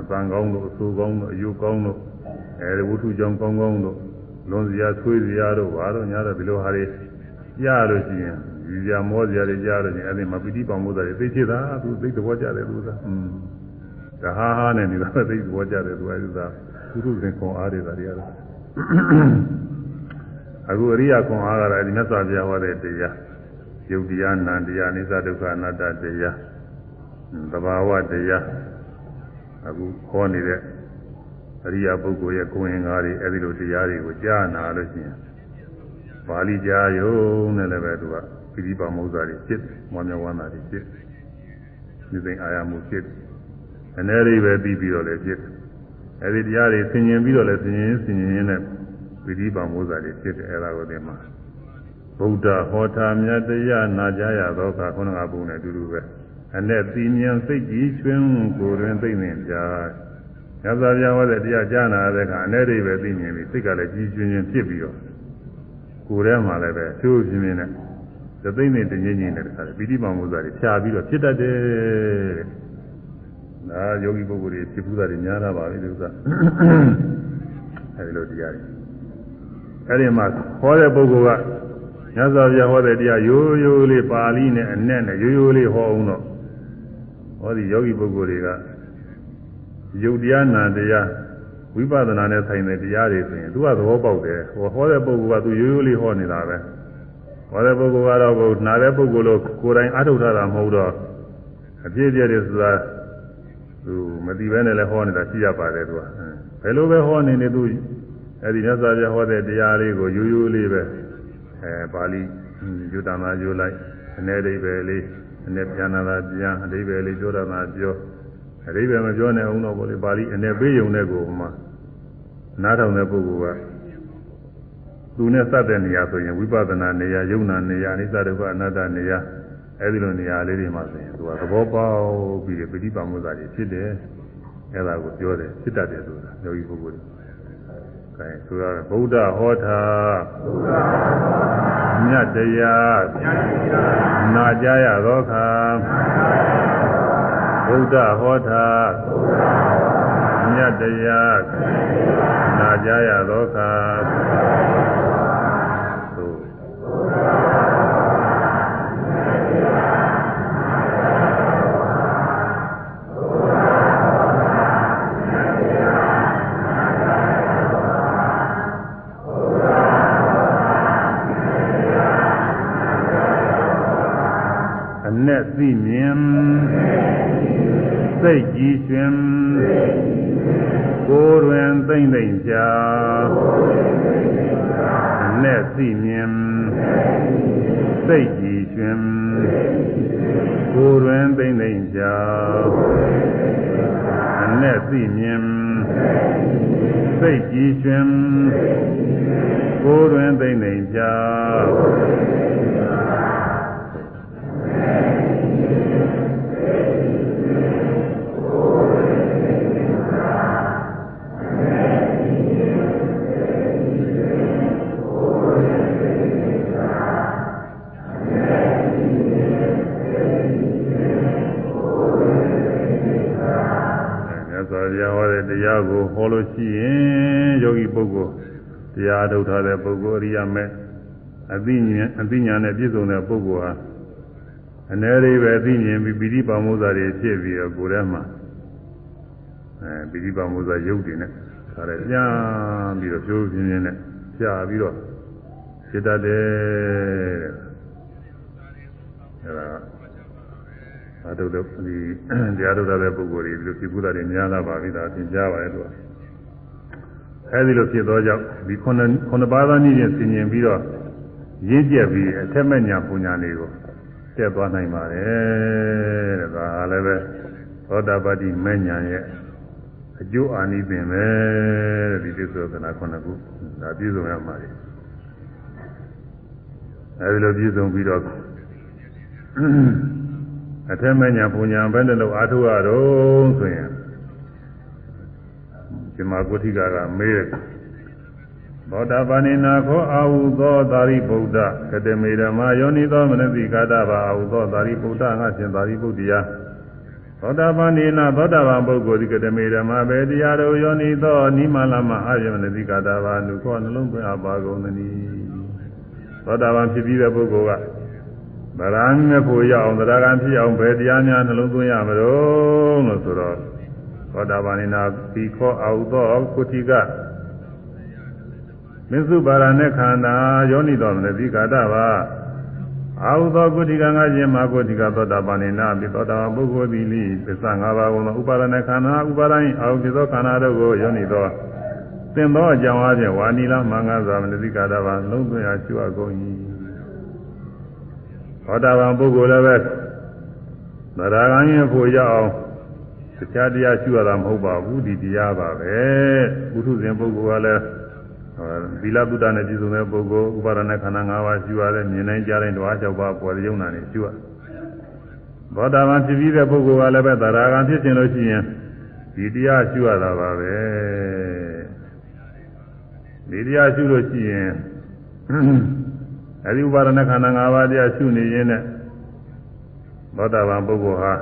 အပန်းကောင်းလို့အဆူကောင်းလို့အယုကောင်းလို့အဲဒီဝုထုကြောင့်ကောင်းကောင်းလို့လွန်စရာဆွေးစရာတို့ဘာလို့ညာတော့ဒီလိုဟာတွေရလို့ရှိရင် ဒီစရာမောစရာတွေကြားလို့ရှိရင်အဲဒီမှာပိဋိပံမိုးတာတွေသိချစ်တာသူသိသဘောကျတယ်သူကอืมဒါဟာဟာနဲ့နေတာသိသဘောကျတယ်သူအဲဒီကပုထုဇဉ်ခွန်အားတွေဒါတွေကတော့အခုအရိယာခွန်အားကတော့ဒီမြတ်စွာဘုရားဟောတဲ့တရားယုတ်တရားနံတရားအိသဒုက္ခအနတ္တတရားသဘာဝတရားအခုခေါ်နေတဲ့အရိယာပုဂ္ဂိုလ်ရဲ့ကိုယ်ရင်္ကားတွေအဲဒီလိုတရားတွေကိုကြားနာလို့ရှိရင်ပါဠိကြားယုံနဲ့လည်းပဲသူက ပိဋိပါမုဇ္ဇာတွေဖြစ်မွန်မြဝန္တာတွေဖြစ်ဒီစိမ်အာရမှုဖြစ်အနေရိပဲပြီးပြီးတော့လည်းဖြစ်အဲဒီတရားတွေဆင်ញင်ပြီးတော့လည်းဆင်ញင်ဆင်ញင်နဲ့ပိဋိပါမုဇ္ဇာတွေဖြစ်တယ်အဲဒါကိုဒီမှာဗုဒ္ဓဟောတာမြတ်တရားနာကြရသောအခါခုနကပုံနဲ့အတူတူပဲအနဲ့သိဉဏ်စိတ်ကြီးချွင်းကိုယ်တွင်သိနေကြ။ညဇာပြဟောတဲ့တရားကြားနာတဲ့အခါအနေရိပဲသိမြင်ပြီးစိတ်ကလည်းကြီးကျွင်းကျွင်းဖြစ်ပြီးတော့ကိုယ်ထဲမှာလည်းပဲချိုးပြင်းပြင်းနဲ့ သသိမ့်နဲ့တငြင်းငြင်းနဲ့တခါပီတိမောင်မှုစားတွေဖြာပြီးတော့ဖြစ်တတ်တယ်တဲ့။ဒါယောဂီပုဂ္ဂိုလ်တွေဖြစ်ဘူးတာတွေများတာပါပဲဒီဥစ္စာ။အဲဒီလိုတရားတွေ။အဲဒီမှာဟောတဲ့ပုဂ္ဂိုလ်ကညဇောပြဟောတဲ့တရားရိုးရိုးလေးပါဠိနဲ့အနဲ့နဲ့ရိုးရိုးလေးဟောအောင်တော့ဟောဒီယောဂီပုဂ္ဂိုလ်တွေကယုတ်တရားနာတရားဝိပဿနာနဲ့ဆိုင်တဲ့တရားတွေဆိုရင်သူကသဘောပေါက်တယ်ဟောဟောတဲ့ပုဂ္ဂိုလ်ကသူရိုးရိုးလေးဟောနေတာပဲ ဟောတဲ့ပုဂ္ဂိုလ်ကတော့ကိုနာတဲ့ပုဂ္ဂိုလ်လို့ကိုယ်တိုင်အထုတ်ထားတာမဟုတ်တော့အပြည့်ပြည့်တွေဆိုတာသူမသိဘဲနဲ့လည်းဟောနေတာရှိရပါတယ်သူကဘယ်လိုပဲဟောနေနေသူအဲဒီမြတ်စွာဘုရားဟောတဲ့တရားလေးကိုရိုးရိုးလေးပဲအဲပါဠိယူတနာယူလိုက်အနေအိဗယ်လေးအနေပြန်လာတာပြန်အအိဗယ်လေးပြောတာမှပြောအရိပဲမပြောနဲ့အောင်တော့ဗောလေပါဠိအနေပေးယုံတဲ့ကိုမှနားထောင်တဲ့ပုဂ္ဂိုလ်က သူနဲ့စတဲ့နေရာဆိုရင်ဝိပဿနာနေရာယုံနာနေရာအနိစ္စဒုက္ခအနတ္တနေရာအဲဒီလိုနေရာလေးတွေမှာဆိုရင်သူကသဘောပေါက်ပြီးပိဋိပါမုဇ္ဇာတွေဖြစ်တယ်အဲဒါကိုပြောတယ်ဖြစ်တတ်တယ်ဆိုတာယောဂီပုဂ္ဂိုလ်တွေအဲဆိုရဗုဒ္ဓဟောတာမြတ်တရားနာကြရသောအခါဗုဒ္ဓဟောတာမြတ်တရားနာကြရသောအခါ ကြည်ရှင်ကိုယ်တွင်သိမ့်သိမ့်ကြာအနက်သိမြင်စိတ်ကြည်ရှင်ကိုယ်တွင်သိမ့်သိမ့်ကြာအနက်သိမြင်စိတ်ကြည်ရှင်ကိုယ်တွင်သိမ့်သိမ့်ကြာ ထုတ်ထားတဲ့ပုဂ္ဂိုလ်အရိယာမေအသိဉာဏ်အသိဉာဏ်နဲ့ပြည့်စုံတဲ့ပုဂ္ဂိုလ်ဟာအနေလေးပဲသိမြင်ပြီးပိဋိပါမုဇ္ဇာတွေဖြစ်ပြီးတော့ကိုယ်ထဲမှာအဲပိဋိပါမုဇ္ဇာရုပ်တွေနဲ့ဒါလည်းပြန်ပြီးတော့ဖြိုးပြင်းပြင်းနဲ့ကြာပြီးတော့ဖြစ်တတ်တယ်တဲ့အဲဒါအတုတော့ဒီတရားထုတ်တဲ့ပုဂ္ဂိုလ်တွေဒီလိုဖြစ်ကူတာတွေများလာပါပြီဒါသင်ကြားပါရဲ့သူက အဲဒီလိုဖြစ်သောကြောင့်ဒီခုနှစ်ခုနှစ်ပါးသောနည်းဖြင့်ဆင်ញင်ပြီးတော့ရင့်ကျက်ပြီးအထက်မဲ့ညာပူညာတွေကိုတက်သွားနိုင်ပါတယ်တဲ့ဒါလည်းပဲသောတာပတိမဲ့ညာရဲ့အကျိုးအာနိသင်ပဲတဲ့ဒီသစ္စာကနာခုနှစ်ခုဒါပြည့်စုံရမှာလေအဲဒီလိုပြည့်စုံပြီးတော့အထက်မညာပူညာဘယ်နဲ့လို့အားထုတ်ရတော့ဆိုရင် ဒီမှာကုဋ္ဌိကကမေးတယ်သောတာပန်နေနာခောအာဟုသောသာရိပုတ္တကတမေဓမ္မယောနိသောမနတိကာတဘာအာဟုသောသာရိပုတ္တငါရှင်သာရိပုတ္တရာသောတာပန်နေနာသောတာပန်ပုဂ္ဂိုလ်ဒီကတမေဓမ္မဘေတရားတော်ယောနိသောနိမလမအာယမနတိကာတဘာနုခောနှလုံးသွင်းအပ်ပါကုန်သနည်းသောတာပန်ဖြစ်ပြီးတဲ့ပုဂ္ဂိုလ်ကဗရံမြဖို့ရအောင်သရဂံဖြစ်အောင်ဘယ်တရားများနှလုံးသွင်းရမလို့လို့ဆိုတော့ သောတာပန်နေနာဒီခောအာဟုသောကုဋ္ဌိကမစ္စုပါရณะခန္ဓာယောနိတော်မနတိကာတပါအာဟုသောကုဋ္ဌိကငါခြင်းမာကုဋ္ဌိကသောတာပန်နေနာပိသောတာပန်ပုဂ္ဂိုလ်သည်လိသစ္စာ၅ပါးကုန်သောဥပါဒณะခန္ဓာဥပါဒိအာဟုဖြစ်သောခန္ဓာတို့ကိုယောနိတော်သင်သောအကြောင်းအချင်းဝါနီလာမင်္ဂသာမနတိကာတပါလုံးသွင်းရာကျွတ်ကုန်၏သောတာပန်ပုဂ္ဂိုလ်လည်းပဲသရဂံရင်ဖို့ရအောင် တရားတရားရှုရတာမဟုတ်ပါဘူးဒီတရားပါပဲပုထုဇဉ်ပုဂ္ဂိုလ်ကလည်းသီလသုဒ္ဓနဲ့ပြည့်စုံတဲ့ပုဂ္ဂိုလ်ဥပါဒณะခန္ဓာ၅ပါးရှိရတယ်မြင်နိုင်ကြတဲ့ဓဝါ၆ပါးပေါ်ရုံနာနေရှိရဘောဓဘာဖြစ်ပြီးတဲ့ပုဂ္ဂိုလ်ကလည်းပဲသရဂံဖြစ်ခြင်းလို့ရှိရင်ဒီတရားရှိရတာပါပဲဒီတရားရှိလို့ရှိရင်အဲဒီဥပါဒณะခန္ဓာ၅ပါးတရားရှိနေရင်နဲ့ဘောဓဘာပုဂ္ဂိုလ်ဟာ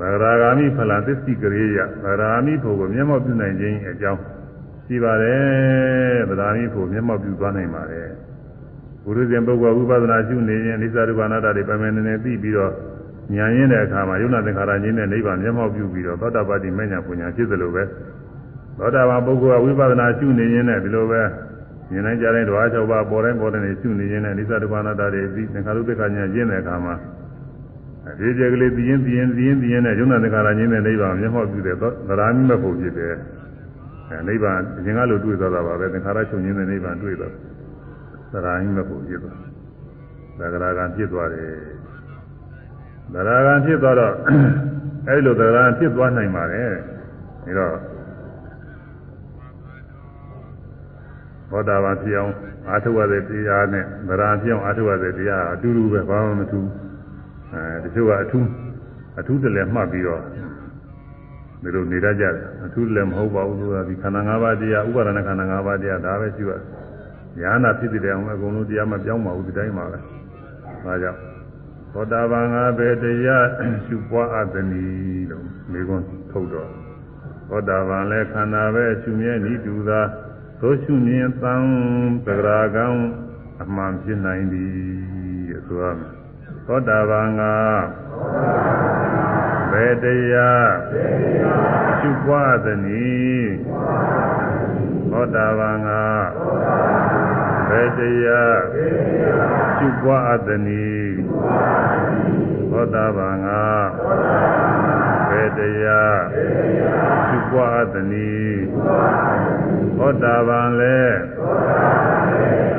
သရဂာမိဖလာသစ္စိကရေယသရဂာမိဖို့ကိုမျက်မှောက်ပြုနိုင်ခြင်းအကြောင်းရှိပါတယ်ဗဒာမိဖို့မျက်မှောက်ပြုသွားနိုင်ပါတယ်ဘုရုဇဉ်ပုဂ္ဂိုလ်ဝိပဿနာရှုနေရင်အိသရုပနာတတွေပမနေနေပြီးပြီးတော့ညာရင်းတဲ့အခါမှာယုံနာသင်္ခါရချင်းနဲ့နိဗ္ဗာန်မျက်မှောက်ပြုပြီးတော့သောတာပတိမညာပူညာဖြစ်သလိုပဲသောတာပန်ပုဂ္ဂိုလ်ကဝိပဿနာရှုနေရင်လည်းဒီလိုပဲဉာဏ်နဲ့ကြားတဲ့ဓဝါ၆ပါးပေါ်တိုင်းပေါ်တိုင်းရှုနေရင်လည်းအိသရုပနာတတွေပြီးသင်္ခါရုပ္ပခညာရင်းတဲ့အခါမှာ ဒီကြကလေးပြင်းပြင်းပြင်းပြင်းနဲ့ယုံနာသင်္ခါရချင်းနဲ့နိဗ္ဗာန်မျက်မှောက်ပြုတဲ့သရဏိမဖို့ဖြစ်တယ်အဲနိဗ္ဗာန်အရင်ကလိုတွေ့သွားတာပါပဲသင်္ခါရချုပ်ငင်းတဲ့နိဗ္ဗာန်တွေ့တော့သရဏိမဖို့ဖြစ်သွားသဂရာကဖြစ်သွားတယ်သရဂံဖြစ်သွားတော့အဲဒီလိုသရဂံဖြစ်သွားနိုင်ပါတယ်အဲတော့ဘောဓဘာဖြစ်အောင်အာထုဝတဲ့တရားနဲ့သရဂံဖြစ်အောင်အာထုဝတဲ့တရားအတူတူပဲဘာမှမထူး အဲတချို့ကအထူးအထူးတလည်းမှတ်ပြီးတော့ဒီလိုနေတတ်ကြတယ်အထူးလည်းမဟုတ်ပါဘူးဆိုတာဒီခန္ဓာ၅ပါးတရားဥပါဒနာခန္ဓာ၅ပါးတရားဒါပဲရှိရညာနာဖြစ်တဲ့အောင်အကုန်လုံးတရားမပြောင်းပါဘူးဒီတိုင်းပါပဲဒါကြောင့်သောတာပန်ငါပဲတရားရှုပွားအပ်သည်လို့မိကွန်းထုတ်တော့သောတာပန်လည်းခန္ဓာပဲရှုမြဲဤတူသာသို့ရှုမြင်သံသဂရာကံအမှန်ဖြစ်နိုင်သည်ဆိုရမယ် သောတာပန်ကဘယ်တရားရှုပွားသနည်းသောတာပန်ကဘယ်တရားရှုပွားသနည်းသောတာပန်ကဘယ်တရားရှုပွားသနည်းသောတာပန်လည်း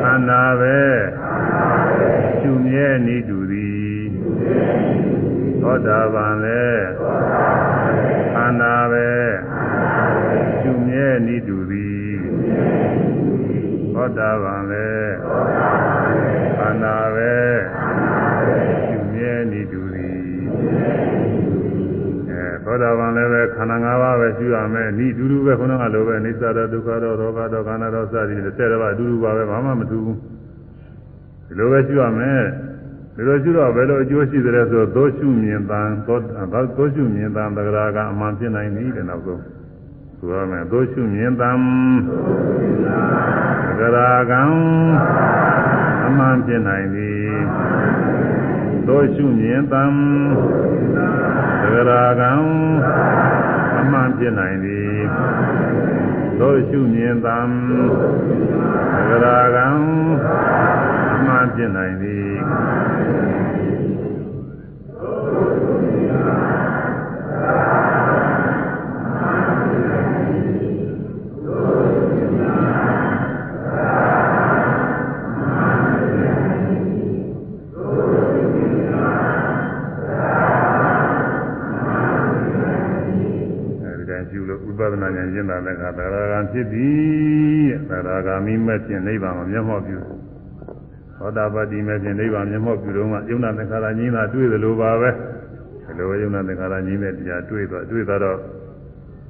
ခန္ဓာပဲရှုမြဲနေတူသည် သောတာပန်လည်းခန္ဓာပဲရှုမြဲနေတူသည်သောတာပန်လည်းခန္ဓာပဲရှုမြဲနေတူသည်အဲသောတာပန်လည်းပဲခန္ဓာ၅ပါးပဲရှုရမယ်ဤတူတူပဲခုနကလိုပဲအိစ္ဆဒဒုက္ခတော့ရောဂတော့ခန္ဓာတော့စသည်တဲ့တဲ့ဘာအတူတူပါပဲဘာမှမထူးဘူးဒီလိုပဲရှုရမယ် ဒီလိုရှုတော့ဘယ်လိုအကျိုးရှိသလဲဆိုသောရှုမြင်တန်သောသောရှုမြင်တန်သဂရာကအမှန်ဖြစ်နိုင်ပြီတဲ့နောက်ဆုံးဆိုရမယ်သောရှုမြင်တန်သဂရာကံအမှန်ဖြစ်နိုင်ပြီသောရှုမြင်တန်သဂရာကံအမှန်ဖြစ်နိုင်ပြီသောရှုမြင်တန်သဂရာကံအမှန်ဖြစ်နိုင်သည် ပဿနာဉာဏ်ရှင်းတာလည်းကသရဂံဖြစ်သည်သရဂာမိမဲ့ဖြင့်နိဗ္ဗာန်ကိုမျက်မှောက်ပြုသသောတာပတိမဲ့ဖြင့်နိဗ္ဗာန်မျက်မှောက်ပြုတော့မှယုံနာသင်္ခါရကြီးသာတွေ့သလိုပါပဲဒီလိုယုံနာသင်္ခါရကြီးတဲ့တရားတွေ့တော့တွေ့တော့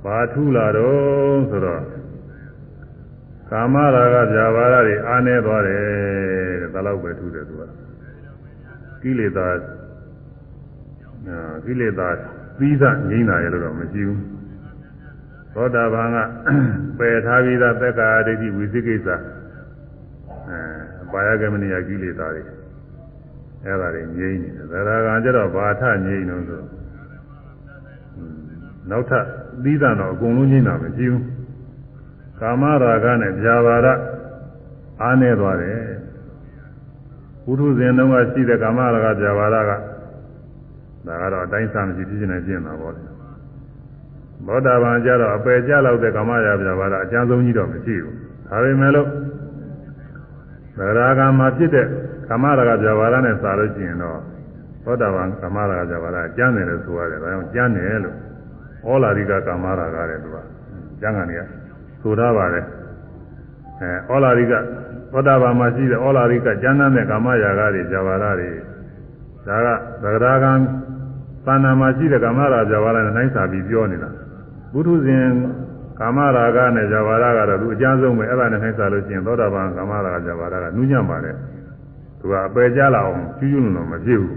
ဘာထူလာတော့ဆိုတော့ကာမရာဂဗျာပါဒတွေအာနေသွားတယ်တဲ့ဒါတော့ပဲထူတယ်သူကကိလေသာအာကိလေသာသီးသငြိမ်းတာရလို့တော့မရှိဘူး သောတာပန်ကပယ်ထားပြီးသားသက္ကာဒိဋ္ဌိဝိသိကိစ္စအဲပါယကမနိယကိလေသာတွေအဲ့ဒါတွေငြိမ်းနေတယ်သရဂံကျတော့ဘာထငြိမ်းလို့ဆိုနောက်ထပ်သီးသန့်တော့အကုန်လုံးငြိမ်းတာမရှိဘူးကာမရာဂနဲ့ဗျာပါဒအားနေသွားတယ်ဘုထုဇဉ်တုန်းကရှိတဲ့ကာမရာဂဗျာပါဒကဒါကတော့အတိုင်းစားမရှိဖြစ်နေပြင်တာပေါ့လေ ဘောဓဘာကျတော့အပယ်ကျလောက်တဲ့ကာမရာဗျာပါဒအကျဉ်းဆုံးကြီးတော့မရှိဘူးဒါပေမဲ့လို့သရဂံမှာဖြစ်တဲ့ကာမရာဂဗျာပါဒနဲ့စာလို့ရှိရင်တော့ဘောဓဘာကာမရာဂဗျာပါဒကျမ်းတယ်လို့ဆိုရတယ်ဒါကြောင့်ကျမ်းတယ်လို့ဩလာရိကကာမရာဂတဲ့သူကကျမ်းကနေကဆိုထားပါတယ်အဲဩလာရိကသောတာပန်မှာရှိတဲ့ဩလာရိကကျမ်းတဲ့ကာမရာဂတွေဇာဝရတွေဒါကသရဂံသဏ္ဍာန်မှာရှိတဲ့ကာမရာဇာဝရနဲ့နှိုင်းစာပြီးပြောနေတာ ဘုထုဇဉ်ကာမရာဂနဲ့ဇာဝရကတော့သူအကျဉ်းဆုံးပဲအဲ့ဒါနဲ့နှိုင်းစာလို့ရှိရင်သောတာပန်ကာမရာဂဇာဝရကနူးညံ့ပါတယ်သူကအပယ်ကြလာအောင်ကျူးကျူးလုံးလုံးမဖြစ်ဘူး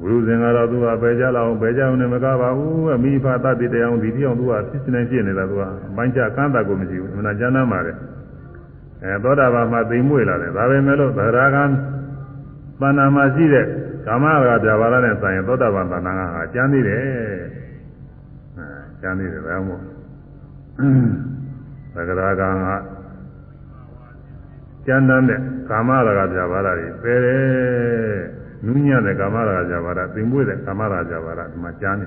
ဘုရုဇင်ကတော့သူကပယ်ကြလာအောင်ပယ်ကြအောင်နဲ့မကားပါဘူးအမိဖသတိတရားအောင်ဒီတိအောင်သူကဖြစ်နေဖြစ်နေတာသူကအပိုင်းချကမ်းတာကိုမရှိဘူးအမှန်ကျမ်းမ်းပါတယ်အဲသောတာပန်မှာသိမ်မွေ့လာတယ်ဒါပဲမဲ့လို့သရဂံပဏ္ဏမှာရှိတဲ့ကာမရာဂပြဘာရနဲ့ဆိုင်ရင်သောတာပန်တဏ္ဍာကဟာကျမ်းသေးတယ်အဲ ကျမ်းသေးတယ်ဘာမို့သရဂံကကျမ်းတဲ့ကာမရာဂပြဘာရတွေပယ်တယ်နူးညံ့တဲ့ကာမရာဂကြပါဒသင်ပွေးတဲ့ကာမရာဂကြပါဒဒီမှာကြားနေ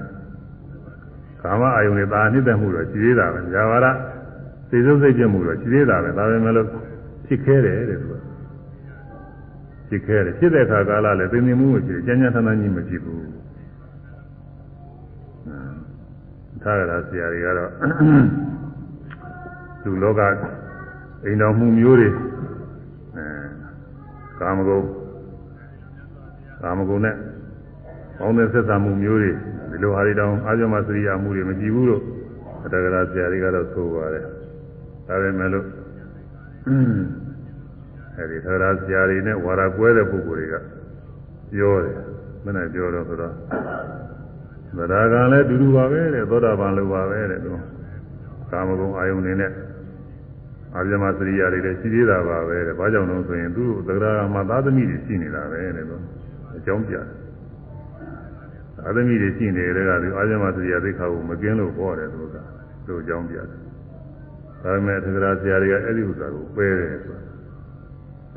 ကာမအာယုန်နဲ့သာနှိမ့်သက်မှုတော့ရှိသေးတာပဲကြပါဒသိစုံစိတ်ပြမှုတော့ရှိသေးတာပဲဒါပေမဲ့လို့ဖြစ်ခဲတယ်တဲ့သူကဖြစ်ခဲတယ်ဖြစ်တဲ့အခါကာလလည်းသင်္သင်မှုမရှိဘူးကျမ်းကျမ်းထမ်းထမ်းကြီးမရှိဘူး ထားရတာဆရာတွေကတော့လူလောကအိမ်တော်မှုမျိုးတွေအဲကာမဂုဏ်ကာမဂုဏ်နဲ့ပေါင်းတဲ့ဆက်ဆံမှုမျိုးတွေဒီလိုဟာတွေတောင်အာဇမစရိယာမှုတွေမကြည့်ဘူးလို့အတ္တကရာဆရာတွေကတော့ဆိုပါတယ်ဒါပေမဲ့လို့အဲဒီသရဆရာတွေနဲ့ဝါရကွဲတဲ့ပုဂ္ဂိုလ်တွေကပြောတယ်မနဲ့ပြောတော့ဆိုတော့ သရကံလည်းတူတူပါပဲတဲ့သောတာပန်လိုပါပဲတဲ့သူကာမဂုဏ်အာယုန်တွေနဲ့အာဇမစရိယာတွေလည်းရှိသေးတာပါပဲတဲ့ဘာကြောင့်လဲဆိုရင်သူ့သရကံမှာသာသမီတွေရှိနေတာပဲတဲ့သူအကြောင်းပြတယ်အာသမီတွေရှိနေတဲ့ကဒီအာဇမစရိယာသိခါကိုမကင်းလို့ဟောတယ်သူကသူအကြောင်းပြတယ်ဒါပေမဲ့သက္ကရာဆရာတွေကအဲ့ဒီဥစ္စာကိုပယ်တယ်ဆိုတာ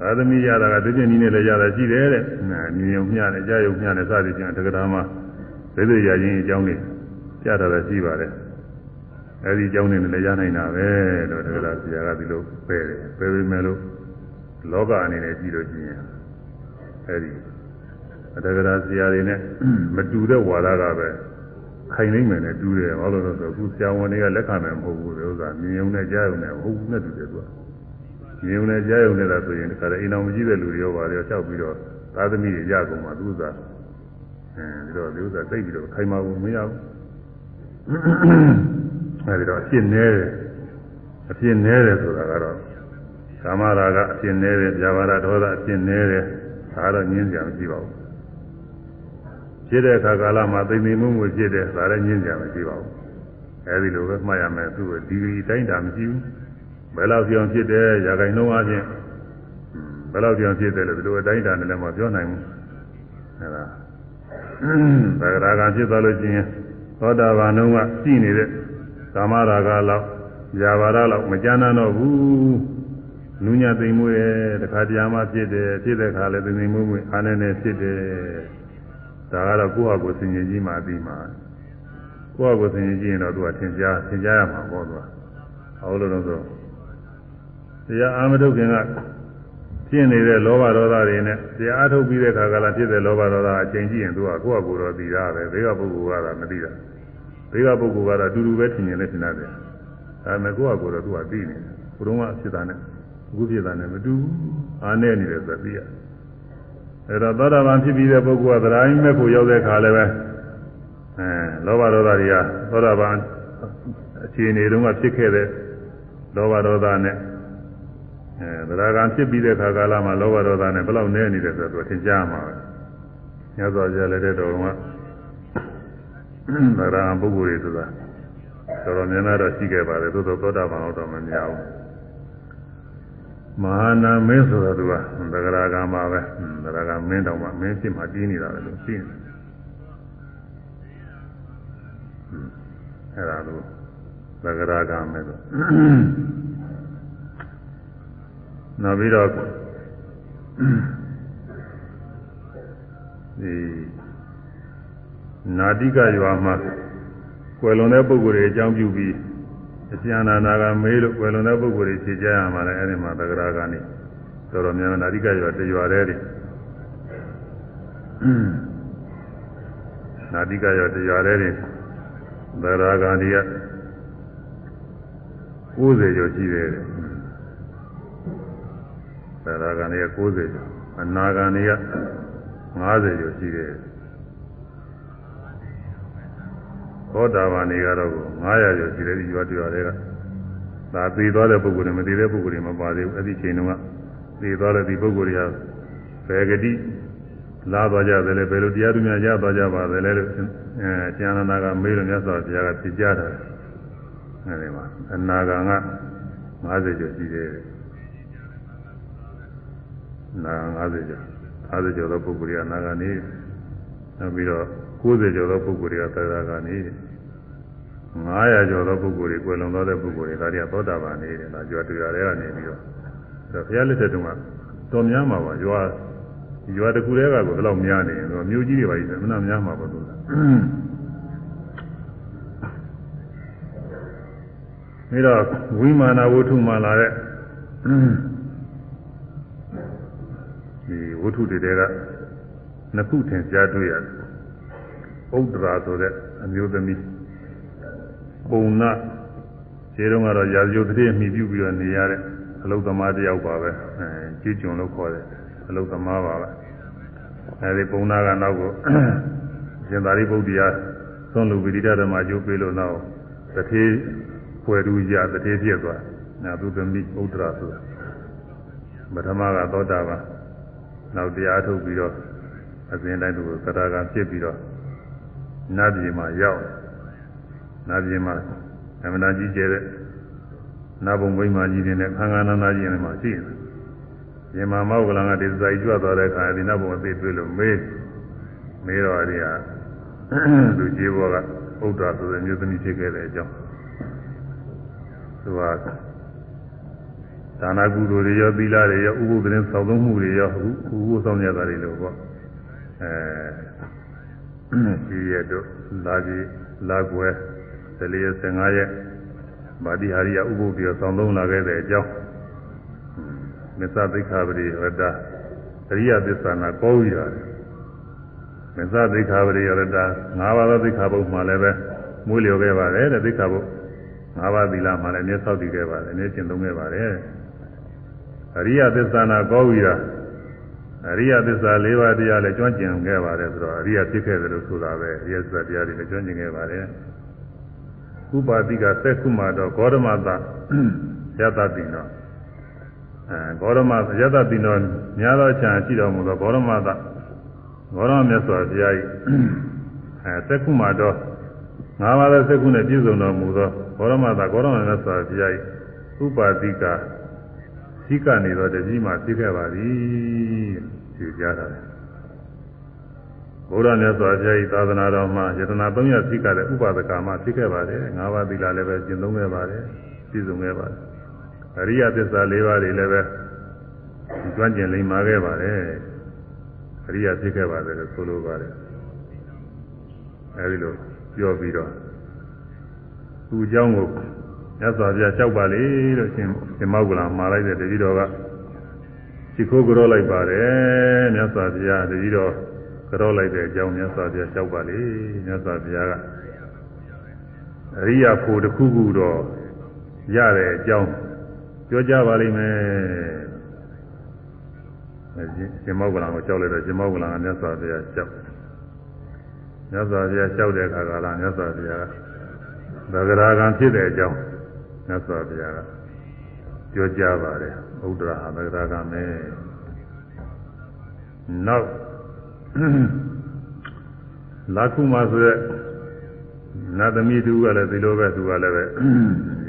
အာသမီရတာကတပြည့်နည်းနဲ့လည်းရတာရှိတယ်တဲ့မြင်ုံမျှနဲ့ကြားယုံမျှနဲ့စသည်ဖြင့်သက္ကရာမှာ ဒိဋ္ဌိရခြင်းအကြောင်းတွေပြတာလည်းရှိပါတယ်အဲ့ဒီအကြောင်းတွေလည်းရနိုင်တာပဲလို့သက္ကရာဆရာကဒီလိုပယ်တယ်ပယ်ပေမဲ့လို့လောကအနေနဲ့ကြည့်လို့ရှိရင်အဲ့ဒီအတ္တကရာဆရာတွေနဲ့မတူတဲ့ဝါဒကပဲခိုင်နေမယ်နဲ့တူတယ်ဘာလို့လဲဆိုတော့အခုဆရာဝန်တွေကလက်ခံမယ်မဟုတ်ဘူးဒီဥစ္စာမြင်ုံနဲ့ကြားုံနဲ့ဟုတ်ဘူးနဲ့တူတယ်သူကမြင်ုံနဲ့ကြားုံနဲ့လားဆိုရင်ဒီခါတည်းအိမ်အောင်မကြည့်တဲ့လူတွေရောပါရောလျှောက်ပြီးတော့သာသမီတွေရကုန်မှာသူဥစ္စာ အဲဒီတော့ဒီဥစ္စာသိပြီးတော့ခိုင်မာဘူးမရဘူးအဲဒီတော့အဖြစ်နဲတယ်အဖြစ်နဲတယ်ဆိုတာကတော့ကာမရာဂအဖြစ်နဲတယ်ဗျာပါဒဒေါသအဖြစ်နဲတယ်ဒါတော့ညင်းကြမရှိပါဘူးဖြစ်တဲ့အခါကာလမှာသိသိမှုမှုဖြစ်တယ်ဒါလည်းညင်းကြမရှိပါဘူးအဲဒီလိုပဲမှတ်ရမယ်သူကဒီဒီတိုင်းတာမရှိဘူးဘယ်လောက်ပြောင်ဖြစ်တယ်ရာဂိုင်နှုံးအချင်းဘယ်လောက်ပြောင်ဖြစ်တယ်လို့ဒီလိုအတိုင်းတာနဲ့လည်းမပြောနိုင်ဘူးအဲဒါ သဂရာကဖြစ်သွားလို့ရှိရင်သောတာပန်နှုံးကရှိနေတဲ့ကာမရာဂလောက်ຢာပါရလောက်မကြမ်းတော့ဘူးနူးညံ့သိမ်မွေးတခါတရားမှဖြစ်တယ်ဖြစ်တဲ့ခါလည်းသိမ်မွေးမွေးအားနေနေဖြစ်တယ်ဒါကတော့ကိုယ့်ဟာကိုယ်ဆင်ញင်ကြီးမှပြီးမှာကိုယ့်ဟာကိုယ်ဆင်ញင်ကြီးရင်တော့သူကသင်ကြားသင်ကြားရမှာပေါ့သူကဟောလို့တော့ဆိုတရားအာမထုတ်ခင်က ဖြစ်နေတဲ့လောဘဒေါသတွေနဲ့တရားအထုတ်ပြီးတဲ့ခါကလာဖြစ်တဲ့လောဘဒေါသအချိန်ကြည့်ရင်သူကကိုယ့်ဟာကိုယ်တော့သိတာပဲဘေးကပုဂ္ဂိုလ်ကတော့မသိတာဘေးကပုဂ္ဂိုလ်ကတော့အတူတူပဲထင်မြင်နေထင်တယ်ဒါပေမဲ့ကိုယ့်ဟာကိုယ်တော့သူကသိနေတယ်ဘုရုံးကဖြစ်တာနဲ့အခုဖြစ်တာနဲ့မတူဘူးအားနဲ့နေတယ်ဆိုသိရအဲတော့သောတာပန်ဖြစ်ပြီးတဲ့ပုဂ္ဂိုလ်ကသရိုင်းမဲ့ကိုရောက်တဲ့ခါလည်းပဲအဲလောဘဒေါသတွေကသောတာပန်အခြေအနေတုန်းကဖြစ်ခဲ့တဲ့လောဘဒေါသနဲ့ အဲသရဂံဖြစ်ပြီးတဲ့ခါကာလမှာလောဘဒေါသနဲ့ဘယ်လောက်နည်းနေတယ်ဆိုတော့သင်ကြားမှာပဲညသောကြလည်းတဲ့တော်ကသရဂံပုဂ္ဂိုလ်တွေဆိုတာတော်တော်များများတော့ရှိခဲ့ပါတယ်သို့သောသောတာပန်တော့မများဘူးမဟာနာမင်းဆိုတော့သူကသဂရာကမှာပဲသဂရာမင်းတောင်မှမင်းဖြစ်မှတီးနေတာပဲလို့သိနေအဲ့ဒါလို့သဂရာကမဲဆို နောက်ပြီးတော့ဒီနာတိကရွာမှာကွယ်လွန်တဲ့ပုဂ္ဂိုလ်တွေအကြောင်းပြုပြီးအကျဉ်းနာနာကမေးလို့ကွယ်လွန်တဲ့ပုဂ္ဂိုလ်တွေဖြေကြရမှာလဲအဲ့ဒီမှာသဂရာကနေတော်တော်များများနာတိကရွာတရွာတည်းတွေနာတိကရွာတရွာတည်းတွေသဂရာကနေက90ကျော်ရှိတယ် သဂရာကနေက90ကျော်အနာကနေက50ကျော်ရှိတယ်သောတာပန်တွေကတော့900ကျော်ရှိတယ်ဒီရွာတရွာတွေကဒါသိသွားတဲ့ပုဂ္ဂိုလ်တွေမသိတဲ့ပုဂ္ဂိုလ်တွေမပါသေးဘူးအဲ့ဒီချိန်တုန်းကသိသွားတဲ့ဒီပုဂ္ဂိုလ်တွေကဘယ်ဂတိလာသွားကြတယ်လဲဘယ်လိုတရားသူများရသွားကြပါသလဲလို့အဲကျန်နာကမေးလို့မြတ်စွာဘုရားကသိကြတာအဲဒီမှာအနာဂံက50ကျော်ရှိတယ် နာ50ကျော်50ကျော်သောပုဂ္ဂိုလ်တွေကနာဂနေနောက်ပြီးတော့90ကျော်သောပုဂ္ဂိုလ်တွေကသရဂနေ900ကျော်သောပုဂ္ဂိုလ်တွေကွယ်လွန်သွားတဲ့ပုဂ္ဂိုလ်တွေဒါတွေကသောတာပန်နေတယ်ဒါကြွားတရားတွေကနေပြီးတော့အဲဘုရားလက်ထက်တုန်းကတော်များမှာပါရွာရွာတစ်ခုတည်းကကိုဘယ်လောက်များနေရင်တော့မြို့ကြီးတွေပါကြီးတယ်မနာများမှာပါလို့ပြီးတော့ဝိမာနဝုထုမှလာတဲ့ ဒီဝုထုတွေတဲကနှစ်ခုထင်ရှားတွေ့ရတယ်ဥဒ္ဒရာဆိုတဲ့အမျိုးသမီးပုံနာခြေတုံးကတော့ရာဇယုတ်တိမိပြုပြီးတော့နေရတဲ့အလုသမားတယောက်ပါပဲအဲကျွကျွံလို့ခေါ်တယ်အလုသမားပါပဲအဲဒီပုံနာကနောက်ကိုရှင်သာရိပုတ္တရာသွန်လူဝိရိဒဓမ္မကျိုးပေးလို့နောက်တထေးဖွယ်သူရတထေးပြည့်သွားနာသူသမီးဥဒ္ဒရာဆိုတာပထမကသောတာပန် နောက်တရားထုတ်ပြီးတော့အစဉ်တိုင်းသူသတ္တကဖြစ်ပြီးတော့နတ်ပြည်မှာရောက်နတ်ပြည်မှာအမနာကြီးကျဲတဲ့နတ်ဘုံမိမကြီးတွေနဲ့ခန္ဓာနာနာကြီးတွေမှာရှိတယ်။ဒီမှာမောက်ကလန်ကဒီဇိုင်ကြွသွားတဲ့အခါဒီနတ်ဘုံအသေးတွေ့လို့မေးမေးတော့အရိယာသူကြီးဘောကဥဒ္ဒါဆိုတဲ့မျိုးသမီးဖြစ်ခဲ့တဲ့အကြောင်းသူက ဒါနာကုသိုလ်တွေရောသီလတွေရောဥပုသ်သတင်းဆောင်သုံးမှုတွေရောဥပုသ်ဆောင်ရတာတွေလို့ပေါ့အဲဒီရက်တို့လာကြီးလာကွယ်14ရက်15ရက်ဗာတိဟာရိယဥပုပ်ပြီးဆောင်သုံးလာခဲ့တဲ့အကြောင်းမစ္ဆသိက္ခာပရိဝတ္တအရိယသစ္စာနာကောဝိရတယ်မစ္ဆသိက္ခာပရိဝတ္တ၅ပါးသောသိက္ခာပုဒ်မှာလည်းပဲမွေးလျော်ခဲ့ပါတယ်တဲ့သိက္ခာပုဒ်၅ပါးသီလမှာလည်းအမြဲဆောက်တည်ခဲ့ပါတယ်အမြဲကျင့်သုံးခဲ့ပါတယ် အရိယသစ္စာနာကောဝိရအရိယသစ္စာ၄ပါးတရားလည်းကျွမ်းကျင်ခဲ့ပါတယ်ဆိုတော့အရိယဖြစ်ခဲ့တယ်လို့ဆိုတာပဲအရိယသစ္စာတရားတွေလည်းကျွမ်းကျင်ခဲ့ပါတယ်ဥပါတိကသက်ခုမာတော့ဂေါရမသယတတိနောအဲဂေါရမယတတိနောများသောချာရှိတော်မူသောဂေါရမသဂေါရမမြတ်စွာဘုရား၏အဲသက်ခုမာတော့ငါးပါးသောသက်ခုနဲ့ပြည့်စုံတော်မူသောဂေါရမသဂေါရမမြတ်စွာဘုရား၏ဥပါတိက ရှိကနေတော့တကြီးမှသိခဲ့ပါသည်ဒီကြားတာဘုရားမြတ်စွာဘုရားဤသာသနာတော်မှာယတနာ300သိကတဲ့ဥပါဒကမှာသိခဲ့ပါတယ်၅ပါးသီလလည်းပဲကျင့်သုံးခဲ့ပါတယ်ပြည့်စုံခဲ့ပါတယ်အရိယသစ္စာ၄ပါးတွေလည်းပဲကျွမ်းကျင်လိမ္မာခဲ့ပါတယ်အရိယသိခဲ့ပါတယ်လို့ဆိုလိုပါတယ်အဲဒီလိုပြောပြီးတော့သူ့အကြောင်းကို မြတ်စွာဘုရားလျှောက်ပါလေလို့ရှင်ရှင်မောက္ကလမှာလိုက်တဲ့တတိတော်ကရှိခိုးကြောလိုက်ပါတယ်မြတ်စွာဘုရားတတိတော်ကြောလိုက်တဲ့အကြောင်းမြတ်စွာဘုရားလျှောက်ပါလေမြတ်စွာဘုရားကအရိယာဖို့တစ်ခုခုတော့ရတဲ့အကြောင်းပြောကြပါလိမ့်မယ်ရှင်မောကလံကိုကြောက်လိုက်တော့ရှင်မောကလံကမြတ်စွာဘုရားကြောက်မြတ်စွာဘုရားကြောက်တဲ့အခါကလာမြတ်စွာဘုရားသဂရာကံဖြစ်တဲ့အကြောင်း မြတ်စွာဘုရားကပြောကြားပါတယ်ဥဒ္ဒရာဟာသဂရာကံပဲနောက်လာခုမဆိုတဲ့နတ်သမီးတူကလည်းဒီလိုပဲသူကလည်းပဲ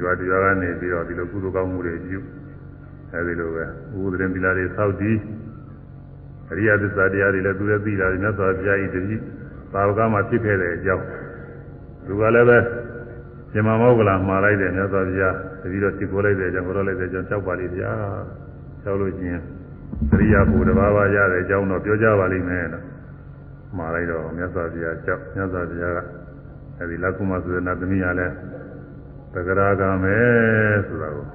ရွာတရားကနေပြီးတော့ဒီလိုကုသိုလ်ကောင်းမှုတွေပြုအဲဒီလိုပဲဥဒရင်သီလာတွေစောက်တည်အရိယသစ္စာတရားတွေလည်းသူလည်းသိတာမြတ်စွာဘုရားဤတတိသာဝကမှာဖြစ်ခဲ့တဲ့အကြောင်းသူကလည်းပဲ ဇမမောကလာမှားလိုက်တယ်မြတ်စွာဘုရားတတိတော့သိကိုလိုက်တဲ့အကြောင်းကိုတော့လိုက်တဲ့အကြောင်းကြောက်ပါလိမ့်ဗျာကြောက်လို့ချင်းသရိယာဘုရားတစ်ပါးပါးရတဲ့အကြောင်းတော့ပြောကြပါလိမ့်မယ်လို့မှားလိုက်တော့မြတ်စွာဘုရားကြောက်မြတ်စွာဘုရားကအဲဒီလကုမဆိုတဲ့နတ်သမီးကလည်းတဂရာကမဲဆိုတာကို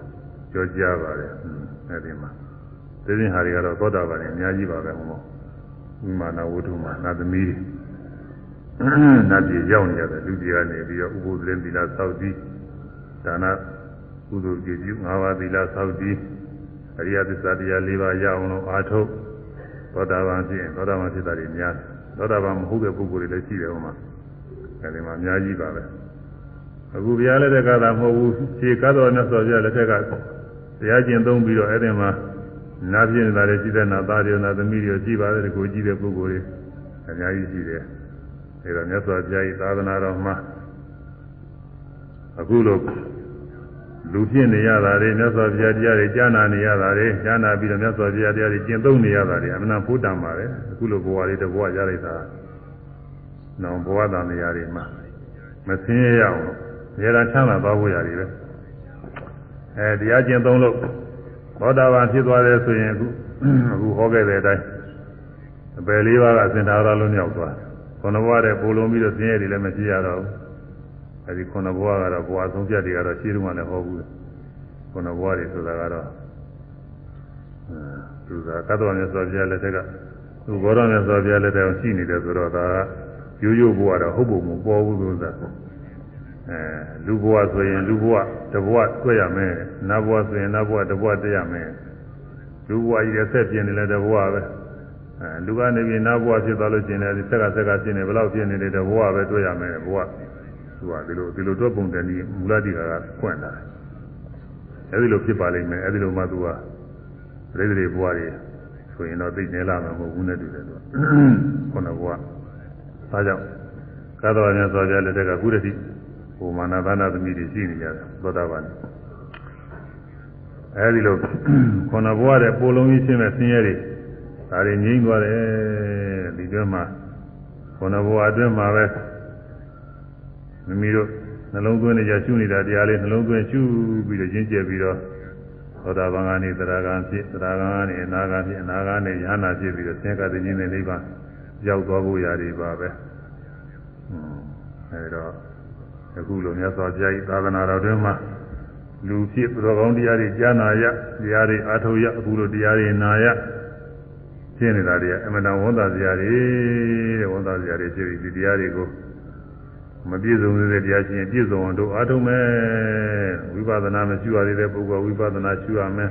ပြောကြပါတယ်အဲဒီမှာဒီရင်ဟာတွေကတော့သောတာပန်တွေအများကြီးပါပဲဟောဝိမာနဝတ္ထုမှာနတ်သမီးတွေ နတ်ပြည်ရောက်နေရတယ်လူကြီးကနေပြီးတော့ဥပုသ်လင်းသီလသောက်ပြီးဒါနကုသိုလ်ကြည်ပြု၅ပါးသီလသောက်ပြီးအရိယသစ္စာတရား၄ပါးရအောင်လို့အားထုတ်သောတာပန်ဖြစ်ရင်သောတာပန်ဖြစ်တာတွေများသောတာပန်မဟုတ်တဲ့ပုဂ္ဂိုလ်တွေလည်းရှိတယ်ဟောမှာအဲဒီမှာအများကြီးပါပဲအခုဘုရားလက်ထက်ကသာမဟုတ်ဘူးခြေကားတော်မြတ်စွာဘုရားလက်ထက်ကတရားကျင့်သုံးပြီးတော့အဲ့ဒီမှာနာပြင်းနေတာလည်းရှိတဲ့နာသားတွေနာသမီးတွေရှိပါတယ်ကိုကြည့်တဲ့ပုဂ္ဂိုလ်တွေအများကြီးရှိတယ် အဲဒါမြတ်စွာဘုရားဤသာသနာတော်မှာအခုလိုလူဖြစ်နေရတာတွေမြတ်စွာဘုရားတရားတွေကြားနာနေရတာတွေကြားနာပြီးတော့မြတ်စွာဘုရားတရားတွေကျင့်သုံးနေရတာတွေအမှန်ဖူးတန်ပါတယ်အခုလိုဘဝလေးတစ်ဘဝရလိုက်တာနောင်ဘဝတန်နေရာတွေမှာမဆင်းရအောင်နေရာချမ်းသာသွားဖို့ရတယ်ပဲအဲတရားကျင့်သုံးလို့သောတာပန်ဖြစ်သွားတယ်ဆိုရင်အခုအခုဟောခဲ့တဲ့အတိုင်းအပယ်လေးပါးကအစင်သာရလုံးမြောက်သွား ခုနဘဝတည်းပိုလုံးပြီးတော့ဆင်းရဲတွေလည်းမရှိရတော့ဘူးအဲဒီခုနဘဝကတော့ဘဝဆုံးဖြတ်တွေကတော့ရှင်းတုန်းကလည်းဟောဘူးခုနဘဝတွေဆိုတာကတော့သူကကတ္တဝမြတ်စွာဘုရားလက်ထက်ကသူဘောရမြတ်စွာဘုရားလက်ထက်ရှိနေတယ်ဆိုတော့ဒါကရိုးရိုးဘဝတော့ဟုတ်ပုံမပေါ်ဘူးဆိုတာအဲလူဘဝဆိုရင်လူဘဝတဘဝတွေ့ရမယ်နတ်ဘဝဆိုရင်နတ်ဘဝတဘဝတွေ့ရမယ်လူဘဝကြီးတဲ့ဆက်ပြင်းနေလဲတဘဝပဲ အဲလူကနေပြီးနတ်ဘဝဖြစ်သွားလို့ရှိရင်လည်းဆက်ကဆက်ကပြင်းနေဘယ်လောက်ပြင်းနေလဲတဘဝပဲတွေ့ရမယ်ဘဝသူကဒီလိုဒီလိုတွက်ပုံတည်းနီးမူလတိကကခွင့်တာအဲဒီလိုဖြစ်ပါလိမ့်မယ်အဲဒီလိုမှသူကပြိတ္တိဘဝတွေဆိုရင်တော့သိနေလာမှာမဟုတ်ဘူးနဲ့တူတယ်သူကခုနဘဝဒါကြောင့်ကာသဝမြတ်စွာဘုရားလက်ထက်ကကုရတိဟိုမာနဘာနာသမီးတွေရှိနေကြတယ်သောတာပန်အဲဒီလိုခုနဘဝတဲ့ပိုလုံးကြီးရှင်းမဲ့ဆင်းရဲတွေ ဒါတွေငြိမ့်သွားတယ်ဒီတွင်းမှာခုနဘဝအတွင်းမှာပဲမိမိတို့နှလုံးသွင်းနေကြရှုနေတာတရားလေးနှလုံးသွင်းရှုပြီးတော့ရင်းကျက်ပြီးတော့သောတာပန်ကနေသရဂံဖြစ်သရဂံကနေအနာဂံဖြစ်အနာဂံကနေယ ahanan ဖြစ်ပြီးတော့သင်္ကတခြင်းနဲ့နိဗ္ဗာန်ရောက်သွားဖို့ရာတွေပါပဲအဲဒါအခုလိုမြတ်စွာဘုရားဤသာသနာတော်တွင်မှာလူဖြစ်သူတော်ကောင်းတရားတွေကြားနာရတရားတွေအားထုတ်ရအခုလိုတရားတွေနာရ ရှင်းနေတာတွေအမှန်တန်ဝန်သာစရာတွေတဲ့ဝန်သာစရာတွေဖြစ်ပြီးဒီတရားတွေကိုမပြည့်စုံတဲ့တရားချင်းပြည့်စုံအောင်တို့အားထုတ်မယ်ဝိပဿနာမရှိရသေးတဲ့ပုဂ္ဂိုလ်ဝိပဿနာရှုရမယ်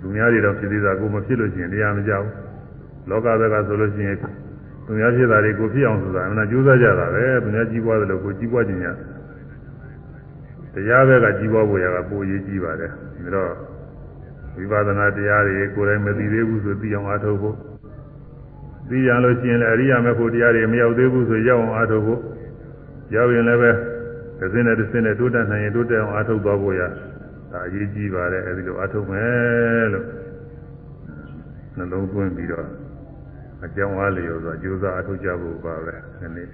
သူများတွေတော့ဖြစ်သေးတာကိုမဖြစ်လို့ရှိရင်တရားမကြောက်လောကဘက်ကဆိုလို့ရှိရင်သူများဖြစ်တာတွေကိုဖြစ်အောင်ဆိုတာအမှန်ကြိုးစားကြတာပဲသူများကြီးပွားတယ်လို့ကိုကြီးပွားခြင်းရတရားဘက်ကကြီးပွားဖို့ရကပိုရေးကြီးပါတယ်ဒါတော့ ဝိပဿနာတရားတွေကိုယ်တိုင်မသိသေးဘူးဆိုသိအောင်အားထုတ်ဖို့သိရလို့ရှိရင်လည်းအရိယာမေဖို့တရားတွေမရောက်သေးဘူးဆိုရောက်အောင်အားထုတ်ဖို့ရောက်ရင်လည်းပဲတစ်စင်းနဲ့တစ်စင်းနဲ့တိုးတက်နိုင်ရင်တိုးတက်အောင်အားထုတ်သွားဖို့ရဒါအရေးကြီးပါတယ်အဲဒီလိုအားထုတ်မယ်လို့နှလုံးသွင်းပြီးတော့အကြောင်းအားလျော်စွာကြိုးစားအထောက်ကြဖို့ပါပဲဒီနေ့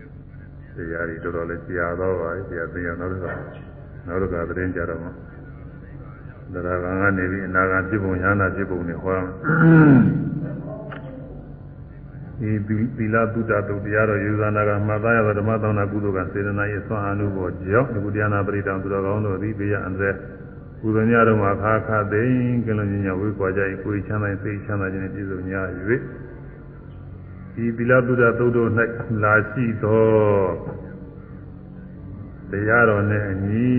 တရားတွေတော်တော်လေးကြာတော့ပါပြီတရားသိရတော့တော့နောက်တော့ကသတင်းကြတော့မှ တရားကံကနေပြီးအနာဂတ်ပြပုံညာနာပြပုံတွေဟောဒီသီလသုဒ္ဓတုတရားတော်ယူဇာနာကမှတ်သားရသောဓမ္မသောနာကုသိုလ်ကစေတနာ၏ဆွမ်းအမှုပေါ်ကြောင့်ဒီကုတရားနာပရိတံသူတော်ကောင်းတို့သည်ဘေးရန်တဲ့ကုသိုလ်များတို့မှာခါခါသိင်ကလုံးညညဝေးကွာကြ၏ကိုယ်ချမ်းသာစိတ်ချမ်းသာခြင်းနဲ့ပြည့်စုံညာ၍ဒီသီလသုဒ္ဓသုတ်တို့၌လာရှိသောတရားတော်နဲ့အညီ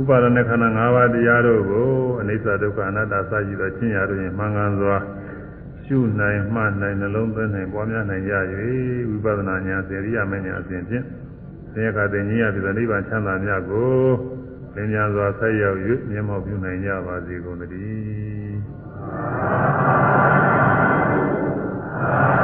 ဥပါဒณะခန္ဓာ၅ပါးတရားတို့ကိုအနိစ္စဒုက္ခအနတ္တစသဖြင့်ချင်းရတို့ရင်မှန်ကန်စွာရှုနိုင်မှနိုင်နှလုံးသွင်းနိုင်ပွားများနိုင်ရ၍ဝိပဿနာဉာဏ်စေရိယမဉာဏ်အစဉ်ဖြင့်သေကတဉ္ဇီယပြသနိဗ္ဗာန်ချမ်းသာမြတ်ကိုလင်းမြန်စွာဆက်ရောက်၍မြတ်မောပြုနိုင်ကြပါစေကုန်သတည်း